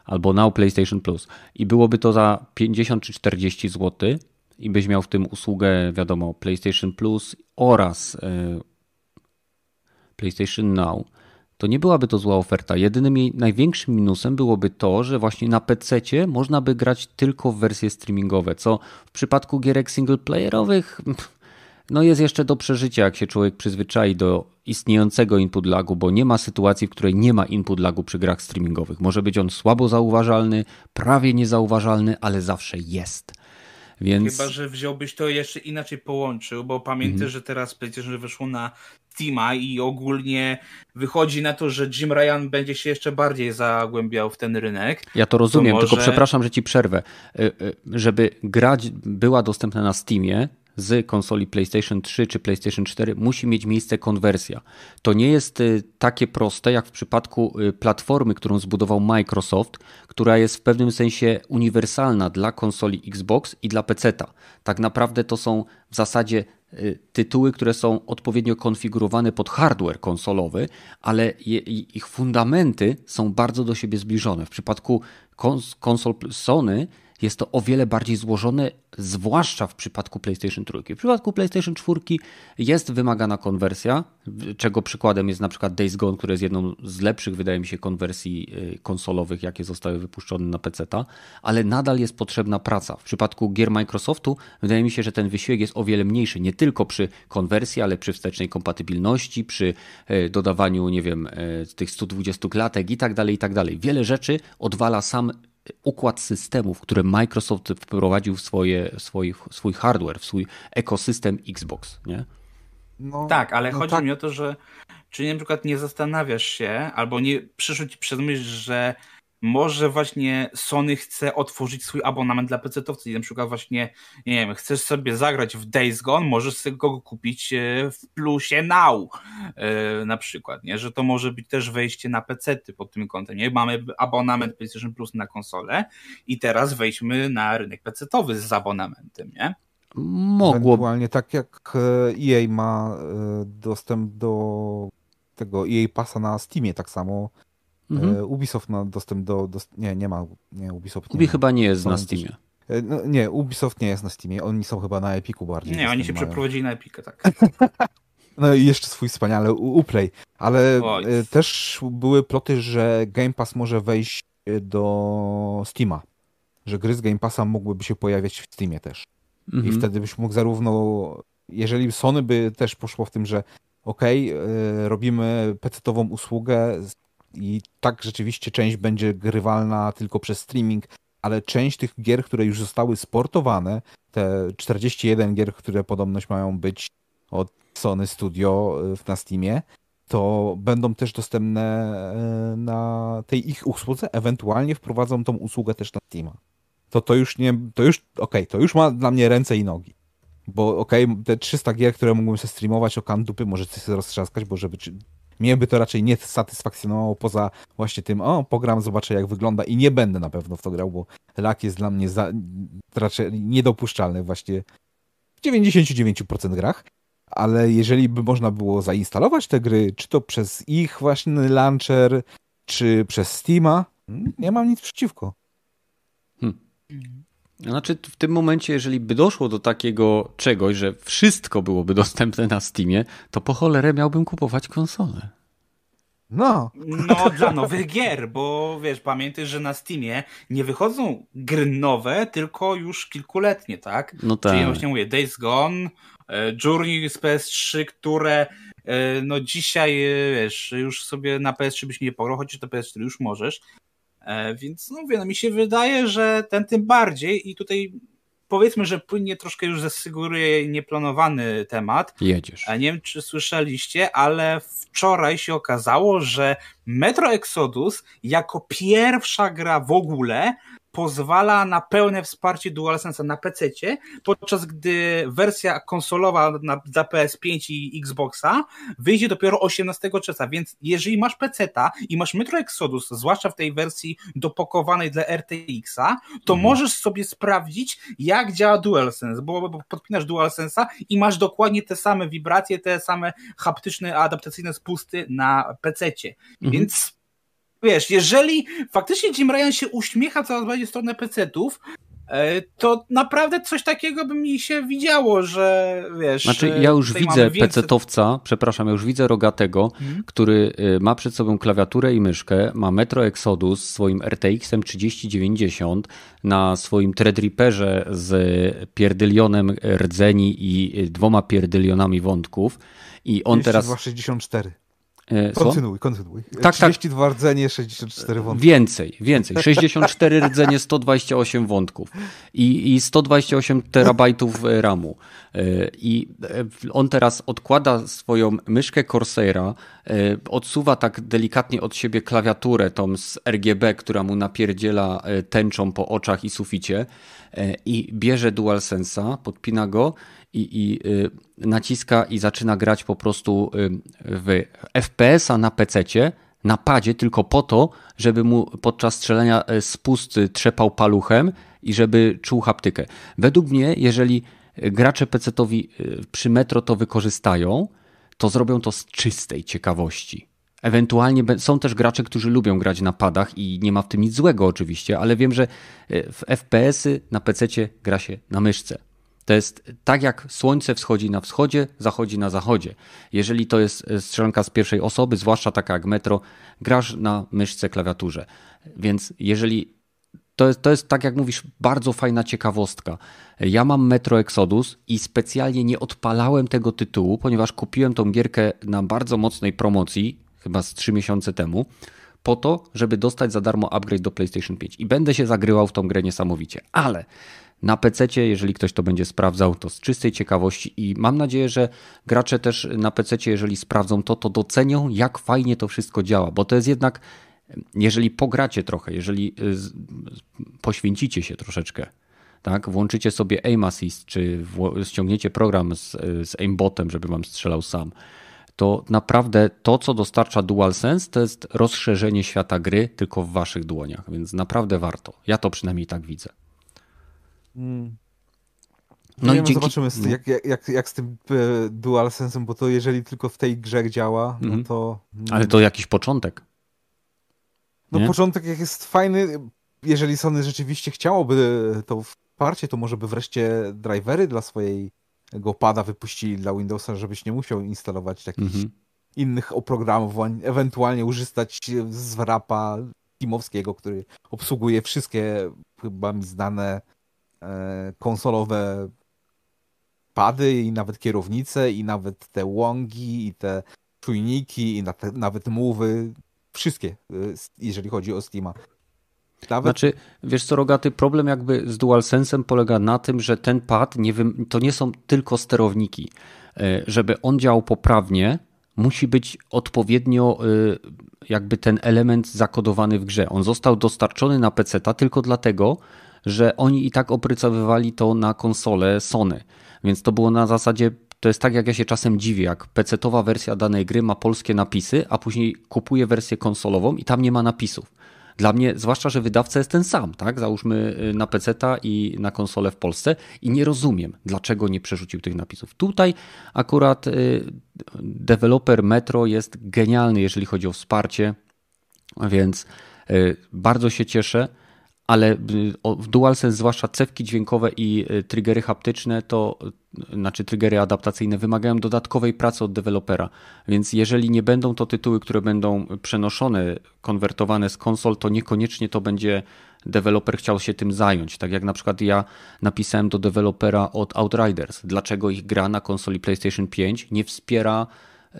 Speaker 1: Albo Now PlayStation Plus i byłoby to za 50 czy 40 zł i byś miał w tym usługę, wiadomo, PlayStation Plus oraz e, PlayStation Now, to nie byłaby to zła oferta. Jedynym jej największym minusem byłoby to, że właśnie na PC można by grać tylko w wersje streamingowe, co w przypadku gierek singleplayerowych no jest jeszcze do przeżycia, jak się człowiek przyzwyczai do istniejącego input lagu, bo nie ma sytuacji, w której nie ma input lagu przy grach streamingowych. Może być on słabo zauważalny, prawie niezauważalny, ale zawsze jest. Więc...
Speaker 2: Chyba, że wziąłbyś to jeszcze inaczej połączył, bo pamiętaj, mm. że teraz przecież wyszło na Steama i ogólnie wychodzi na to, że Jim Ryan będzie się jeszcze bardziej zagłębiał w ten rynek.
Speaker 1: Ja to rozumiem, to może... tylko przepraszam, że ci przerwę. Y, y, żeby grać była dostępna na Steamie, z konsoli PlayStation 3 czy PlayStation 4 musi mieć miejsce konwersja. To nie jest y, takie proste jak w przypadku y, platformy, którą zbudował Microsoft, która jest w pewnym sensie uniwersalna dla konsoli Xbox i dla PC-ta. Tak naprawdę to są w zasadzie y, tytuły, które są odpowiednio konfigurowane pod hardware konsolowy, ale ich fundamenty są bardzo do siebie zbliżone. W przypadku konsol Sony jest to o wiele bardziej złożone, zwłaszcza w przypadku PlayStation 3. W przypadku PlayStation 4 jest wymagana konwersja, czego przykładem jest na przykład Days Gone, które jest jedną z lepszych, wydaje mi się, konwersji y, konsolowych, jakie zostały wypuszczone na PC, ale nadal jest potrzebna praca. W przypadku gier Microsoftu wydaje mi się, że ten wysiłek jest o wiele mniejszy, nie tylko przy konwersji, ale przy wstecznej kompatybilności, przy y, dodawaniu, nie wiem, y, tych 120 klatek i tak dalej, i tak dalej. Wiele rzeczy odwala sam układ systemów, które Microsoft wprowadził w swoje, swój, swój hardware, w swój ekosystem Xbox, nie?
Speaker 2: No, tak, ale no chodzi tak. mi o to, że czy na przykład nie zastanawiasz się, albo nie przyszło ci przez myśl, że może właśnie Sony chce otworzyć swój abonament dla PC-towców i na przykład właśnie, nie wiem, chcesz sobie zagrać w Days Gone, możesz sobie go kupić e, w plusie Now e, na przykład, nie? Że to może być też wejście na PC-ty pod tym kątem, nie? Mamy abonament PlayStation Plus na konsolę i teraz wejdźmy na rynek PC-towy z abonamentem, nie?
Speaker 3: Mogło. Ewentualnie tak jak EA e ma dostęp do tego EA Passa na Steamie, tak samo Mhm. E, Ubisoft ma dostęp do, do, Nie, nie ma. Nie, Ubisoft
Speaker 1: nie Ubi chyba nie jest na Steamie.
Speaker 3: E, no, nie, Ubisoft nie jest na Steamie. Oni są chyba na Epiku bardziej.
Speaker 2: Nie, oni się mają. przeprowadzili na Epikę, tak. [laughs]
Speaker 3: no i jeszcze swój wspaniały Uplay. Ale Oj. E, też były ploty, że Game Pass może wejść do Steama. Że gry z Game Passa mogłyby się pojawiać w Steamie też. Mhm. I wtedy byś mógł zarówno. Jeżeli Sony by też poszło w tym, że okej, okay, robimy PC-ową usługę i tak rzeczywiście część będzie grywalna tylko przez streaming, ale część tych gier, które już zostały sportowane, te 41 gier, które podobność mają być od Sony Studio y, na Steamie, to będą też dostępne y, na tej ich usłudze, ewentualnie wprowadzą tą usługę też na Steama. To to już nie, to już, okej, okay, to już ma dla mnie ręce i nogi. Bo okej, okay, te 300 gier, które mógłbym sobie streamować o kan dupy, możecie sobie roztrzaskać, bo żeby mnie by to raczej nie satysfakcjonowało poza właśnie tym, o, pogram, zobaczę jak wygląda i nie będę na pewno w to grał, bo lak jest dla mnie za, raczej niedopuszczalny właśnie w 99% grach. Ale jeżeli by można było zainstalować te gry, czy to przez ich właśnie launcher, czy przez Steama, nie mam nic przeciwko.
Speaker 1: Hmm. Znaczy, w tym momencie, jeżeli by doszło do takiego czegoś, że wszystko byłoby [laughs] dostępne na Steamie, to po cholerę miałbym kupować konsolę.
Speaker 3: No.
Speaker 2: No, dla nowych gier, bo wiesz, pamiętaj, że na Steamie nie wychodzą gry nowe, tylko już kilkuletnie, tak?
Speaker 1: No tak.
Speaker 2: Czyli właśnie mówię, Days Gone, e, Journey z PS3, które e, no dzisiaj, e, wiesz, już sobie na PS3 byś nie pograł, chociaż to PS4 już możesz, więc no mówię, no mi się wydaje, że ten tym bardziej i tutaj powiedzmy, że płynnie troszkę już zasyguruje nieplanowany temat.
Speaker 1: Jedziesz.
Speaker 2: Nie wiem, czy słyszeliście, ale wczoraj się okazało, że Metro Exodus jako pierwsza gra w ogóle pozwala na pełne wsparcie DualSense'a na PC, podczas gdy wersja konsolowa na, dla PS5 i Xboxa wyjdzie dopiero 18 czerwca, więc jeżeli masz PC-ta i masz Metro Exodus, zwłaszcza w tej wersji dopakowanej dla RTX-a, to mhm. możesz sobie sprawdzić, jak działa DualSense, bo, bo podpinasz DualSense'a i masz dokładnie te same wibracje, te same haptyczne, adaptacyjne spusty na. Mhm. Więc wiesz, jeżeli faktycznie Jim Ryan się uśmiecha coraz bardziej w stronę PC-ów, e, to naprawdę coś takiego by mi się widziało, że wiesz.
Speaker 1: Znaczy, ja już widzę PC-towca, przepraszam, ja już widzę rogatego, hmm. który y, ma przed sobą klawiaturę i myszkę, ma Metro Exodus swoim RTX-em 3090 na swoim Threadripperze z pierdylionem rdzeni i dwoma pierdylionami wątków. I on teraz.
Speaker 3: 64. E, kontynuuj, kontynuuj.
Speaker 1: Tak,
Speaker 3: 32 tak. rdzenie, 64 wątków.
Speaker 1: Więcej, więcej. 64 rdzenie, 128 wątków i, i 128 terabajtów e, RAMu. E, I on teraz odkłada swoją myszkę Corsaira, odsuwa tak delikatnie od siebie klawiaturę tą z RGB, która mu napierdziela tęczą po oczach i suficie i bierze DualSense'a, podpina go i, i y, naciska i zaczyna grać po prostu y, w FPS-a na PC-cie, na padzie, tylko po to, żeby mu podczas strzelania y, spust trzepał paluchem i żeby czuł haptykę. Według mnie, jeżeli gracze PC-towi przy Metro to wykorzystają, to zrobią to z czystej ciekawości. Ewentualnie są też gracze, którzy lubią grać na padach i nie ma w tym nic złego oczywiście, ale wiem, że w FPS-y na PC gra się na myszce. To jest tak jak słońce wschodzi na wschodzie, zachodzi na zachodzie. Jeżeli to jest e, strzelanka z pierwszej osoby, zwłaszcza taka jak Metro, grasz na myszce, klawiaturze. Więc jeżeli to jest, to jest tak jak mówisz, bardzo fajna ciekawostka. Ja mam Metro Exodus i specjalnie nie odpalałem tego tytułu, ponieważ kupiłem tą gierkę na bardzo mocnej promocji, chyba z 3 miesiące temu, po to, żeby dostać za darmo upgrade do PlayStation 5. I będę się zagrywał w tą grę niesamowicie. Ale na PC, jeżeli ktoś to będzie sprawdzał, to z czystej ciekawości i mam nadzieję, że gracze też na PC, jeżeli sprawdzą to, to docenią, jak fajnie to wszystko działa, bo to jest jednak, jeżeli pogracie trochę, jeżeli y, poświęcicie się troszeczkę, tak, włączycie sobie aim assist, czy ściągniecie program z, z aimbotem, żeby wam strzelał sam, to naprawdę to, co dostarcza DualSense, to jest rozszerzenie świata gry tylko w waszych dłoniach, więc naprawdę warto. Ja to przynajmniej tak widzę.
Speaker 3: Hmm. No, no i dzięki... zobaczymy, no. jak, jak, jak z tym e, DualSense'em, bo to jeżeli tylko w tej grze działa, no mhm. to...
Speaker 1: Ale to jakiś początek.
Speaker 3: No nie? początek jak jest fajny, jeżeli Sony rzeczywiście chciałoby to wsparcie, to może by wreszcie drivery dla swojej pada wypuścili dla Windowsa, żebyś nie musiał instalować jakichś mhm. innych oprogramowań, ewentualnie używać z wrapa Teamowskiego, który obsługuje wszystkie chyba mi znane konsolowe pady i nawet kierownice i nawet te łągi i te czujniki i nawet mowy, wszystkie, e, jeżeli chodzi o Steama.
Speaker 1: Nawet... Znaczy, wiesz co, Rogaty, problem jakby z DualSense'em polega na tym, że ten pad nie to nie są tylko sterowniki. E, żeby on działał poprawnie, musi być odpowiednio e, jakby ten element zakodowany w grze. On został dostarczony na PC tylko dlatego, że oni i tak oprycowywali to na konsolę Sony. Więc to było na zasadzie to jest tak, jak ja się czasem dziwię, jak PC-towa wersja danej gry ma polskie napisy, a później kupuję wersję konsolową i tam nie ma napisów. Dla mnie, zwłaszcza, że wydawca jest ten sam, tak? Załóżmy y, na PC-ta i na konsolę w Polsce i nie rozumiem, dlaczego nie przerzucił tych napisów. Tutaj akurat y, deweloper Metro jest genialny, jeżeli chodzi o wsparcie, więc y, bardzo się cieszę ale y, w DualSense zwłaszcza cewki dźwiękowe i y, triggery haptyczne to znaczy triggery adaptacyjne wymagają dodatkowej pracy od dewelopera. Więc jeżeli nie będą to tytuły, które będą przenoszone, konwertowane z konsol, to niekoniecznie to będzie deweloper chciał się tym zająć. Tak jak na przykład ja napisałem do dewelopera od Outriders, dlaczego ich gra na konsoli PlayStation 5 nie wspiera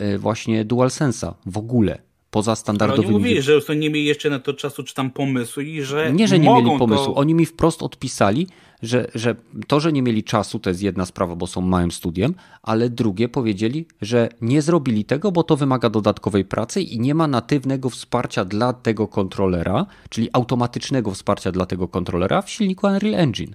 Speaker 1: y, właśnie DualSense'a w ogóle poza standardowymi... Ale
Speaker 2: oni mówili, że to nie mieli jeszcze na to czasu czy tam pomysłu i że
Speaker 1: Nie, że nie mieli pomysłu. To... Oni mi wprost odpisali, że, że to, że nie mieli czasu, to jest jedna sprawa, bo są małym studiem, ale drugie powiedzieli, że nie zrobili tego, bo to wymaga dodatkowej pracy i nie ma natywnego wsparcia dla tego kontrolera, czyli automatycznego wsparcia dla tego kontrolera w silniku Unreal Engine.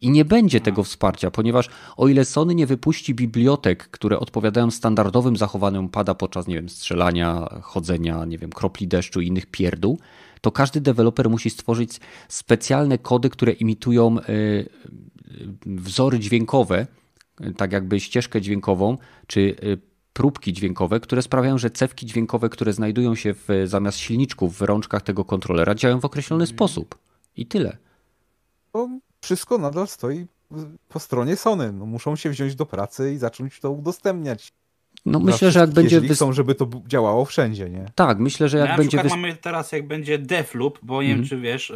Speaker 1: I nie będzie tego wsparcia, ponieważ o ile Sony nie wypuści bibliotek, które odpowiadają standardowym zachowaniom pada podczas, nie wiem, strzelania, chodzenia, nie wiem, kropli deszczu i innych pierdół, to każdy deweloper musi stworzyć specjalne kody, które imitują y, y, wzory dźwiękowe, tak jakby ścieżkę dźwiękową, czy y, próbki dźwiękowe, które sprawiają, że cewki dźwiękowe, które znajdują się w, zamiast silniczków w rączkach tego kontrolera, działają w określony mhm. sposób. I tyle
Speaker 3: wszystko nadal stoi po stronie Sony. No, muszą się wziąć do pracy i zacząć to udostępniać.
Speaker 1: No myślę, że jak będzie...
Speaker 3: Jeżeli chcą, żeby to działało wszędzie, nie?
Speaker 1: Tak, myślę, że jak
Speaker 2: na
Speaker 1: będzie...
Speaker 2: Na przykład mamy teraz, jak będzie Deathloop, bo nie wiem, mhm. czy wiesz,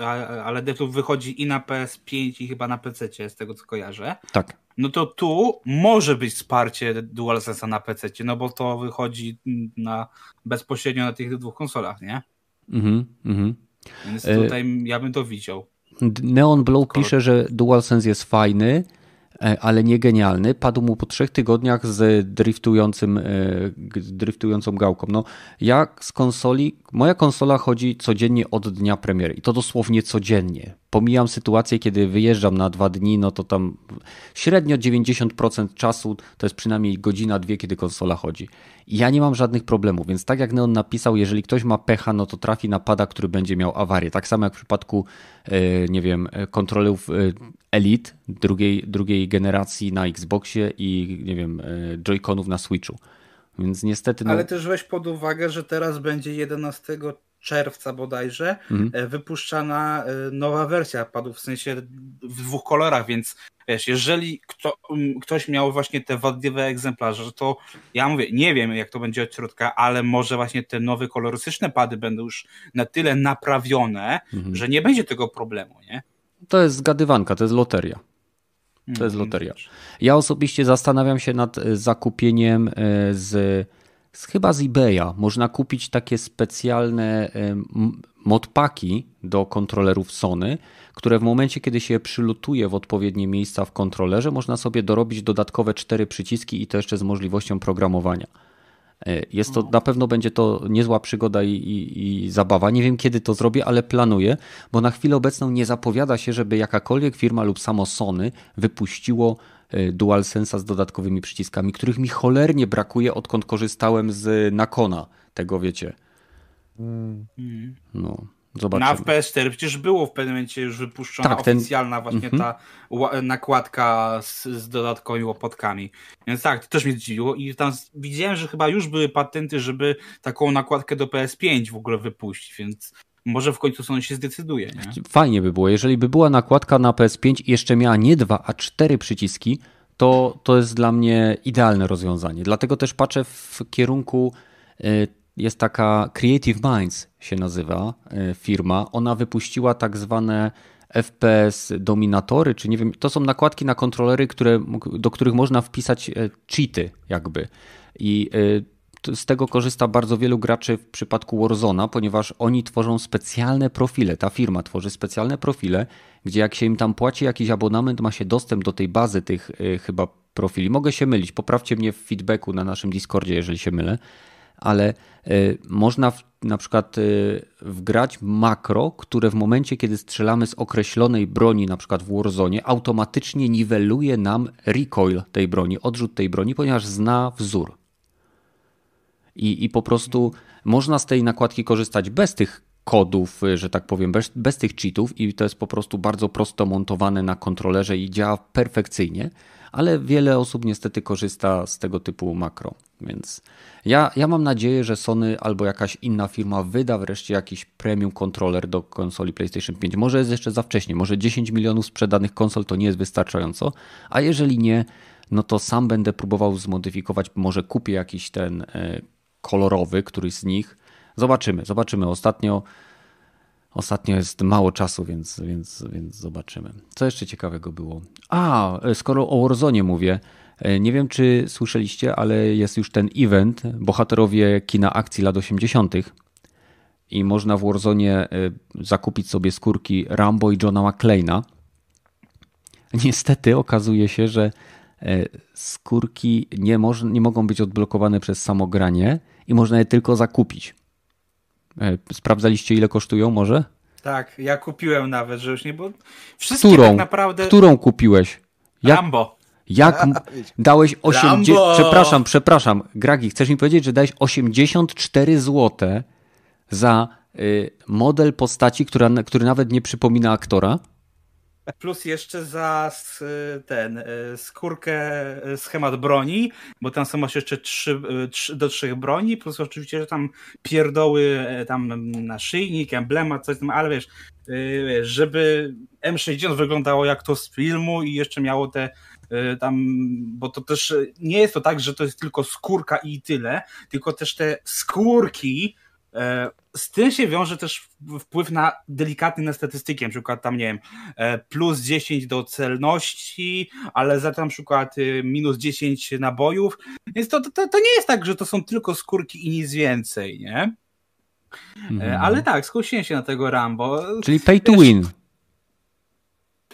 Speaker 2: ale Deathloop wychodzi i na PS5 i chyba na PC, z tego co kojarzę.
Speaker 1: Tak.
Speaker 2: No to tu może być wsparcie DualSense'a na PC, no bo to wychodzi na bezpośrednio na tych dwóch konsolach, nie? Mhm, mhm. Więc tutaj y ja bym to widział.
Speaker 1: Neon Blow pisze, że DualSense jest fajny, e, ale nie genialny. Padł mu po trzech tygodniach z driftującym, e, driftującą gałką. No, ja z konsoli, moja konsola chodzi codziennie od dnia premiery i to dosłownie codziennie. Pomijam sytuację, kiedy wyjeżdżam na dwa dni, no to tam średnio 90% czasu to jest przynajmniej godzina, dwie, kiedy konsola chodzi. I ja nie mam żadnych problemów, więc tak jak Neon napisał, jeżeli ktoś ma pecha, no to trafi na pada, który będzie miał awarię. Tak samo jak w przypadku, e, nie wiem, kontrolerów e, Elite drugiej, drugiej generacji na Xboxie i, nie wiem, e, Joy-Conów na Switchu. Więc niestety.
Speaker 2: No... Ale też weź pod uwagę, że teraz będzie 11 czerwca bodajże mhm. E, wypuszczana e, nowa wersja padów, w sensie w dwóch kolorach, więc wiesz, jeżeli kto, ktoś miał właśnie te wadliwe egzemplarze, to ja mówię, nie wiem jak to będzie od środka, ale może właśnie te nowe kolorystyczne pady będą już na tyle naprawione, mhm. że nie będzie tego problemu, nie?
Speaker 1: To jest zgadywanka, to jest loteria. To jest mhm. loteria. Ja osobiście zastanawiam się nad e, zakupieniem z z, chyba z eBaya można kupić takie specjalne modpaki do kontrolerów Sony, które w momencie, kiedy się przylutuje w odpowiednie miejsca w kontrolerze, można sobie dorobić dodatkowe cztery przyciski i to jeszcze z możliwością programowania. E, jest to, na pewno będzie to niezła przygoda i, i, i, zabawa. Nie wiem kiedy to zrobię, ale planuję, bo na chwilę obecną nie zapowiada się, żeby jakakolwiek firma lub samo Sony wypuściło DualSense'a z dodatkowymi przyciskami, których mi cholernie brakuje, odkąd korzystałem z Nakona, tego wiecie. Mm. No, zobaczymy.
Speaker 2: Na PS4 przecież było w pewnym momencie już wypuszczona tak, ten... oficjalna właśnie mm -hmm. ta nakładka z, z dodatkowymi łopotkami. Więc tak, to też mnie zdziwiło i tam widziałem, że chyba już były patenty, żeby taką nakładkę do PS5 w ogóle wypuścić, więc może w końcu Sony się zdecyduje. Nie?
Speaker 1: Fajnie by było, jeżeli by była nakładka na PS5 i jeszcze miała nie dwa, a cztery przyciski, to, to jest dla mnie idealne rozwiązanie. Dlatego też patrzę w kierunku, y, jest taka Creative Minds się nazywa y, firma, ona wypuściła tak zwane FPS dominatory, czy nie wiem, to są nakładki na kontrolery, które, do których można wpisać y, cheaty jakby. I z tego korzysta bardzo wielu graczy w przypadku Warzona, ponieważ oni tworzą specjalne profile. Ta firma tworzy specjalne profile, gdzie jak się im tam płaci jakiś abonament, ma się dostęp do tej bazy tych y, chyba profili. Mogę się mylić, poprawcie mnie w feedbacku na naszym Discordzie, jeżeli się mylę, ale y, można w, na przykład y, wgrać makro, które w momencie, kiedy strzelamy z określonej broni, na przykład w Warzone, automatycznie niweluje nam recoil tej broni, odrzut tej broni, ponieważ zna wzór i, i po prostu można z tej nakładki korzystać bez tych kodów, że tak powiem, bez, bez tych cheatów i to jest po prostu bardzo prosto montowane na kontrolerze i działa perfekcyjnie, ale wiele osób niestety korzysta z tego typu makro, więc ja, ja mam nadzieję, że Sony albo jakaś inna firma wyda wreszcie jakiś premium kontroler do konsoli PlayStation 5. Może jest jeszcze za wcześnie, może 10 milionów sprzedanych konsol to nie jest wystarczająco, a jeżeli nie, no to sam będę próbował zmodyfikować, może kupię jakiś ten e, kolorowy, któryś z nich. Zobaczymy, zobaczymy. Ostatnio, ostatnio jest mało czasu, więc, więc, więc zobaczymy. Co jeszcze ciekawego było? A, skoro o Warzone mówię, e, nie wiem czy słyszeliście, ale jest już ten event, bohaterowie kina akcji lat 80. I można w Warzone e, zakupić sobie skórki Rambo i Johna McClane'a. Niestety okazuje się, że e, skórki nie, moż, nie mogą być odblokowane przez samo granie i można je tylko zakupić. E, sprawdzaliście, ile kosztują może?
Speaker 2: Tak, ja kupiłem nawet, że już nie było. Wszystkie
Speaker 1: którą,
Speaker 2: tak naprawdę.
Speaker 1: Którą kupiłeś?
Speaker 2: Jak, Rambo.
Speaker 1: Jak dałeś [laughs] 80. Przepraszam, przepraszam. Gragi, chcesz mi powiedzieć, że dałeś 84 zł za y, model postaci, która, który nawet nie przypomina aktora?
Speaker 2: Plus jeszcze za ten e, skórkę, e, schemat broni, bo tam są jeszcze trzy, e, trzy, do trzech broni, plus oczywiście, że tam pierdoły tam naszyjnik, emblemat, coś tam, ale wiesz, żeby M60 wyglądało jak to z filmu i jeszcze miało te tam, bo to też nie jest to tak, że to jest tylko skórka i tyle, tylko też te skórki E, z tym się wiąże też wpływ na delikatny na statystyki, na przykład tam, nie wiem, e, plus 10 do celności, ale za to na przykład y, minus 10 nabojów. Więc to, to, to nie jest tak, że to są tylko skórki i nic więcej, nie? Mm. Ale tak, skusiłem się na tego Rambo.
Speaker 1: Czyli pay to win.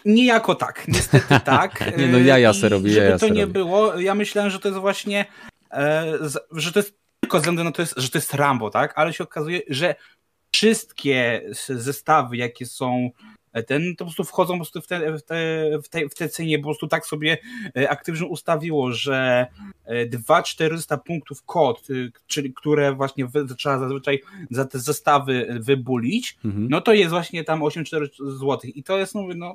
Speaker 2: Niejako tak, niestety [laughs] tak.
Speaker 1: nie no, ja ja se robię.
Speaker 2: Żeby
Speaker 1: ja
Speaker 2: to nie było, ja myślałem, że to jest właśnie, że to jest tylko ze względu na to, że to jest Rambo, tak? Ale się okazuje, że wszystkie zestawy, jakie są e, ten, to po prostu wchodzą po prostu w te, w, te, w, te, w te cenie, po prostu tak sobie e, Activision ustawiło, że 2400 e, punktów kod, czyli które właśnie trzeba zazwyczaj za te zestawy wybulić, mhm. no to jest właśnie tam 84 zł i to jest, no, no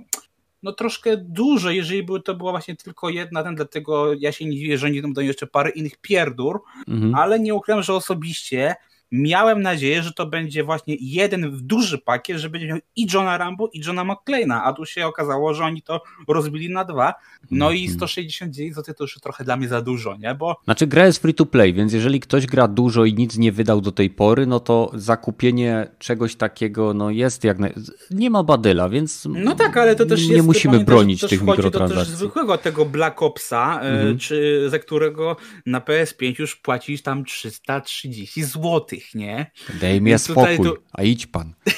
Speaker 2: no troszkę dużo, jeżeli by to była właśnie tylko jedna, ten, dlatego ja się nie dziwię, że oni będą jeszcze parę innych pierdur, mhm. ale nie ukrywam, że osobiście miałem nadzieję, że to będzie właśnie jeden duży pakiet, że będzie miał i Johna Rambo, i Johna McClane'a, a tu się okazało, że oni to rozbili na dwa. No i 169 mhm. zł to już trochę dla mnie za dużo, nie? Bo...
Speaker 1: Znaczy gra jest free to play, więc jeżeli ktoś gra dużo i nic nie wydał do tej pory, no to zakupienie czegoś takiego no jest jak... Na... Nie ma badyla, więc
Speaker 2: No tak, ale to też
Speaker 1: nie
Speaker 2: jest...
Speaker 1: musimy bronić też,
Speaker 2: tych
Speaker 1: mikrotransakcji.
Speaker 2: To też zwykłego tego Black Opsa, e, mhm. czy, za którego na PS5 już płacisz tam 330 zł nie?
Speaker 1: Daj mi spokój, to... a idź pan. [laughs]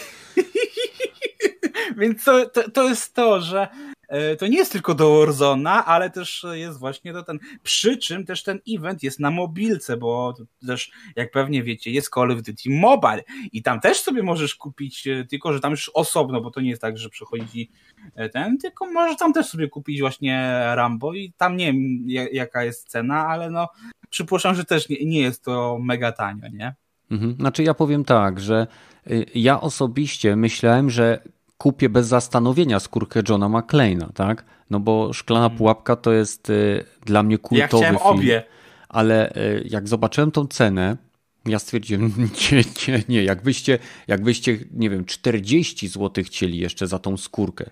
Speaker 2: Więc to, to, to jest to, że e, to nie jest tylko do Warzona, ale też jest właśnie to ten. Przy czym też ten event jest na mobilce, bo też, jak pewnie wiecie, jest Call of Duty Mobile i tam też sobie możesz kupić, e, tylko że tam już osobno, bo to nie jest tak, że przychodzi e, ten, tylko możesz tam też sobie kupić właśnie Rambo i tam nie wiem jaka jest cena, ale no przypuszczam, że też nie, nie jest to mega tanio, nie?
Speaker 1: Mhm. Znaczy ja powiem tak, że y, ja osobiście myślałem, że kupię bez zastanowienia skórkę Johna McClane'a, tak? No bo Szklana mhm. Pułapka to jest y, dla mnie kultowy ja film. obie. Ale y, jak zobaczyłem tą cenę, ja stwierdziłem, [laughs] nie, nie, nie, jakbyście, jakbyście, nie wiem, 40 zł chcieli jeszcze za tą skórkę,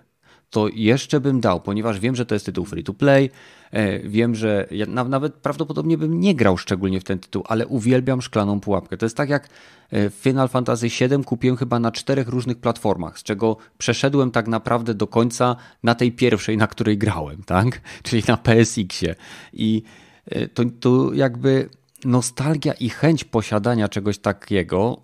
Speaker 1: to jeszcze bym dał, ponieważ wiem, że to jest tytuł free to play. E, wiem, że ja nawet prawdopodobnie bym nie grał szczególnie w ten tytuł, ale uwielbiam szklaną pułapkę. To jest tak jak e, Final Fantasy VII kupiłem chyba na czterech różnych platformach, z czego przeszedłem tak naprawdę do końca na tej pierwszej, na której grałem, tak? [laughs] Czyli na PSX-ie. I e, to, to jakby nostalgia i chęć posiadania czegoś takiego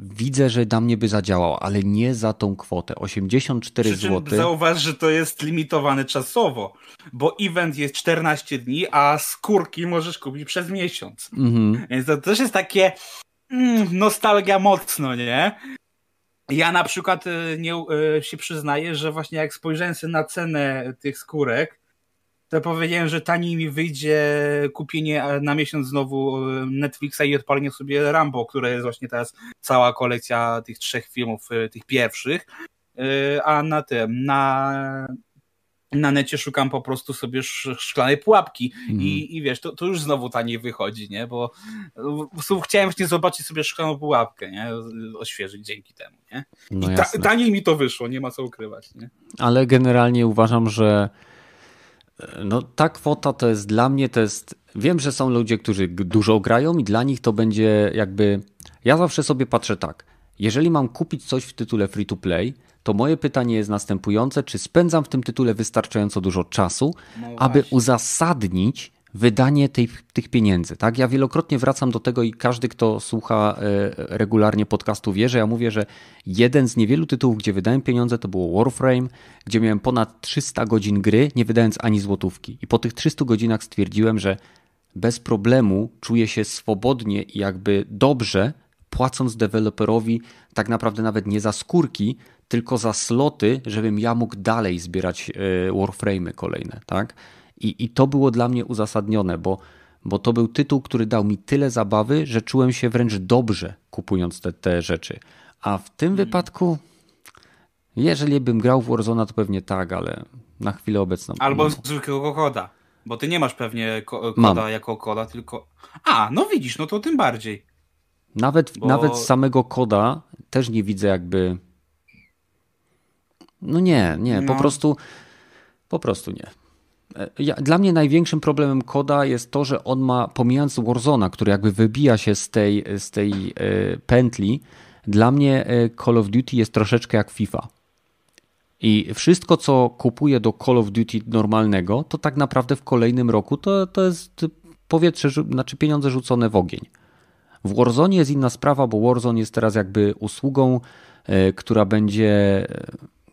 Speaker 1: widzę, że na mnie by zadziałał, ale nie za tą kwotę. 84 zł.
Speaker 2: Zauważ, że to jest limitowane czasowo, bo event jest 14 dni, a skórki możesz kupić przez miesiąc. Mhm. Więc to też jest takie mm, nostalgia mocno, nie? Ja na przykład y, nie, y, się przyznaję, że właśnie jak spojrzałem sobie na cenę tych skórek, to powiedziałem, że taniej mi wyjdzie kupienie na miesiąc znowu e, Netflixa i odpalenie sobie Rambo, które jest właśnie teraz cała kolekcja tych trzech filmów, e, tych pierwszych. E, a na tym, na, na necie szukam po prostu sobie szklanej pułapki mm. i, i wiesz, to, to już znowu taniej wychodzi, nie? Bo chciałem właśnie zobaczyć sobie szklaną pułapkę, nie? Oświeżyć dzięki temu, nie? No I ta, taniej mi to wyszło, nie ma co ukrywać, nie?
Speaker 1: Ale generalnie uważam, że no ta kwota to jest dla mnie, to jest, wiem, że są ludzie, którzy dużo grają i dla nich to będzie jakby, ja zawsze sobie patrzę tak, jeżeli mam kupić coś w tytule free to play, to moje pytanie jest następujące, czy spędzam w tym tytule wystarczająco dużo czasu, no aby uzasadnić wydanie tej, tych pieniędzy. Tak? Ja wielokrotnie wracam do tego i każdy, kto słucha e, regularnie podcastu wie, że ja mówię, że jeden z niewielu tytułów, gdzie wydałem pieniądze, to było Warframe, gdzie miałem ponad 300 godzin gry, nie wydając ani złotówki. I po tych 300 godzinach stwierdziłem, że bez problemu czuję się swobodnie i jakby dobrze, płacąc deweloperowi tak naprawdę nawet nie za skórki, tylko za sloty, żebym ja mógł dalej zbierać e, Warframe'y kolejne, tak? I, I to było dla mnie uzasadnione, bo, bo to był tytuł, który dał mi tyle zabawy, że czułem się wręcz dobrze kupując te, te rzeczy. A w tym hmm. wypadku, jeżeli bym grał w Warzona, to pewnie tak, ale na chwilę obecną.
Speaker 2: Albo no. zwykłego koda, bo ty nie masz pewnie koda Mam. jako koda, tylko. A, no widzisz, no to tym bardziej.
Speaker 1: Nawet, bo... nawet samego koda też nie widzę jakby. No nie, nie, no. po prostu. Po prostu nie. Ja, dla mnie największym problemem koda jest to, że on ma, pomijając Warzona, który jakby wybija się z tej, z tej e, pętli, dla mnie e, Call of Duty jest troszeczkę jak FIFA. I wszystko, co kupuję do Call of Duty normalnego, to tak naprawdę w kolejnym roku to, to jest powietrze, znaczy pieniądze rzucone w ogień. W Warzone jest inna sprawa, bo Warzone jest teraz jakby usługą, e, która będzie,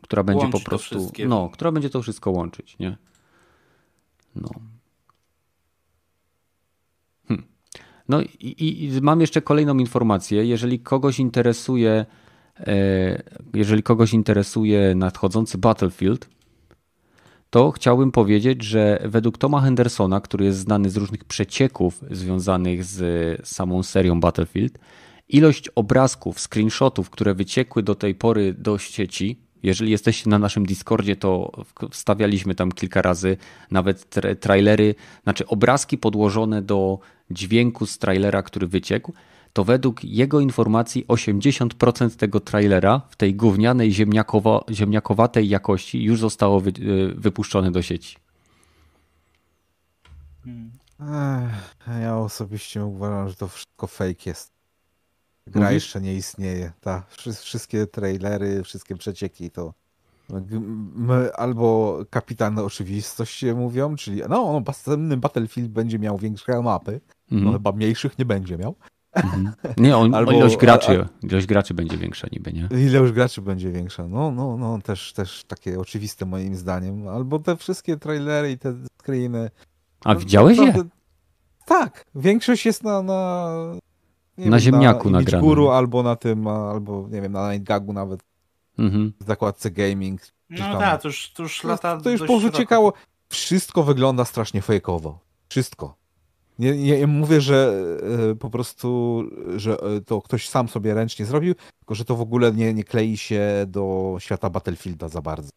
Speaker 1: która będzie po prostu, no, która będzie to wszystko łączyć, nie? No. Hm. No i, i, mam jeszcze kolejną informację. Jeżeli kogoś interesuje, e, jeżeli kogoś interesuje nadchodzący Battlefield, to chciałbym powiedzieć, że według Toma Hendersona, który jest znany z różnych przecieków związanych z samą serią Battlefield, ilość obrazków, screenshotów, które wyciekły do tej pory do sieci, Jeżeli jesteście na naszym Discordzie, to wstawialiśmy tam kilka razy nawet tra trailery, znaczy obrazki podłożone do dźwięku z trailera, który wyciekł. To według jego informacji 80% tego trailera w tej gównianej ziemniakowo ziemniakowatej jakości już zostało wy y, wypuszczone do sieci.
Speaker 3: Hmm. Ja osobiście uważam, że to wszystko fake jest. Gra Mówisz? jeszcze nie istnieje. Ta, wszystkie trailery, wszystkie przecieki to albo kapitan oczywistość się mówią, czyli no, następny Battlefield będzie miał większe mapy, mm. no chyba mniejszych nie będzie miał.
Speaker 1: Mm. Nie, on, [laughs] albo, ilość graczy, a, ilość graczy będzie większa niby, nie?
Speaker 3: Ilość graczy będzie większa, no, no, no, też, też takie oczywiste moim zdaniem. Albo te wszystkie trailery i te screeny.
Speaker 1: A no, widziałeś je?
Speaker 3: Tak, większość jest na, na
Speaker 1: na wiem, ziemniaku na nagrane.
Speaker 3: Guru albo na tym, albo nie wiem, na Nightgagu nawet. Mhm. W zakładce gaming.
Speaker 2: No tak, to już, to już lata
Speaker 3: To, to już powyciekało. Wszystko wygląda strasznie fejkowo. Wszystko. Nie, nie, mówię, że y, po prostu, że y, to ktoś sam sobie ręcznie zrobił, tylko że to w ogóle nie, nie klei się do świata Battlefielda za bardzo.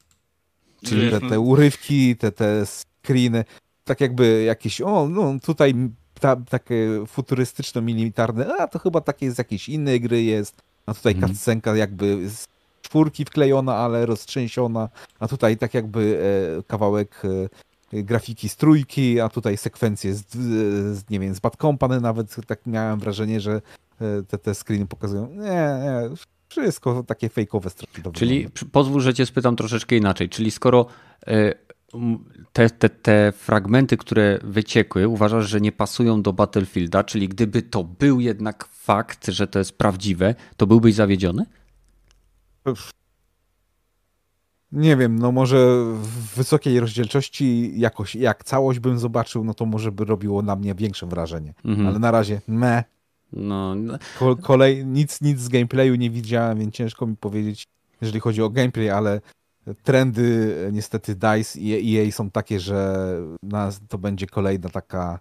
Speaker 3: Czyli te, te urywki, te, te screeny, tak jakby jakieś, o, no tutaj ta, takie futurystyczno-militarne, a to chyba takie z jakiejś innej gry jest, a tutaj mm. cutscenka jakby z czwórki wklejona, ale roztrzęsiona, a tutaj tak jakby e, kawałek e, grafiki z trójki, a tutaj sekwencje z, z nie wiem, z Bad Company nawet tak miałem wrażenie, że e, te, te screeny pokazują, nie, nie, wszystko takie fejkowe strasznie
Speaker 1: Czyli pozwól, że cię spytam troszeczkę inaczej, czyli skoro te, te, te fragmenty, które wyciekły, uważasz, że nie pasują do Battlefielda, czyli gdyby to był jednak fakt, że to jest prawdziwe, to byłbyś zawiedziony?
Speaker 3: Nie wiem, no może w wysokiej rozdzielczości jakoś, jak całość bym zobaczył, no to może by robiło na mnie większe wrażenie. Mhm. Ale na razie me. No, no. Kolej, nic, nic z gameplayu nie widziałem, więc ciężko mi powiedzieć, jeżeli chodzi o gameplay, ale trendy niestety DICE i EA są takie, że to będzie kolejna taka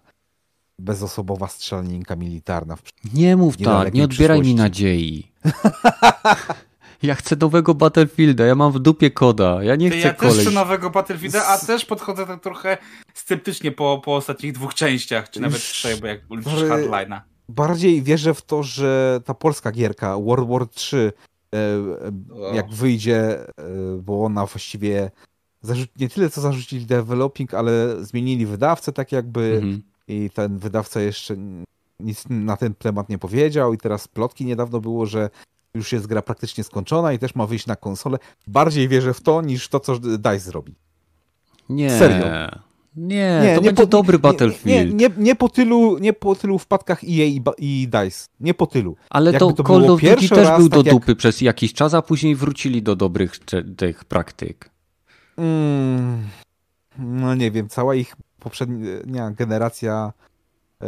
Speaker 3: bezosobowa strzelaninka militarna.
Speaker 1: nie mów tak, nie odbieraj mi nadziei. [laughs] Ja chcę nowego Battlefielda, ja mam w dupie koda, ja nie chcę Ja
Speaker 2: też chcę nowego Battlefielda, a też podchodzę tak trochę sceptycznie po, po ostatnich dwóch częściach, czy nawet trzech, bo jak liczysz Hardline'a.
Speaker 3: Bardziej wierzę w to, że ta polska gierka World War 3 E, jak wyjdzie, e, bo ona właściwie nie tyle co zarzucili developing, ale zmienili wydawcę tak jakby mhm. i ten wydawca jeszcze nic na ten temat nie powiedział i teraz plotki niedawno było, że już jest gra praktycznie skończona i też ma wyjść na konsolę. Bardziej wierzę w to niż to, co DICE zrobi.
Speaker 1: Nie. Serio. Nie, nie to nie będzie po, dobry Battlefield.
Speaker 3: Nie, nie, po tylu, nie po tylu wpadkach EA i, i DICE. Nie po tylu.
Speaker 1: Ale Jakby to, to Call of Duty też raz, był do tak dupy jak... przez jakiś czas, a później wrócili do dobrych tych praktyk.
Speaker 3: Mm, no nie wiem, cała ich poprzednia generacja e,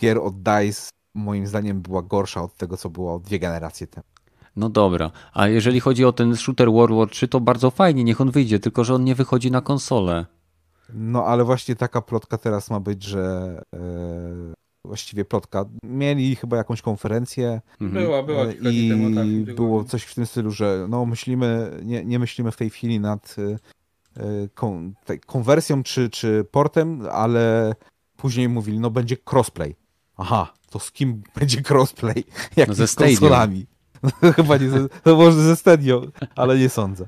Speaker 3: gier od DICE moim zdaniem była gorsza od tego, co było dwie generacje temu.
Speaker 1: No dobra, a jeżeli chodzi o ten shooter World War 3, to bardzo fajnie, niech on wyjdzie, tylko że on nie wychodzi na konsolę.
Speaker 3: No ale właśnie taka plotka teraz ma być, że e, właściwie plotka. Mieli chyba jakąś konferencję.
Speaker 2: Mhm. Była, była. E,
Speaker 3: I temu, tak, było coś w tym stylu, że no myślimy, nie, nie myślimy w tej chwili nad e, kon, konwersją czy, czy portem, ale później mówili, no będzie crossplay. Aha, to z kim [laughs] będzie crossplay? Jak no ze z konsolami? [laughs] No, chyba nie, ze, no może ze Stadio, ale nie sądzę.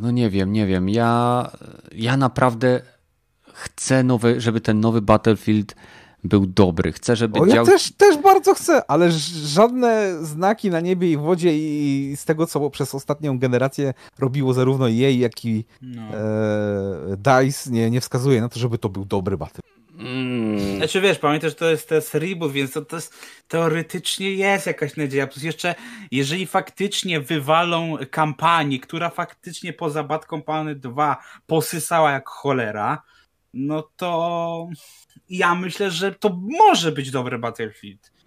Speaker 1: No nie wiem, nie wiem. Ja, ja naprawdę chcę, nowy, żeby ten nowy Battlefield był dobry. Chcę, żeby
Speaker 3: o, ja też, też bardzo chcę, ale żadne znaki na niebie i wodzie i z tego, co przez ostatnią generację robiło zarówno jej, jak i no. e, DICE, nie, nie wskazuje na to, żeby to był dobry Battlefield.
Speaker 2: Mm. Znaczy wiesz, pamiętaj, że to jest, to jest reboot, więc to, to jest, teoretycznie jest jakaś nadzieja. Plus jeszcze, jeżeli faktycznie wywalą kampanię, która faktycznie poza Bad Company 2 posysała jak cholera, no to ja myślę, że to może być dobry Battlefield.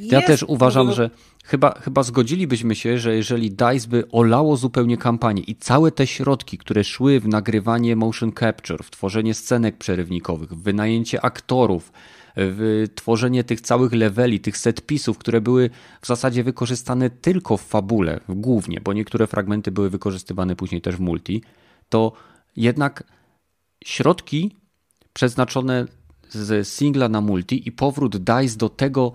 Speaker 1: Ja też uważam, że chyba, chyba zgodzilibyśmy się, że jeżeli DICE by olało zupełnie kampanię i całe te środki, które szły w nagrywanie motion capture, w tworzenie scenek przerywnikowych, w wynajęcie aktorów, w tworzenie tych całych leveli, tych setpisów, które były w zasadzie wykorzystane tylko w fabule, głównie, bo niektóre fragmenty były wykorzystywane później też w multi, to jednak środki przeznaczone z singla na multi i powrót DICE do tego,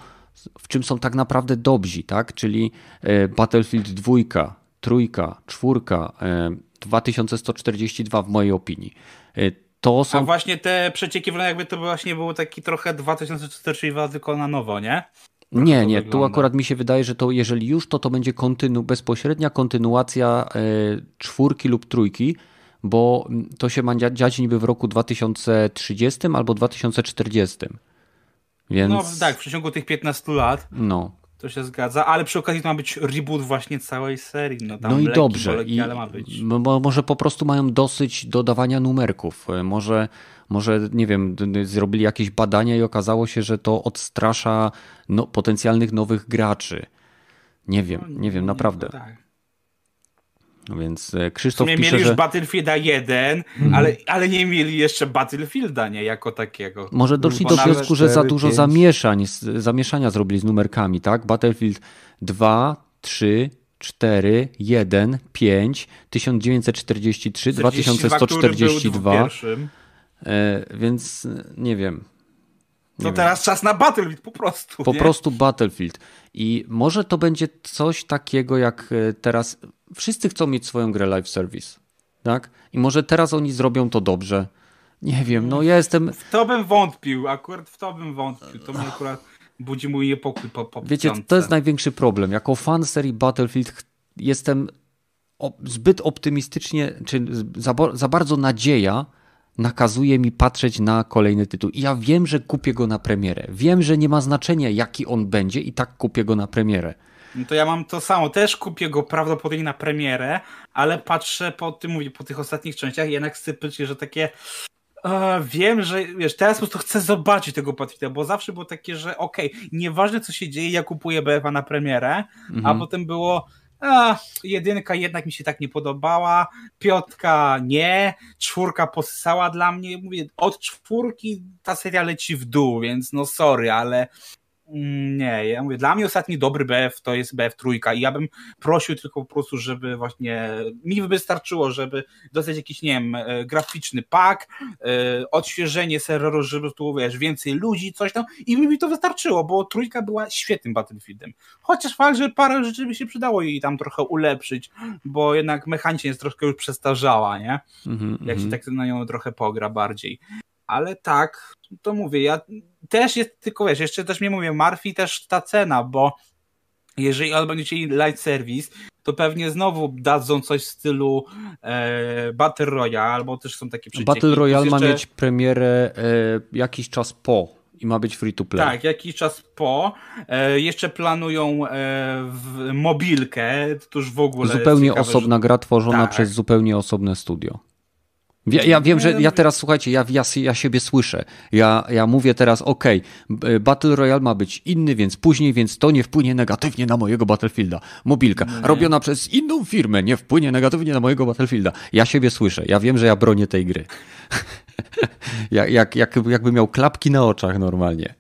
Speaker 1: w czym są tak naprawdę dobrzy, tak? czyli e, Battlefield 2, trójka, czwórka, 2142 e, w mojej opinii. E, to są...
Speaker 2: A właśnie te przecieki, jakby to właśnie było taki trochę 2042 tylko na nowo, nie?
Speaker 1: Nie, nie, tu akurat mi się wydaje, że to jeżeli już, to to będzie kontynu, bezpośrednia kontynuacja czwórki lub trójki, bo to się ma dziać niby w roku 2030 albo 2040. Więc...
Speaker 2: No tak, w przeciągu tych 15 lat.
Speaker 1: No.
Speaker 2: To się zgadza, ale przy okazji to ma być reboot właśnie całej serii. No,
Speaker 1: no i dobrze. Boleki, I, ale ma być. Może po prostu mają dosyć dodawania numerków. Może, może, nie wiem, zrobili jakieś badania i okazało się, że to odstrasza no, potencjalnych nowych graczy. Nie wiem, no, nie wiem, naprawdę. No, tak. No więc e, Krzysztof
Speaker 2: pisze,
Speaker 1: mieli
Speaker 2: już
Speaker 1: że...
Speaker 2: Battlefielda 1, mm. ale, ale nie mieli jeszcze Battlefielda, nie, jako takiego.
Speaker 1: Może doszli do wniosku, że za dużo 5. zamieszań, zamieszania zrobili z numerkami, tak? Battlefield 2, 3, 4, 1, 5, 1943, 2142. E, więc nie wiem.
Speaker 2: Nie to teraz czas na Battlefield po prostu.
Speaker 1: Po nie? prostu Battlefield. I może to będzie coś takiego jak e, teraz wszyscy chcą mieć swoją grę live service, tak? I może teraz oni zrobią to dobrze. Nie wiem, no ja jestem...
Speaker 2: W to bym wątpił, akurat w to bym wątpił. To mnie akurat budzi mój niepokój po, po
Speaker 1: Wiecie, to jest największy problem. Jako fan serii Battlefield jestem zbyt optymistycznie, czy za, za bardzo nadzieja nakazuje mi patrzeć na kolejny tytuł. I ja wiem, że kupię go na premierę. Wiem, że nie ma znaczenia, jaki on będzie, i tak kupię go na premierę.
Speaker 2: No to ja mam to samo. Też kupię go prawdopodobnie na premierę, ale patrzę po tym, mówię, po tych ostatnich częściach i jednak sypycie, że takie Uh, wiem, że wiesz, teraz po prostu chcę zobaczyć tego Patricka, bo zawsze było takie, że okej, okay, nieważne co się dzieje, ja kupuję BFA na premierę, mhm. a potem było a, jedynka jednak mi się tak nie podobała, piątka nie, czwórka posysała dla mnie, mówię, od czwórki ta seria leci w dół, więc no sorry, ale nie, ja mówię, dla mnie ostatni dobry BF to jest BF trójka i ja bym prosił tylko po prostu, żeby właśnie mi wystarczyło, żeby dostać jakiś, nie wiem, e, graficzny pak, e, odświeżenie serweru, żeby tu, wiesz, więcej ludzi, coś tam i mi to wystarczyło, bo trójka była świetnym Battlefieldem. Chociaż fakt, że parę rzeczy by się przydało jej tam trochę ulepszyć, bo jednak mechanicznie jest troszkę już przestarzała, nie? Mm -hmm, Jak się mhm. tak na nią trochę pogra bardziej ale tak, to mówię, ja też jest, tylko wiesz, jeszcze też mnie mówię, martwi też ta cena, bo jeżeli on będzie chcieli light service, to pewnie znowu dadzą coś w stylu e, Battle Royale, albo też są takie przecieki.
Speaker 1: Battle Royale jeszcze... ma mieć premierę e, jakiś czas po i ma być free to play.
Speaker 2: Tak, jakiś czas po. E, jeszcze planują e, w mobilkę, to już w ogóle.
Speaker 1: Zupełnie ciekawe, osobna że... gra tworzona tak. przez zupełnie osobne studio. Ja, ja, wiem, że ja teraz, słuchajcie, ja, ja, ja siebie słyszę. Ja, ja mówię teraz, ok, Battle Royale ma być inny, więc później, więc to nie wpłynie negatywnie na mojego Battlefielda. Mobilka, nie. robiona przez inną firmę, nie wpłynie negatywnie na mojego Battlefielda. Ja siebie słyszę. Ja wiem, że ja bronię tej gry. [laughs] jak, jak, jak, jakby miał klapki na oczach normalnie.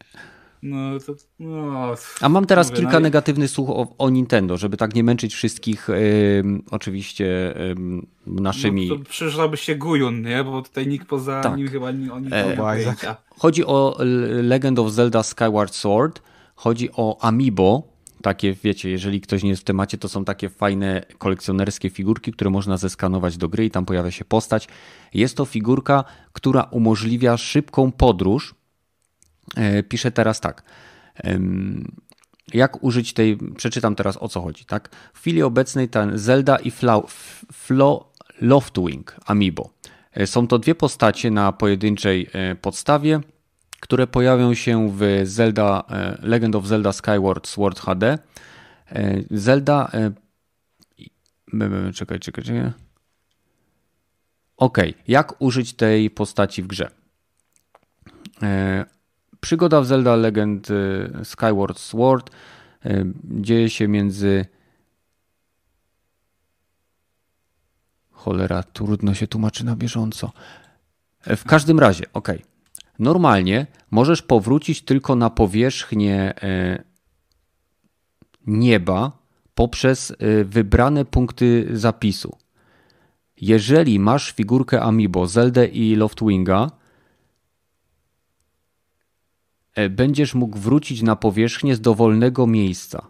Speaker 2: No, to, no,
Speaker 1: A mam teraz mówię, kilka no, negatywnych słów o, o, Nintendo, żeby tak nie męczyć wszystkich oczywiście naszymi... No, to
Speaker 2: przyszłaby się Gujun, nie? Bo tutaj nikt poza tak. nim chyba nie, o nim e,
Speaker 1: Chodzi o Legend of Zelda Skyward Sword, chodzi o Amiibo, takie, wiecie, jeżeli ktoś nie jest w temacie, to są takie fajne kolekcjonerskie figurki, które można zeskanować do gry i tam pojawia się postać. Jest to figurka, która umożliwia szybką podróż E, pisze teraz tak. Jak użyć tej, przeczytam teraz o co chodzi, tak? W chwili obecnej ten Zelda i Flo, Flo Loftwing Amiibo. E, są to dwie postacie na pojedynczej e, podstawie, które pojawią się w Zelda Legend of Zelda Skyward Sword HD. Zelda czekaj, czekaj, czekaj. Ok, jak użyć tej postaci w grze? Przygoda w Zelda Legend y, Skyward Sword y, dzieje się między. Cholera, trudno się tłumaczy na bieżąco. W każdym razie, ok. normalnie możesz powrócić tylko na powierzchnię e, nieba poprzez e, wybrane punkty zapisu. Jeżeli masz figurkę Amiibo, Zelda i Loftwinga, e, będziesz mógł wrócić na powierzchnię z dowolnego miejsca.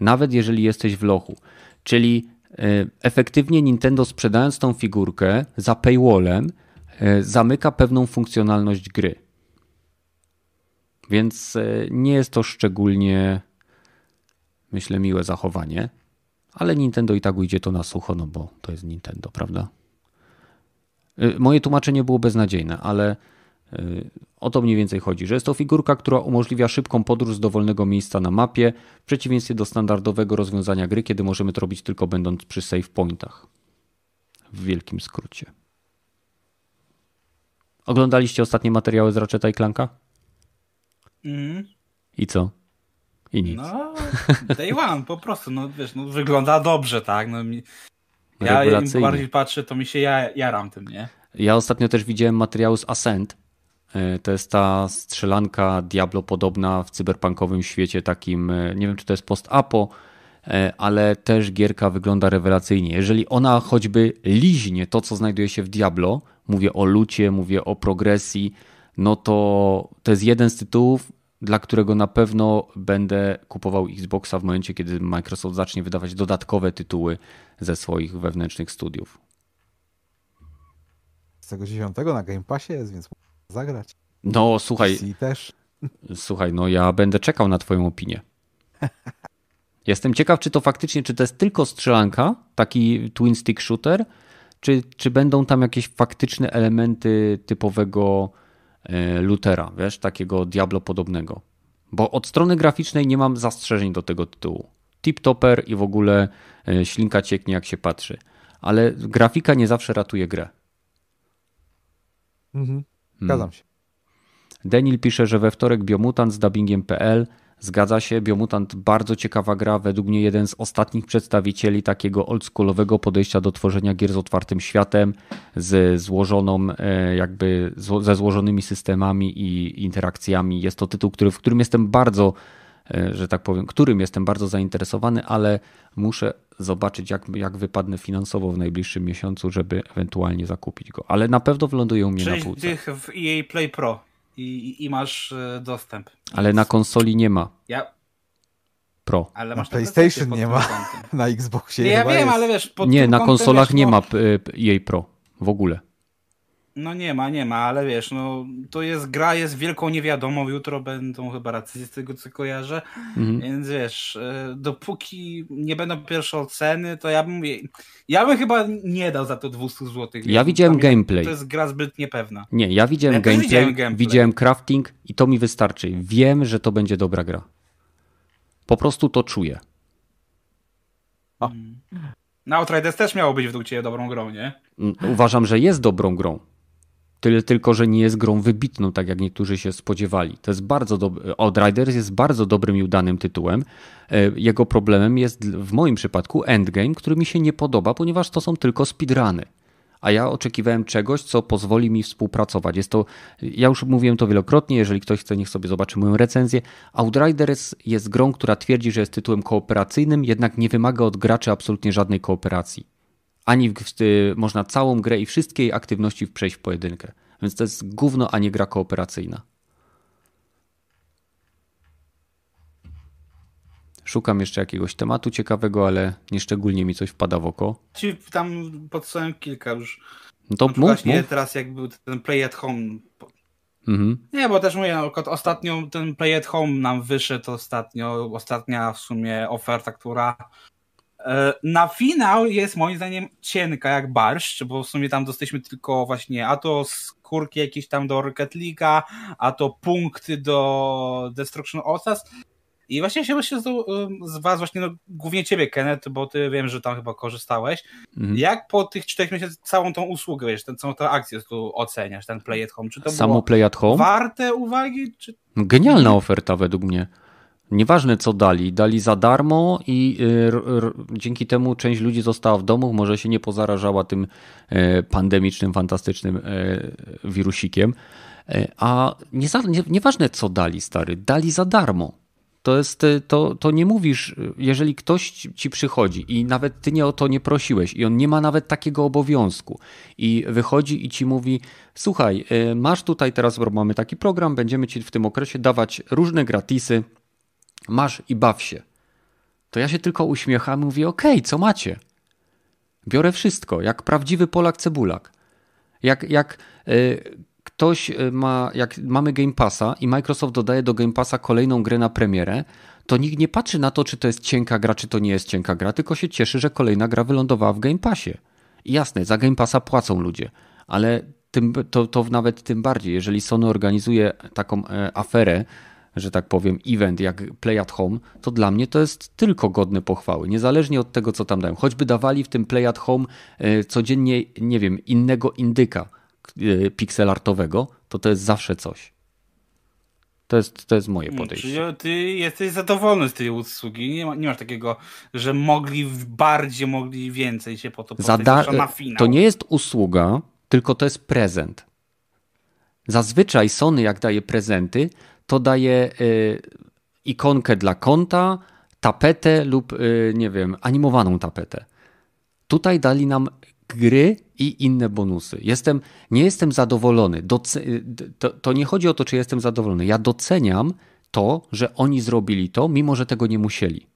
Speaker 1: Nawet jeżeli jesteś w lochu. Czyli efektywnie Nintendo sprzedając tą figurkę za paywallem zamyka pewną funkcjonalność gry. Więc e, nie jest to szczególnie, myślę, miłe zachowanie, ale Nintendo i tak ujdzie to na sucho, no bo to jest Nintendo, prawda? E, moje tłumaczenie było beznadziejne, ale e, o to mniej więcej chodzi, że jest to figurka, która umożliwia szybką podróż z dowolnego miejsca na mapie, w przeciwieństwie do standardowego rozwiązania gry, kiedy możemy to robić tylko będąc przy save pointach. W wielkim skrócie. Oglądaliście ostatnie materiały z Ratcheta i Clanka? Mm. I co? I nic.
Speaker 2: No, [laughs] day one, po prostu, no wiesz, no, wygląda dobrze, tak? No, mi... Ja im bardziej patrzę, to mi się ja, jaram tym, nie?
Speaker 1: Ja ostatnio też widziałem materiał z Ascent. E, to jest ta strzelanka Diablo podobna w cyberpunkowym świecie takim, e, nie wiem czy to jest post-apo, e, ale też gierka wygląda rewelacyjnie. Jeżeli ona choćby liźnie to, co znajduje się w Diablo, mówię o lucie, mówię o progresji, no to to jest jeden z tytułów, dla którego na pewno będę kupował Xboxa w momencie, kiedy Microsoft zacznie wydawać dodatkowe tytuły ze swoich wewnętrznych studiów.
Speaker 3: Z tego 10 na Game Passie jest, więc zagrać.
Speaker 1: No słuchaj.
Speaker 3: też.
Speaker 1: Słuchaj, no ja będę czekał na Twoją opinię. [laughs] Jestem ciekaw, czy to faktycznie, czy to jest tylko strzelanka, taki twin stick shooter, czy, czy będą tam jakieś faktyczne elementy typowego E, Lutera, wiesz, takiego Diablo podobnego. Bo od strony graficznej nie mam zastrzeżeń do tego tytułu. Tip-topper i w ogóle e, ślinka cieknie jak się patrzy. Ale grafika nie zawsze ratuje grę.
Speaker 3: Mhm. Zgadzam się.
Speaker 1: Daniel pisze, że we wtorek Biomutant z dubbingiem.pl Zgadza się, Biomutant bardzo ciekawa gra, według mnie jeden z ostatnich przedstawicieli takiego oldschoolowego podejścia do tworzenia gier z otwartym światem, z złożoną e, jakby ze złożonymi systemami i interakcjami. Jest to tytuł, który, w którym jestem bardzo, e, że tak powiem, którym jestem bardzo zainteresowany, ale muszę zobaczyć jak, jak wypadnę finansowo w najbliższym miesiącu, żeby ewentualnie zakupić go. Ale na pewno wylądują mnie na półce.
Speaker 2: tych w EA Play Pro i, i masz e, dostęp.
Speaker 1: Ale na konsoli nie ma.
Speaker 2: Ja.
Speaker 1: Pro.
Speaker 3: Ale masz na PlayStation nie ma. [laughs] Na Xboxie.
Speaker 2: Nie, ja wiem, jest. ale wiesz.
Speaker 1: nie, na konsolach wiesz, nie no... ma jej Pro w ogóle.
Speaker 2: No nie ma, nie ma, ale wiesz, no to jest gra, jest wielką niewiadomą, jutro będą chyba racje z tego, co kojarzę, mhm. więc wiesz, e, dopóki nie będą pierwsze oceny, to ja bym, ja bym chyba nie dał za to 200 zł.
Speaker 1: Ja widziałem gameplay.
Speaker 2: To jest gra zbyt niepewna.
Speaker 1: Nie, ja widziałem, ja gameplay, widziałem gameplay, widziałem crafting i to mi wystarczy. Wiem, że to będzie dobra gra. Po prostu to czuję.
Speaker 2: O. No, Outriders też miało być według Ciebie dobrą grą, nie?
Speaker 1: Mm, uważam, że jest dobrą grą. Tyle tylko, że nie jest grą wybitną, tak jak niektórzy się spodziewali. To jest bardzo dobry. Outriders jest bardzo dobrym i udanym tytułem. E, jego problemem jest w moim przypadku endgame, który mi się nie podoba, ponieważ to są tylko speedruny. A ja oczekiwałem czegoś, co pozwoli mi współpracować. Jest to, ja już mówiłem to wielokrotnie, jeżeli ktoś chce, niech sobie zobaczy moją recenzję. Outriders jest grą, która twierdzi, że jest tytułem kooperacyjnym, jednak nie wymaga od graczy absolutnie żadnej kooperacji ani w, można całą grę i wszystkie jej aktywności przejść w pojedynkę. Więc to jest gówno, a nie gra kooperacyjna. Szukam jeszcze jakiegoś tematu ciekawego, ale nieszczególnie mi coś wpada w oko.
Speaker 2: Ci tam podstałem kilka już.
Speaker 1: No to mów, właśnie
Speaker 2: mów. teraz jak był ten Play at Home. Mhm. Nie, bo też mówię, ostatnio ten Play at Home nam wyszedł ostatnio, ostatnia w sumie oferta, która na finał jest moim zdaniem cienka jak barszcz, bo w sumie tam dostaliśmy tylko właśnie a to skórki jakieś tam do Rocket League'a, a to punkty do Destruction Osas. I właśnie się myślę z, z was, właśnie no, głównie ciebie, Kenneth, bo ty wiem, że tam chyba korzystałeś. Mhm. Jak po tych czterech miesiącach całą tą usługę, wiesz, ten, całą tę akcję tu oceniasz, ten Play at Home? Czy to
Speaker 1: Samo Play at Home?
Speaker 2: Warte uwagi? Czy...
Speaker 1: Genialna oferta według mnie. Nieważne co dali, dali za darmo i y, dzięki temu część ludzi została w domu, może się nie pozarażała tym y, pandemicznym, fantastycznym y, wirusikiem. A nie, nie, nieważne co dali, stary, dali za darmo. To jest, to, to nie mówisz, jeżeli ktoś ci przychodzi i nawet ty nie o to nie prosiłeś i on nie ma nawet takiego obowiązku i wychodzi i ci mówi, słuchaj, masz tutaj teraz, mamy taki program, będziemy ci w tym okresie dawać różne gratisy, masz i baw się. To ja się tylko uśmiecham i mówię, okej, okay, co macie? Biorę wszystko, jak prawdziwy Polak cebulak. Jak, jak y, ktoś y, ma, jak mamy Game Passa i Microsoft dodaje do Game Passa kolejną grę na premierę, to nikt nie patrzy na to, czy to jest cienka gra, czy to nie jest cienka gra, tylko się cieszy, że kolejna gra wylądowała w Game Passie. I jasne, za Game Passa płacą ludzie, ale tym, to, to nawet tym bardziej, jeżeli Sony organizuje taką e, aferę, że tak powiem, event jak Play at Home, to dla mnie to jest tylko godne pochwały, niezależnie od tego, co tam dają. Choćby dawali w tym Play at Home e, codziennie, nie wiem, innego indyka e, pixelartowego, to to jest zawsze coś. To jest, to jest moje hmm, podejście.
Speaker 2: Ty jesteś zadowolony z tej usługi. Nie, ma, nie masz takiego, że mogli bardziej, mogli więcej się po to
Speaker 1: Zada na finał. To nie jest usługa, tylko to jest prezent. Zazwyczaj Sony, jak daje prezenty, to daje y, ikonkę dla konta, tapetę lub, y, nie wiem, animowaną tapetę. Tutaj dali nam gry i inne bonusy. Jestem, nie jestem zadowolony. Doce to, to nie chodzi o to, czy jestem zadowolony. Ja doceniam to, że oni zrobili to, mimo że tego nie musieli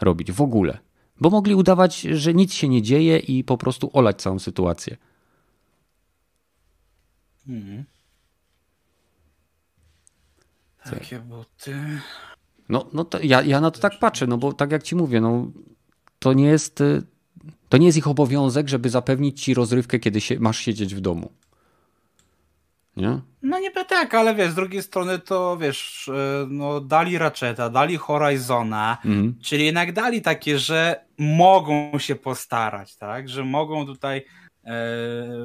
Speaker 1: robić w ogóle. Bo mogli udawać, że nic się nie dzieje i po prostu olać całą sytuację. Mhm.
Speaker 2: Takie buty.
Speaker 1: No, no to ja, ja na to tak patrzę, no bo tak jak ci mówię, no to nie jest y, to nie jest ich obowiązek, żeby zapewnić ci rozrywkę, kiedy się, masz siedzieć w domu. Nie?
Speaker 2: No niby tak, ale wiesz, z drugiej strony to wiesz, y, no dali Ratcheta, dali Horizona, mhm. czyli jednak dali takie, że mogą się postarać, tak? Że mogą tutaj e,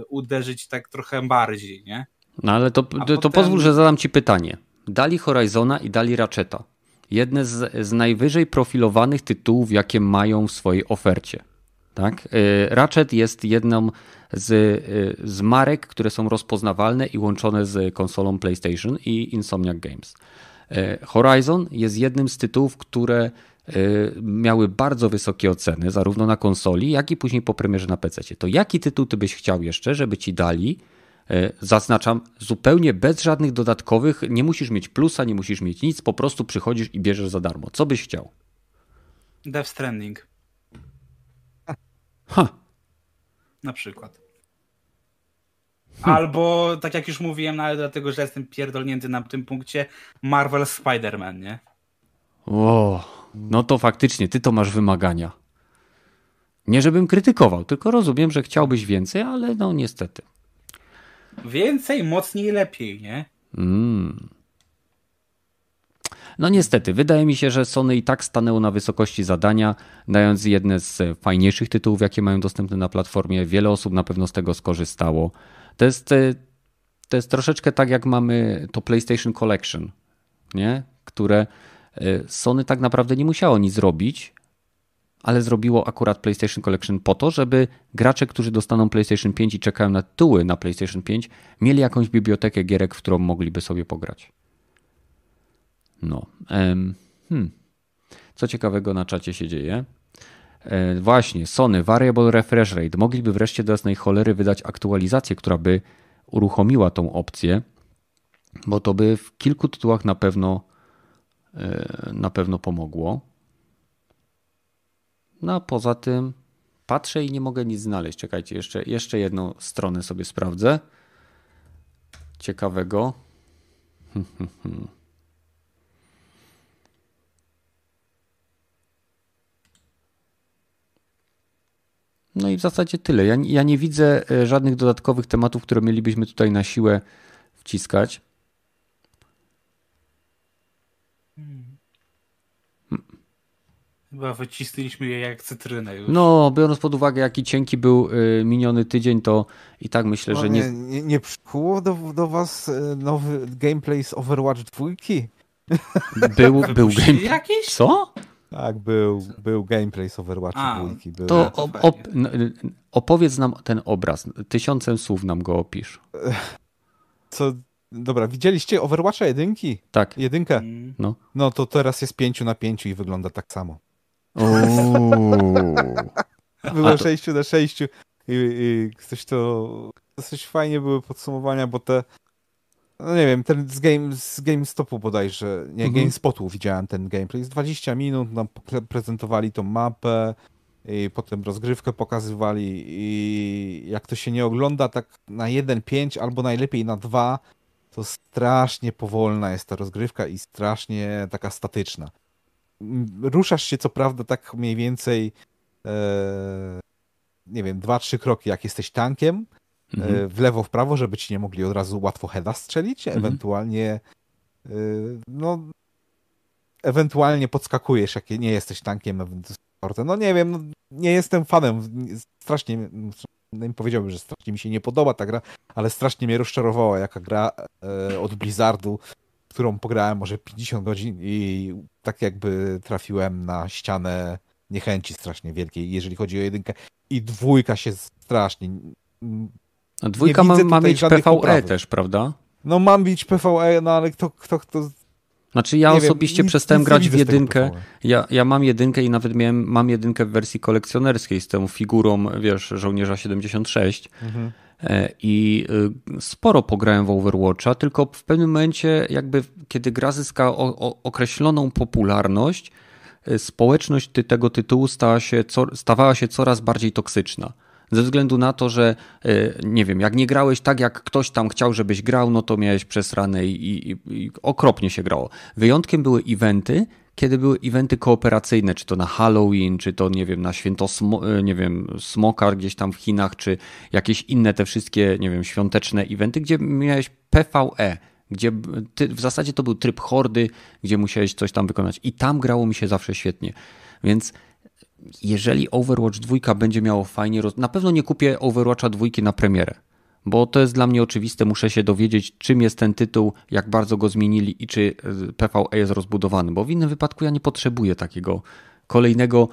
Speaker 2: uderzyć tak trochę bardziej, nie?
Speaker 1: No ale to, to, potem... to pozwól, że zadam ci pytanie dali Horizona i dali Ratcheta. Jedne z, z najwyżej profilowanych tytułów, jakie mają w swojej ofercie. Tak? Y, Ratchet jest jedną z, y, z marek, które są rozpoznawalne i łączone z konsolą PlayStation i Insomniac Games. Y, Horizon jest jednym z tytułów, które miały bardzo wysokie oceny, zarówno na konsoli, jak i później po premierze na PC. To jaki tytuł ty byś chciał jeszcze, żeby ci dali zaznaczam, zupełnie bez żadnych dodatkowych, nie musisz mieć plusa, nie musisz mieć nic, po prostu przychodzisz i bierzesz za darmo. Co byś chciał?
Speaker 2: Death Stranding.
Speaker 1: Ha.
Speaker 2: Na przykład. Hmm. Albo, tak jak już mówiłem, nawet dlatego, że jestem pierdolnięty na tym punkcie, Marvel Spider-Man, nie?
Speaker 1: O, no to faktycznie, ty to masz wymagania. Nie żebym krytykował, tylko rozumiem, że chciałbyś więcej, ale no niestety.
Speaker 2: Więcej, mocniej, lepiej, nie? Mm.
Speaker 1: No niestety, wydaje mi się, że Sony i tak stanęło na wysokości zadania, dając jedne z fajniejszych tytułów, jakie mają dostępne na platformie. Wiele osób na pewno z tego skorzystało. To jest, e, to jest troszeczkę tak, jak mamy to PlayStation Collection, nie? które e, Sony tak naprawdę nie musiało nic zrobić, ale zrobiło akurat PlayStation Collection po to, żeby gracze, którzy dostaną PlayStation 5 i czekają na tytuły na PlayStation 5, mieli jakąś bibliotekę gierek, w którą mogliby sobie pograć. No. hmm. Co ciekawego na czacie się dzieje? E, właśnie, Sony Variable Refresh Rate mogliby wreszcie do jasnej cholery wydać aktualizację, która by uruchomiła tą opcję, bo to by w kilku tytułach na pewno e, na pewno pomogło. No a poza tym patrzę i nie mogę nic znaleźć. Czekajcie, jeszcze, jeszcze jedną stronę sobie sprawdzę. Ciekawego. [laughs] No i w zasadzie tyle. Ja, ja nie widzę e, żadnych dodatkowych tematów, które mielibyśmy tutaj na siłę wciskać.
Speaker 2: Chyba wycisnęliśmy je jak cytrynę już.
Speaker 1: No, biorąc pod uwagę, jaki cienki był y, miniony tydzień, to i tak myślę, no, że nie...
Speaker 3: Nie, nie, przykuło do, do was y, nowy gameplay z Overwatch 2? [laughs]
Speaker 1: Był, był gameplay.
Speaker 2: jakiś?
Speaker 1: Co?
Speaker 3: Tak, był, był gameplay z Overwatcha
Speaker 2: A,
Speaker 3: dwójki. Był.
Speaker 1: To op,
Speaker 2: fajnie.
Speaker 1: op, opowiedz nam ten obraz. Tysiącem słów nam go opisz.
Speaker 3: Co, dobra, widzieliście Overwatcha jedynki?
Speaker 1: Tak.
Speaker 3: Jedynkę?
Speaker 2: Mm.
Speaker 3: No to teraz jest pięciu na pięciu i wygląda tak samo. Było
Speaker 1: A to-
Speaker 3: 6 na 6 i, i coś to dosyć fajnie były podsumowania, bo te no nie wiem, ten z, game, z GameStopu bodajże, nie,
Speaker 1: Mhm.
Speaker 3: GameSpotu widziałem ten gameplay. Z 20 minut nam pre- prezentowali tą mapę i potem rozgrywkę pokazywali i jak to się nie ogląda tak na 1.5 albo najlepiej na 2, to strasznie powolna jest ta rozgrywka i strasznie taka statyczna. Ruszasz się co prawda tak mniej więcej e, nie wiem, dwa, trzy kroki, jak jesteś tankiem,
Speaker 1: Mhm.
Speaker 3: e, w lewo, w prawo, żeby ci nie mogli od razu łatwo heada strzelić,
Speaker 1: Mhm.
Speaker 3: ewentualnie e, no ewentualnie podskakujesz, jak nie jesteś tankiem, no nie wiem, no, nie jestem fanem, strasznie, nie powiedziałbym, że strasznie mi się nie podoba ta gra, ale strasznie mnie rozczarowała jaka gra e, od Blizzardu, którą pograłem może 50 godzin i tak jakby trafiłem na ścianę niechęci strasznie wielkiej, jeżeli chodzi o jedynkę. I dwójka się strasznie.
Speaker 1: A dwójka ma, ma mieć PvE też, prawda?
Speaker 3: No mam bić PvE, no ale kto, kto, kto
Speaker 1: Znaczy ja
Speaker 3: nie wiem,
Speaker 1: osobiście
Speaker 3: nic-
Speaker 1: przestałem
Speaker 3: nic
Speaker 1: grać w jedynkę.
Speaker 3: PvE.
Speaker 1: Ja, ja mam jedynkę i nawet miałem, mam jedynkę w wersji kolekcjonerskiej z tą figurą, wiesz, żołnierza 76.
Speaker 3: Mhm.
Speaker 1: E, I y, sporo pograłem w Overwatcha, tylko w pewnym momencie, jakby kiedy gra zyska określoną popularność, y, społeczność tego tytułu stała się, stawała się coraz bardziej toksyczna. Ze względu na to, że y, nie wiem, jak nie grałeś tak, jak ktoś tam chciał, żebyś grał, no to miałeś przesrane i, i, i okropnie się grało. Wyjątkiem były eventy, kiedy były eventy kooperacyjne, czy to na Halloween, czy to nie wiem, na święto Smo- nie wiem, Smoka gdzieś tam w Chinach, czy jakieś inne te wszystkie, nie wiem, świąteczne eventy, gdzie miałeś PvE, gdzie ty, w zasadzie to był tryb hordy, gdzie musiałeś coś tam wykonać i tam grało mi się zawsze świetnie. Więc jeżeli Overwatch 2 będzie miało fajnie, roz... na pewno nie kupię Overwatcha 2 na premierę, bo to jest dla mnie oczywiste, muszę się dowiedzieć, czym jest ten tytuł, jak bardzo go zmienili i czy PvE jest rozbudowany, bo w innym wypadku ja nie potrzebuję takiego kolejnego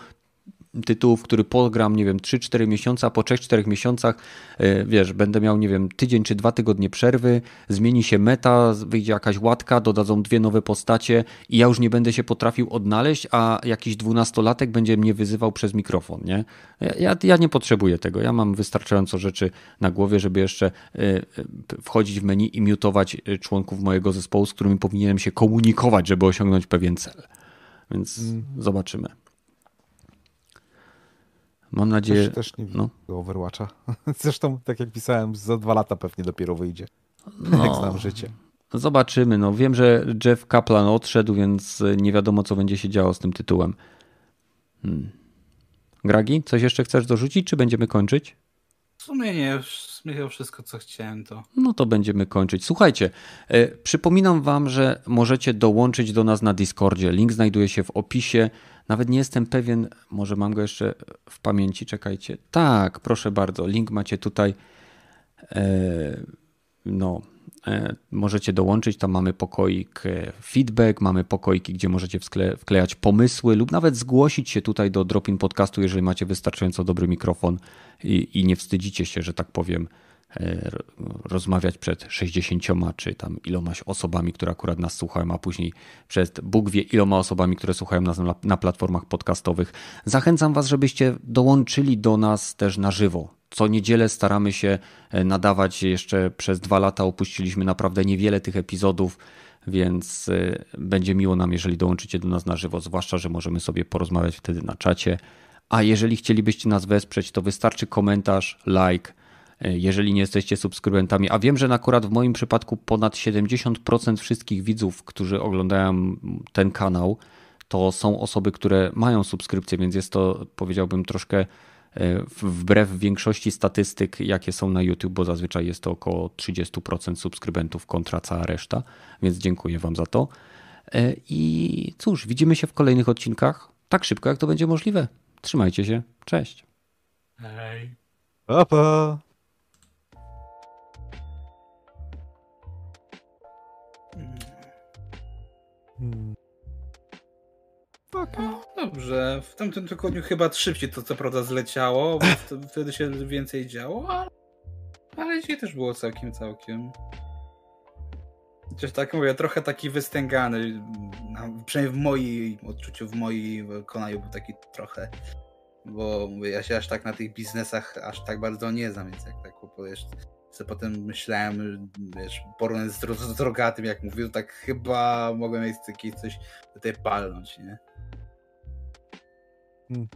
Speaker 1: tytułu, w który pogram, nie wiem, 3-4 miesiące, a po 3-4 miesiącach, y, wiesz, będę miał, nie wiem, tydzień czy dwa tygodnie przerwy, zmieni się meta, wyjdzie jakaś łatka, dodadzą dwie nowe postacie i ja już nie będę się potrafił odnaleźć, a jakiś dwunastolatek będzie mnie wyzywał przez mikrofon, nie? Ja, ja, nie potrzebuję tego, ja mam wystarczająco rzeczy na głowie, żeby jeszcze y, y, wchodzić w menu i miutować członków mojego zespołu, z którymi powinienem się komunikować, żeby osiągnąć pewien cel. Więc zobaczymy. Mam nadzieję.
Speaker 3: Też, też nie
Speaker 1: no.
Speaker 3: Overwatcha. [laughs] Zresztą, tak jak pisałem, za dwa lata pewnie dopiero wyjdzie.
Speaker 1: No. [laughs]
Speaker 3: Jak znam życie.
Speaker 1: Zobaczymy. No, wiem, że Jeff Kaplan odszedł, więc nie wiadomo, co będzie się działo z tym tytułem. Hmm. Gragi, coś jeszcze chcesz dorzucić, czy będziemy kończyć?
Speaker 2: W sumie nie, w sumie wszystko co chciałem to.
Speaker 1: No to będziemy kończyć. Słuchajcie, e, przypominam Wam, że możecie dołączyć do nas na Discordzie. Link znajduje się w opisie. Nawet nie jestem pewien, może mam go jeszcze w pamięci, czekajcie. Tak, proszę bardzo, link macie tutaj. E, no, e, możecie dołączyć. Tam mamy pokoik e, feedback, mamy pokoiki, gdzie możecie wklejać pomysły lub nawet zgłosić się tutaj do Dropin Podcastu, jeżeli macie wystarczająco dobry mikrofon i, i nie wstydzicie się, że tak powiem, rozmawiać przed 60 czy tam ilomaś osobami, które akurat nas słuchają, a później przed Bóg wie iloma osobami, które słuchają nas na, na platformach podcastowych. Zachęcam Was, żebyście dołączyli do nas też na żywo. Co niedzielę staramy się e, nadawać. Jeszcze przez dwa lata opuściliśmy naprawdę niewiele tych epizodów, więc e, będzie miło nam, jeżeli dołączycie do nas na żywo, zwłaszcza, że możemy sobie porozmawiać wtedy na czacie. A jeżeli chcielibyście nas wesprzeć, to wystarczy komentarz, like. E, Jeżeli nie jesteście subskrybentami, a wiem, że akurat w moim przypadku ponad 70% wszystkich widzów, którzy oglądają ten kanał, to są osoby, które mają subskrypcję, więc jest to, powiedziałbym, troszkę e, wbrew większości statystyk, jakie są na YouTube, bo zazwyczaj jest to około 30% subskrybentów kontra cała reszta, więc dziękuję Wam za to. E, I cóż, widzimy się w kolejnych odcinkach tak szybko, jak to będzie możliwe. Trzymajcie się, cześć.
Speaker 2: Hej.
Speaker 3: Pa, pa.
Speaker 2: Hmm. Okay. No, dobrze, w tamtym tygodniu chyba szybciej to co prawda zleciało, bo wtedy się więcej działo, ale, ale dzisiaj też było całkiem, całkiem. Chociaż tak mówię, trochę taki wystęgany, przynajmniej w moim odczuciu, w moim wykonaniu był taki trochę, bo mówię, ja się aż tak na tych biznesach aż tak bardzo nie znam, więc jak tak kupujesz, co potem myślałem, wiesz, porównać z, z drogatym, jak mówił, tak chyba mogłem mieć coś tutaj palnąć, nie?
Speaker 3: Hmm.